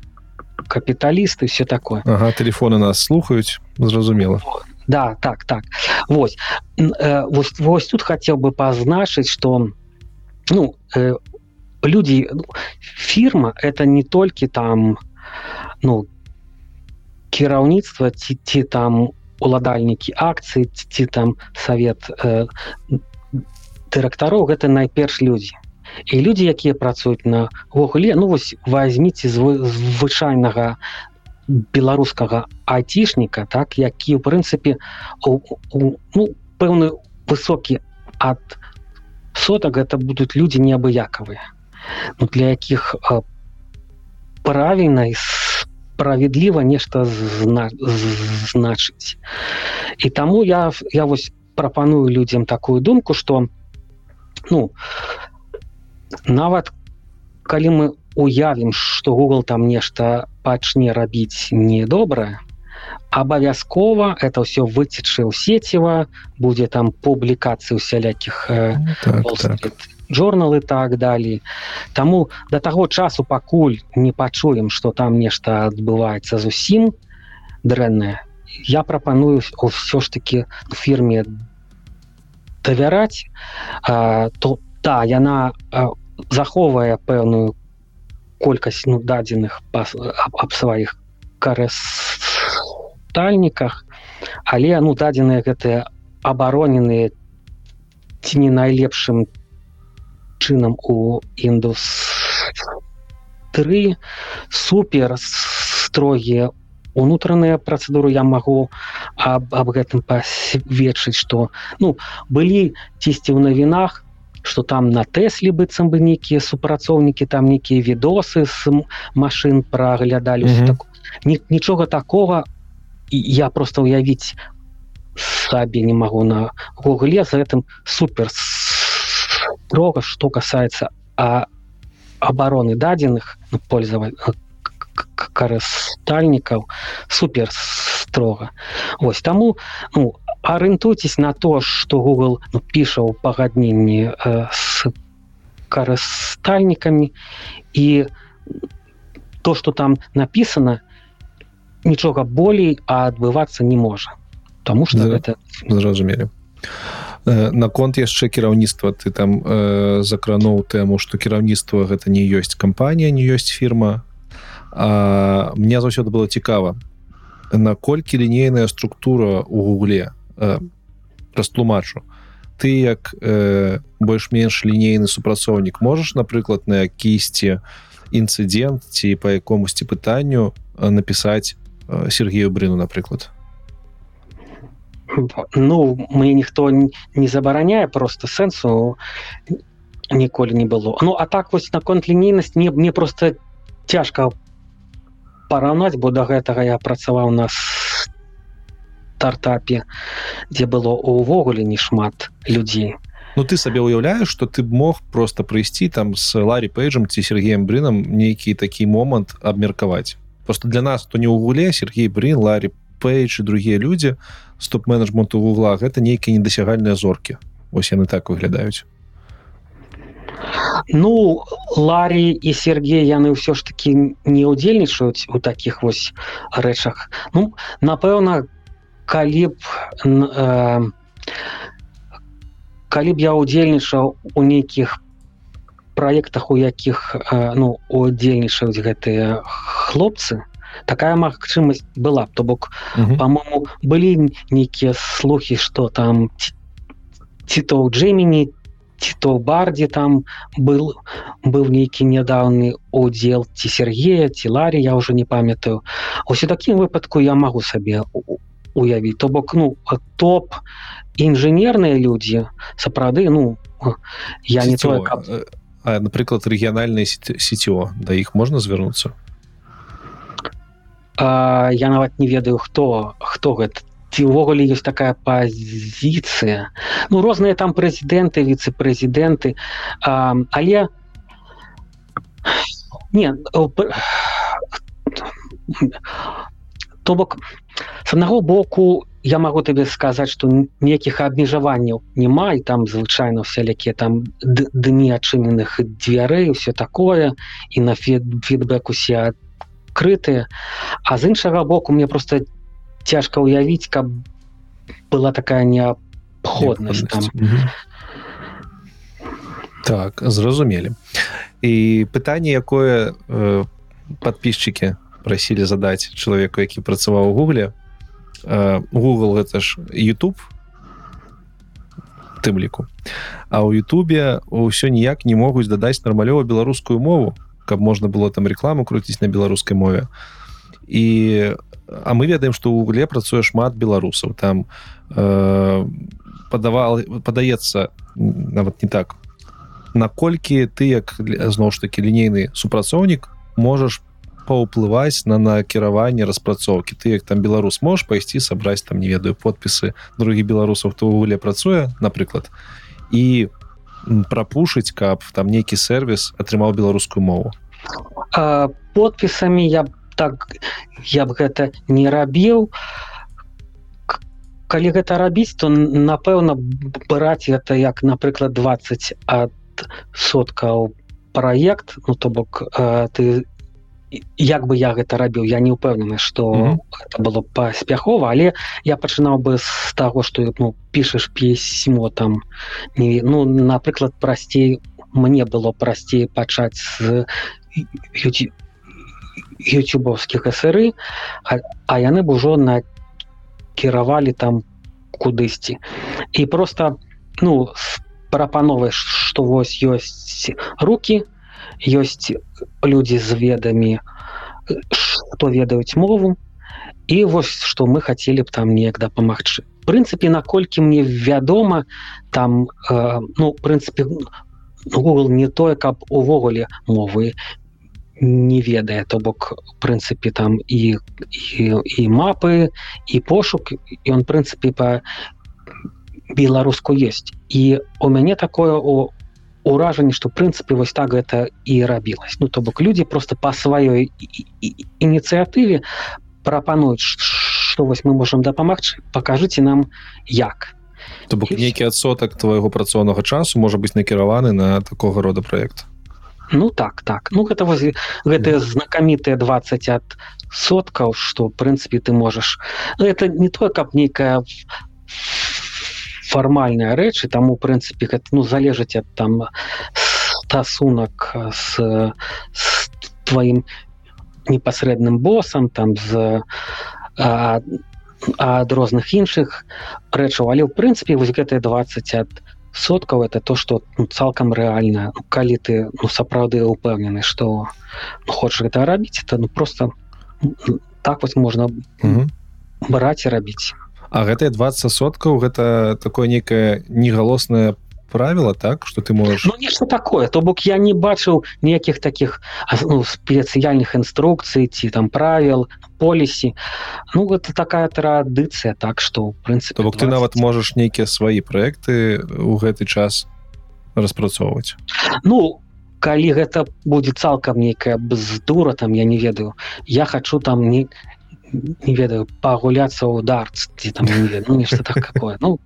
капіталісты все такое. Ага, телефоны нас слухаюць зразумела да так так. Вось э, вось, вось тут хотел бы пазначыць что ну э, люди ну, фирма это не толькі там ну кіраўніцтва ці ці там уладальнікі акцыі ці там совет э, дырэктароў гэта найперш людзі і людзі якія працуюць на вогуле ну вось возьміце звычайнага беларускага айцішніка так які ў прынцыпе ну, пэўны высокі ад сотак это будуць людзі неабыякавыя ну, для якіх правільна справедліва нешта зна значыць і таму я я вось прапаную людзям такую думку что ну нават калі мы уявім что Google там нешта пачне рабіць недобрае абавязкова это все выцечы ў сеціва будзе там публікацыі усялякіх э, ну, так, так. журналы так далей Таму до таго часу пакуль не пачуем что там нешта адбываецца зусім дрэннае я прапаную ўсё ж таки фірме давяраць то да яна захоўвае пэўную колькасць ну дадзеных аб, аб сваіх карыстальніках але ну дадзеныя гэтыя абароненыя ці не найлепшым чынам у індус 3 супер строгія унутраныя працэдуры я магу аб, аб гэтым пасведчыць что ну былі цісьці ў навінах что там на тэслі быццам бы нейкія супрацоўнікі там нейкія відосы з машин праглядалі mm -hmm. так, нічога такого я просто уявіць сабе не магу на гугле за гэтым супер строго что касается а обороны дадзеных ну, пользовать карыстальнікаў супер строга ось таму ну арыентуйтесь на то что google ну, піша ў пагадненні э, с карыстальнікамі і то что там написано нічога болей а адбывацца не можа. Таму что Да. гэта зразумелі. Э, наконт яшчэ кіраўніцтва ты там э, закрануў тэму што кіраўніцтва гэта не ёсць кампанія не ёсць фірма. А, мне заўсёды было цікава наколькі лінейная структура у гугле растлумачу. Ты як э, больш-менш лінейны супрацоўнік можаш напрыклад на якісьці інцыдент ці па якомусьці пытанню напісаць э, Сергею брыну напрыклад? Ну мне ніхто не забараняе просто сэнсу ніколі не было. Ну а так вось наконт лінейнасць мне мне просто цяжка параўнаць бо да гэтага я працаваў на стартапе дзе было увогуле не шмат людзей Ну ты сабе ўяўляеш что ты б мог просто прыйсці там с Ларри пейджам ці Сергеем брынам нейкі такі момант абмеркаваць просто для нас то не ў гуле Сергей брин Ларри пейдж і другія людзі стоп-менеджменту вугла гэта нейкія недасягальныя зоркі ось яны так выглядаюць Ну Ларі і Сергей яны ўсё ж таки не ўдзельнічаюць у таких вось рэчах. Ну напэўна калі б э, калі б я ўдзельнічаў у нейкіх праектах у якіх э, ну удзельнічаюць гэтыя хлопцы такая магчымасць была то бок Мгм. по-моему былі нейкія слухи что там ці- то ў джемені ці то ў бардзе там был быў нейкі нядаўны удзел ці Сергея ці Ларі я уже не памятаю ось у такім выпадку я магу сабе у- уявіць то бок ну топ інжынерныя людзі сапраўды ну я не Сетёво. тое каб Э, а напрыклад рэгіянальныя сетё да іх можна звярнуцца А, я нават не ведаю хто хто гэта. Ці ўвогуле ёсць такая пазіцыя? Ну розныя там прэзідэнты віцэ-прэзідэнты. Але не то бок з аднаго боку я магу табе сказаць што ніякіх абмежаванняў няма і там звычайна усялякія там дні адчыненых дзвярэй все такое і на фід- фідбэк усе адкрытыя. А з іншага боку мне просто цяжка ўявіць каб была такая неабходнасць там. Мгм. так зразумелі. І пытанне якое э, подписчики прасілі задаць чалавеку які працаваў у гугле. Э, Google гэта ж YouTube тым ліку а ў Ютубе ўсё ніяк не могуць дадаць нармалёва беларускую мову каб можна было там рекламу круціць на беларускай мове. І а мы ведаем што ў угле працуе шмат беларусаў. Там э, падавал падаецца нават не так наколькі ты як зноў ж таки лінейны супрацоўнік можаш паўплываць на накіраванне распрацоўкі ты як там беларус можаш пайсці сабраць там не ведаю подпісы другі беларусаў хто ўвогуле працуе напрыклад і прапушыць каб там нейкі сервіс атрымаў беларускую мову? Подпісамі я так я б гэта не рабіў калі гэта рабіць то напэўна браць гэта як напрыклад 20 ад соткаў праект ну то бок ты як бы я гэта рабіў я не ўпэўнены што Мгм. это было паспяхова але я пачынаў бы з таго што ну пішаш пісьмо там не ну напрыклад прасцей мне было прасцей пачаць з ютюбовскіх эсэры а, а яны б ужо накіравалі там кудысьці і просто ну с прапановай што вось ёсць руки ёсць людзі з ведамі што ведаюць мову і вось што мы хацелі б там неяк дапамагчы. Прынцыпе наколькі мне вядома там э, ну прынцыпе Google не тое каб увогуле мовы не ведае то бок прынцыпе там і і, і мапы і пошук ён прынцыпе па беларуску есть і у мяне такое у уражанне што прынцыпе вось так гэта і рабілась ну то бок людзі просто па сваёй ініцыятыве прапануюць што вось мы можемм дапамагчы пакажыце нам як. То бок нейкі адсотак твайго працоўнага часу можа быць накіраваны на такога рода проект. Ну так так. Ну гэта вось гэтыя знакамітыя 20 ад соткаў што в прынцыпе ты можаш. Ну, это не тое каб нейкая фармальная рэч і таму прынцыпе гэта ну залежыць ад там стасунак з, з тваім непасрэдным босам там з а, ад розных іншых рэчаў але ў прынцыпе вось гэтыя 20 ад соткаў это то что ну, цалкам рэальна ну, калі ты ну сапраўды упэўнены что ну, хочаш гэта рабіць это ну просто так вось можна браць і рабіць А гэтыя 20 соткаў гэта такое некае негалоснае правіла так что ты можешь ну, нешта такое. То бок я не бачыў ніякіх таких ну, спецыяльных інструкцый ці там правил полісі. Ну гэта такая традыцыя так что в прынцыпе бок 20... ты нават можаш нейкія свае проекты у гэты час распрацоўваць. Ну калі гэта будзе цалкам нейкая бздура там я не ведаю я хочу там не не ведаю пагуляцца ў дартс ці там ну, нешта так какое ну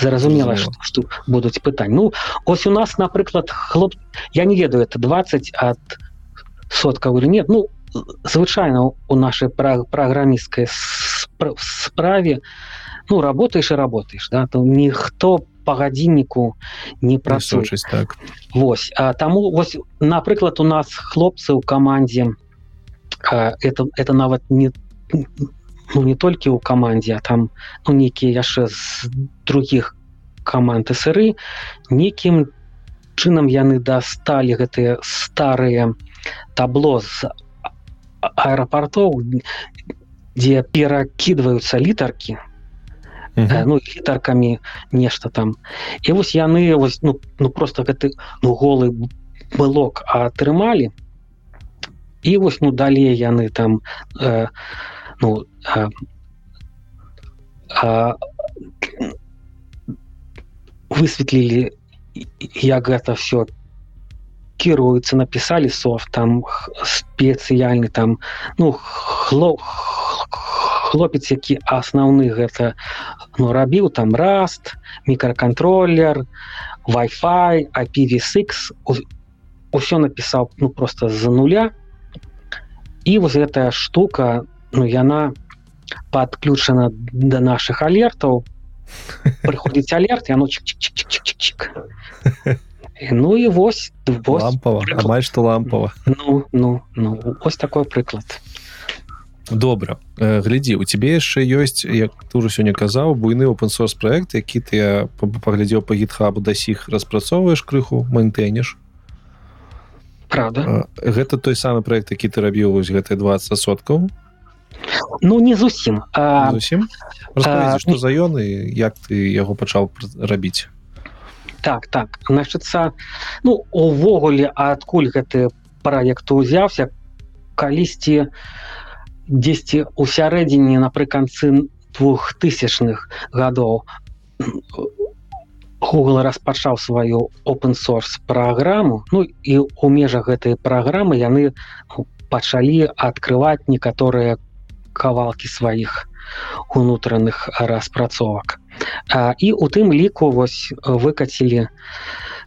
зразумела што, што будуць пытань ну ось у нас напрыклад хлоп я не ведаю это 20 ад соткаў или нет. Ну звычайна у нашай пра праграмісткай справе ну работаеш і работаеш да то ніхто по гадзінніку не працуюць так. Вось. А таму вось напрыклад у нас хлопцы ў камандзе это это нават не ну, не толькі ў камандзе там ну, нейкія яшчэ з других каманд сыры некім чынам яны дасталі гэтыя старыя табло з аэрапортоў дзе перакідваюцца літаркі. Uh -huh. ну літаркамі нешта там. І вось яны вось ну, ну просто гэты ну голы былок атрымалі. І вось ну далей яны там э, ну а, а, высветлілі як гэта все кіруецца написали софт там спецыяльны там ну хлоп хлопец які асноўны гэта ну рабіў там раст мікраконтроллер wi-fi IPv6 ўсё напісаў ну просто за нуля. І вось гэтая штука ну яна подключана до наших алертаў прыходзіць алерт яно ну і вось лампава амаль што лампава ну ну ну ось такой прыклад добра глядзі у тебе яшчэ ёсць як ты уже сёння казаў буйны open-source проект які ты паглядзеў по гитхабу да сіх распрацоўваеш крыху мантэнеш правда. Гэта той самы проект які ты рабіў вось гэтыя 20 соткаў ну не зусім. А... зусім? Что за ён і як ты яго пачаў рабіць так так. Значится ну увогуле адкуль гэты проект узяўся калісьці дзесьці у сярэдзіне напрыканцы двухтысячных гадоў Google распачаў сваю open source праграму. Ну і у межах гэтай праграмы яны пачалі адкрываць некаторыя кавалкі сваіх унутраных распрацовак і у тым ліку вось выкацілі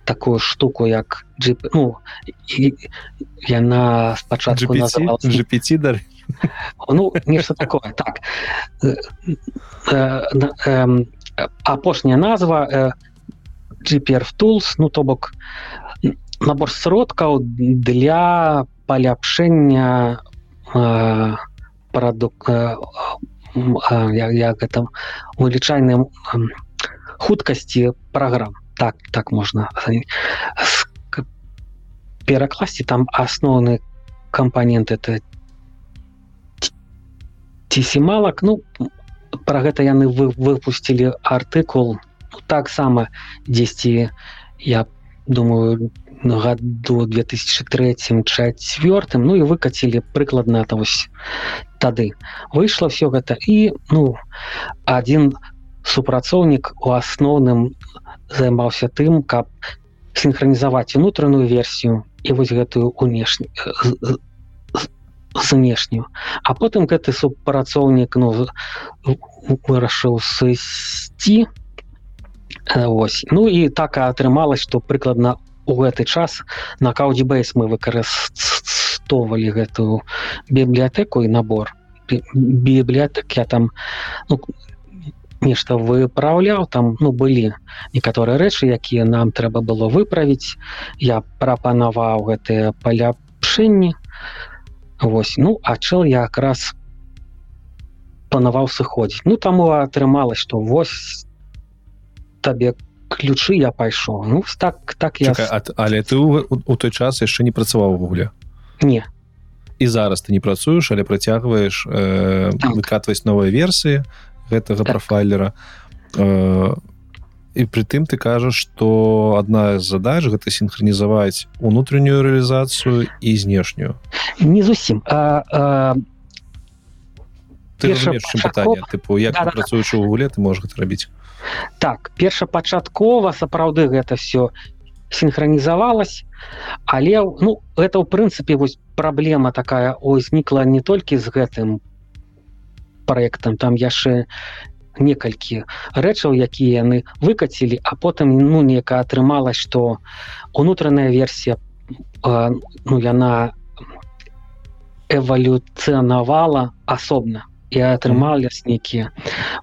такую штуку як джип ну і, яна спачатку GPT дар ну нешта такое так. Апошняя назва GPR tools ну то бок набор сродкаў для паляпшэння парадок як гэта вылічайным хуткасці праграм так так можна перакласці там асноўны кампанент это цісімалак ну про гэта яны вы выпусцілі артыкул ну, таксама 10 я думаю году 2003 четвертым ну і выкацілі прыкладна вось тады выйшло все гэта і ну один супрацоўнік у асноўным займаўся тым каб синхронізаваць унутраную версію і вось гэтую унешнюю знешнюю а потым гэты супрацоўнік ну вырашыў сысці Э, Вось ну і так атрымалось что прыкладна у гэты час на каудзібейс мы выкарыстоўвалі гэтую бібліятэку і набор бі- бібліятэк. Я там ну, нешта выпраўляў там ну былі некаторыя рэчы якія нам трэба было выправіць. Я прапанаваў гэтыя паляпшэнні. Вось ну а чэл я якраз планаваў сыходзіць. Ну таму атрымалось что вось табе ключы я пайшоў. Ну так так я Чакай, а, але ты у, у той час яшчэ не працаваў у гугле не. І зараз ты не працуеш але працягваеш э, Так. выкатваць новыя версіі гэтага Так. прафайлера. Э, і прытым ты кажаш что адна з задач гэта синхронізаваць унутраннюю рэалізацыю і знешнюю. Не зусім. А, а, ты разумееш, чым пытанне тыпу як Да-да-да. працуючы ў гуле ты можаш гэта рабіць так першапачаткова сапраўды гэта все синхронізавалась але ну это ў прынцыпе вось праблема такая узнікла не толькі з гэтым проектам там яшчэ некалькі рэчаў якія яны выкацілі а потым ну нека атрымалось что унутраная версія э, ну яна эвалюцыянавала асобна і атрымались нейкія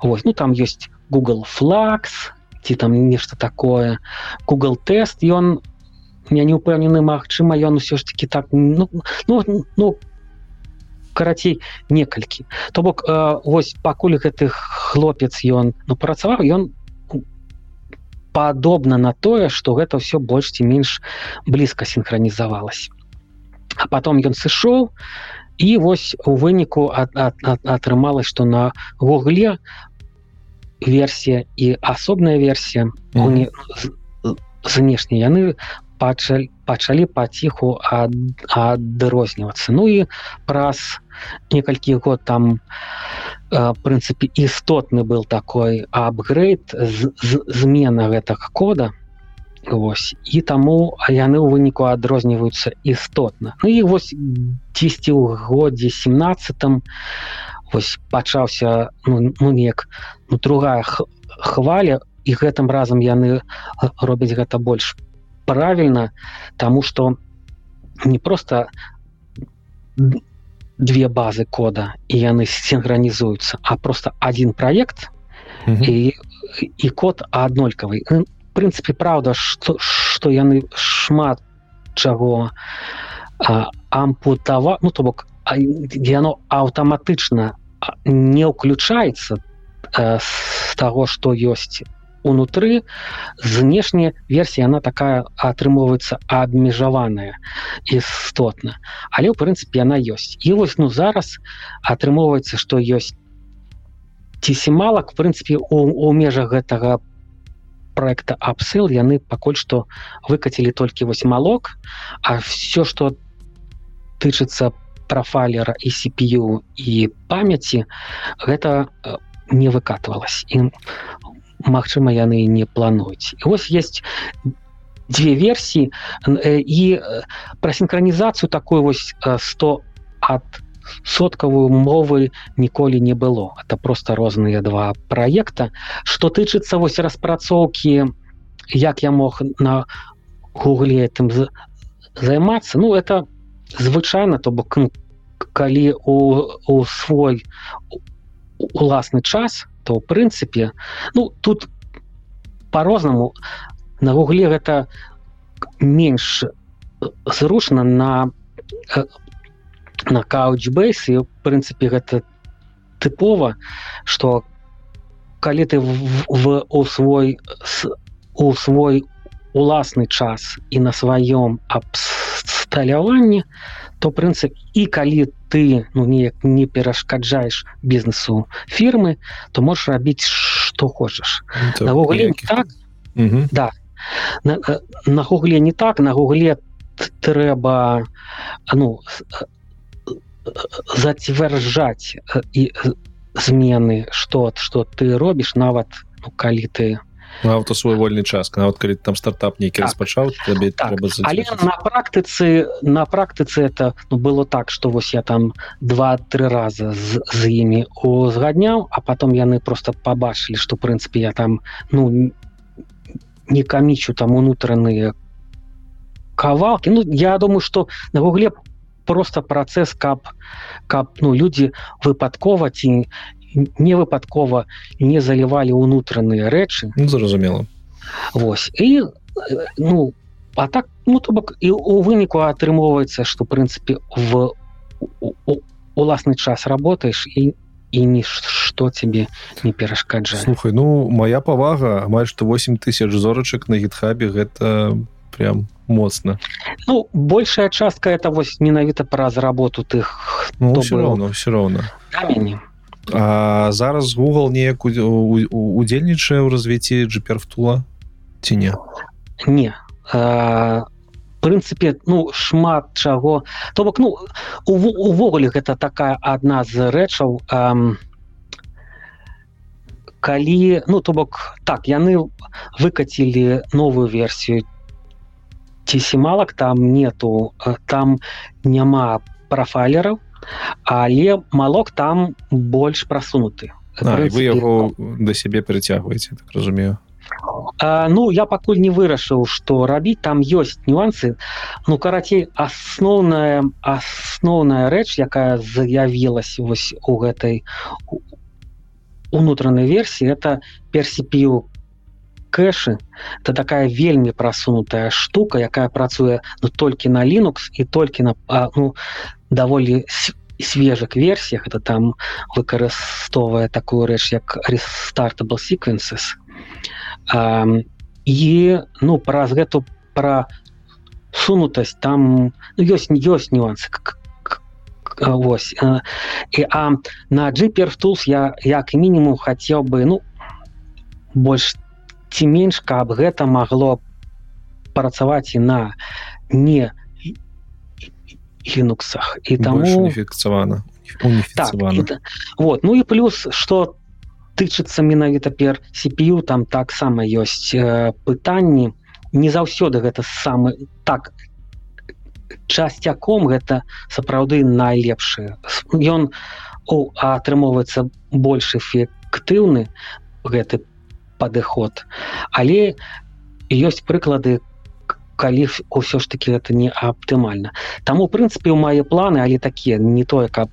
Вось ну там есть Google Flags ці там нешта такое. Google тест ён я не упэўнены Магчыма ён усё ж таки так ну, ну, ну карацей некалькі. То бок э, вось пакуль гэты хлопец ён ну працаваў ён падобна на тое что гэта ўсё больш ці менш блізка синхронізавалась а потом ён сышоў і вось у выніку ат- ат- ат- атрымалось что на гугле версія і асобная версія уні... з- знешне яны пачалі пачалі паціху ад... адрознівацца. Ну і праз некалькі год там э, прынцыпе істотны был такой апгрейд з... з... змена гэтага кода Вось. І таму яны ў выніку адрозніваюцца істотна. Ну і вось 10 у годзе 17 вось пачаўся ну, ну неяк ну, другая хваля і гэтым разам яны робяць гэта больш правільна тому что не просто две базы кода і яны синхронізуюцца а просто один проект Мгм. і, і код аднолькавы. В прынцыпе праўда что что яны шмат чаго ампутава ну то бок яно аўтаматычна не ўключаецца з таго што ёсць унутры знешняя версія она такая атрымоўваецца абмежаваная істотна. Але ў прынцыпе яна ёсць. І вось ну зараз атрымоўваецца што ёсць цісімалак в прынцыпе у, у межах гэтага проекта апсыл яны пакуль што выкацілі толькі вось малок а все что тычыцца профайлера і CPU і памяці гэта э, не выкатывалась і Магчыма яны не плануюць і вось есть две версіі э, і э, пра синхронізацыю такой вось э, 100 ад соткавую мовы ніколі не было. Это просто розныя два проекта что тычыцца вось распрацоўкі як я мог на гугле этим займацца ну это звычайна то бок калі у, у свой уласны час то в прынцыпе ну тут по-рознаму на гугле гэта менш зручна на э, на каучбейс і в прынцыпе гэта тыпова что калі ты в, в у свой с- у свой уласны час і на сваём абсталяванні то прынцып і калі ты ну неяк не перашкаджаеш бізнесу фірмы то можешь рабіць что хочаш То на гугле не ніякіх- так. Мгм. на, э, на гугле не так. На гугле трэба ну э, зацвярджаць э, і э, змены что что ты робіш нават ну, калі ты нават у свой вольны час нават калі там стартап нейкі Так. распачаў табе Так, але на практыцы на практыцы это ну, было так что вось я там два-тры раза з, з імі узгадняў а потом яны просто побачылі что прынцыпе я там ну не камічу там унутраныя кавалки Ну я думаю что на гугле просто працэс каб каб ну людзі выпадкова ці не выпадкова не залівалі унутраныя рэчы ну, зразумела Вось і ну а так ну то бок і у выніку атрымоўваецца что прынцыпе в уласны час работаеш і і нішто тебе не перашкаджае слухай ну моя павага амаль што 8 тысяч зорачак на гітхабе гэта прям моцна ну большая частка это вось менавіта праз работу тых ну, все роўно все роўна зараз Google неяк удзельнічае ў развіцці джиперфтула ці не? Не. А прынцыпе ну шмат чаго. То бок ну увогуле гэта такая адна з рэчаў эм, калі ну то бок так яны выкацілі новую версію ці семалак там нету там няма прафайлераў але малок там больш прасунуты вы яго да. сябе перацягваеце так разумею. А, ну я пакуль не вырашыў што рабіць там ёсць нюансы. Ну карацей асноўная асноўная рэч якая заявілася вось у гэтай унутранай версіі это персіпію кэшы это такая вельмі прасунутая штука якая працуе ну толькі на linux і толькі на а, ну даволі свежак версіях это там выкарыстоўвае такую рэч як restartable sequences і ну праз гэту пра сунутасць там ну, ёсць не ёсць нюансы как Вось і а на джипертулс я як мінімум хацеў бы ну больш ці менш каб гэта магло працаваць і на не лінуксах і таму фіксавана так, вот. Ну і плюс что тычыцца менавіта пер CPU там таксама ёсць э, пытанні. Не заўсёды гэта самы так часцяком гэта сапраўды найлепшы. Ён атрымоўваецца больш эфектыўны гэты падыход але ёсць прыклады калі ўсё ж таки это не аптымальна. Таму прынцыпе у мае планы але такія не тое каб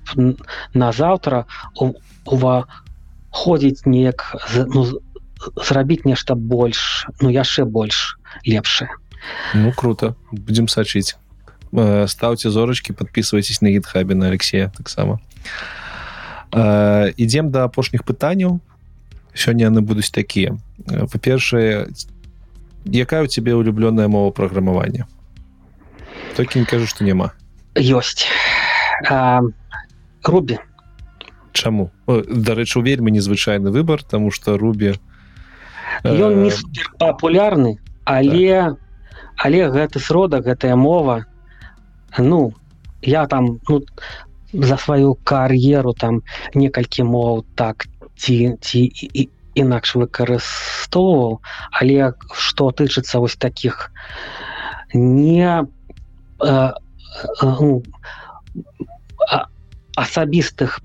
на заўтра у ва ходзіць неяк ну, зрабіць нешта больш ну яшчэ больш лепшае. Ну круто. Будем сачыць. Э, ставце зорачки подписывайтесь на гитхабе на алексея таксама. Ідзем да апошніх пытанняў сёння яны будуць такія па-першае якая у тебе улюблёная мова праграмавання? Толькі не кажу что няма. Ёсць. Рубі чаму? Дарэчы вельмі незвычайны выбор тому что рубі ён не папулярны але так. але гэты сродак гэтая мова ну я там ну, за сваю кар'еру там некалькі моў так ці ці і інакш выкарыстоўваў але што тычыцца вось таких не э, э, ну, асабістых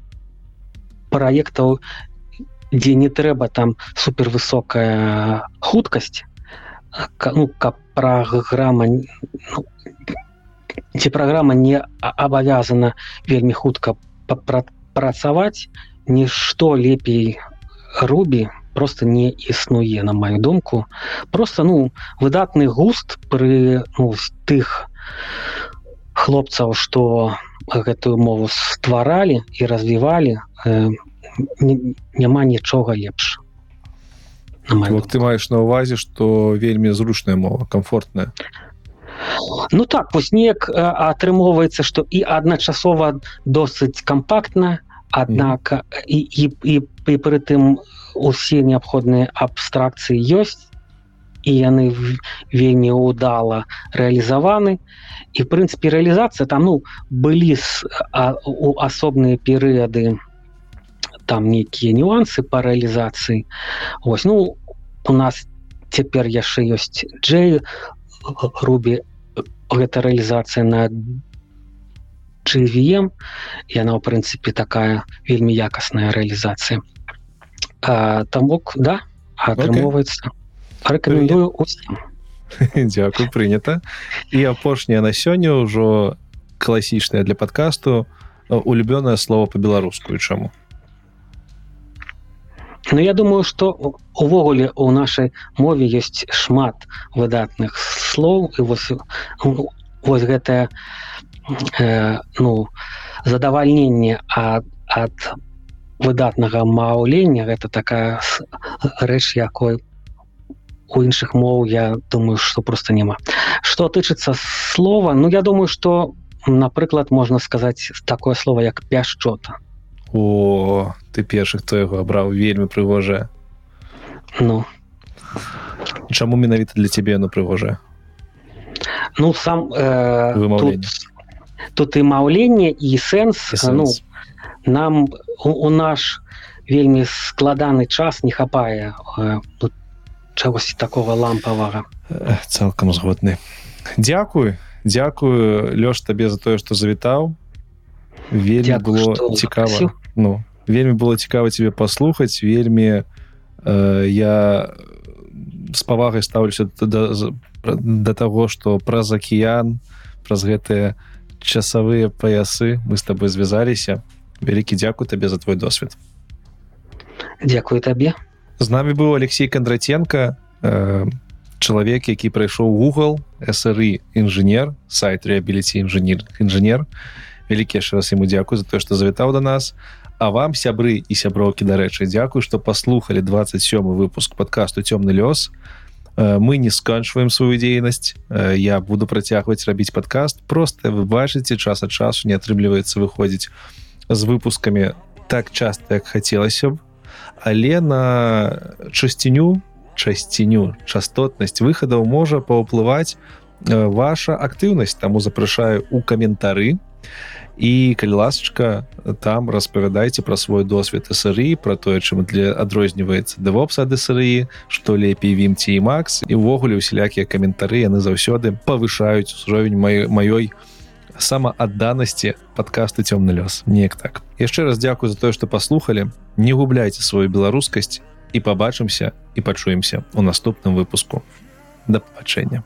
праектаў дзе не трэба там супервысокая хуткасць ну каб праграма ну, ці праграма не абавязана вельмі хутка працаваць нішто лепей рубі просто не існуе на маю думку. Просто ну выдатны густ пры ну, тых хлопцаў что гэтую мову стваралі і развівалі э, няма нічога лепш вот ты маеш на увазе что вельмі зручная мова комфортная ну так вось неяк атрымоўваецца что і адначасова досыць кампактна аднак mm. і, і, і, і пры тым усе неабходныя абстракцыі ёсць і яны вельмі удала рэалізаваны і в прынцыпе рэалізацыя там ну былі у асобныя перыяды там нейкія нюансы по рэалізацыі ось ну у нас цяпер яшчэ ёсць джей рубі гэта рэалізацыя на GVM яна ў прынцыпе такая вельмі якасная рэалізацыя там бок да атрымоўваецца okay рэкамендую усім Дякую прынята і апошняе на сёння ўжо класічнае для падкасту улюбёнае слово по-беларускую чаму Ну я думаю что увогуле у нашай мове ёсць шмат выдатных слоў і вось вось гэтае э, ну задавальненне ад ад выдатнага маўлення гэта такая рэч якой у іншых моў я думаю что просто няма. Что тычыцца слова ну я думаю что напрыклад можна сказаць такое слово як пяшчота о ты першы хто яго абраў вельмі прыгожая ну. Чаму менавіта для цябе оно прыгожае ну сам э, тут, тут і маўленне і сэнс, І сэнс. ну нам у, у наш вельмі складаны час не хапае э, ну, чагось такого лампавага Э, цалкам згодны Дякую Дякую лёш табе за тое што завітаў вельмі Дзякую, было цікава запрасіў. Ну вельмі было цікава тебе паслухаць вельмі э, я з павагай стаўлюся да, да, да таго што праз акіян праз гэтыя часавыя паясы мы з табой звязаліся вялікі дзякуй табе за твой досвед. Дякую табе з намі быў Алексей Кондратенко э, чалавек які прайшоў Google SRы інжынер сайт реабіліці інжынер інжынер вялікі яшчэ раз ему дзякую за тое што завітаў до нас. А вам сябры і сяброўкі дарэчы дзякую што паслухали 27 выпуск подкасту цёмны лёс Э, мы не сканчваем сваю дзейнасць Э, я буду працягваць рабіць подкаст. Просто вы бачыце час ад часу не атрымліваецца выходзіць з выпускамі так часто як хацелася б але на часціню часціню частотнасць выхадаў можа паўплываць э, ваша актыўнасць таму запрашаю у каментары і калі ласачка там распавядайце пра свой досвед сыры про тое чым для адрозніваецца девопс ад сыры што лепей вімці і макс. І ўвогуле усялякія каментары яны заўсёды павышаюць узровень маёй маёй самаадданасці подкасту цёмны лёс неяк так. Яшчэ раз дзякую за тое што паслухали не губляйце сваю беларускасць. І пабачымся і пачуемся у наступным выпуску. Да пабачэння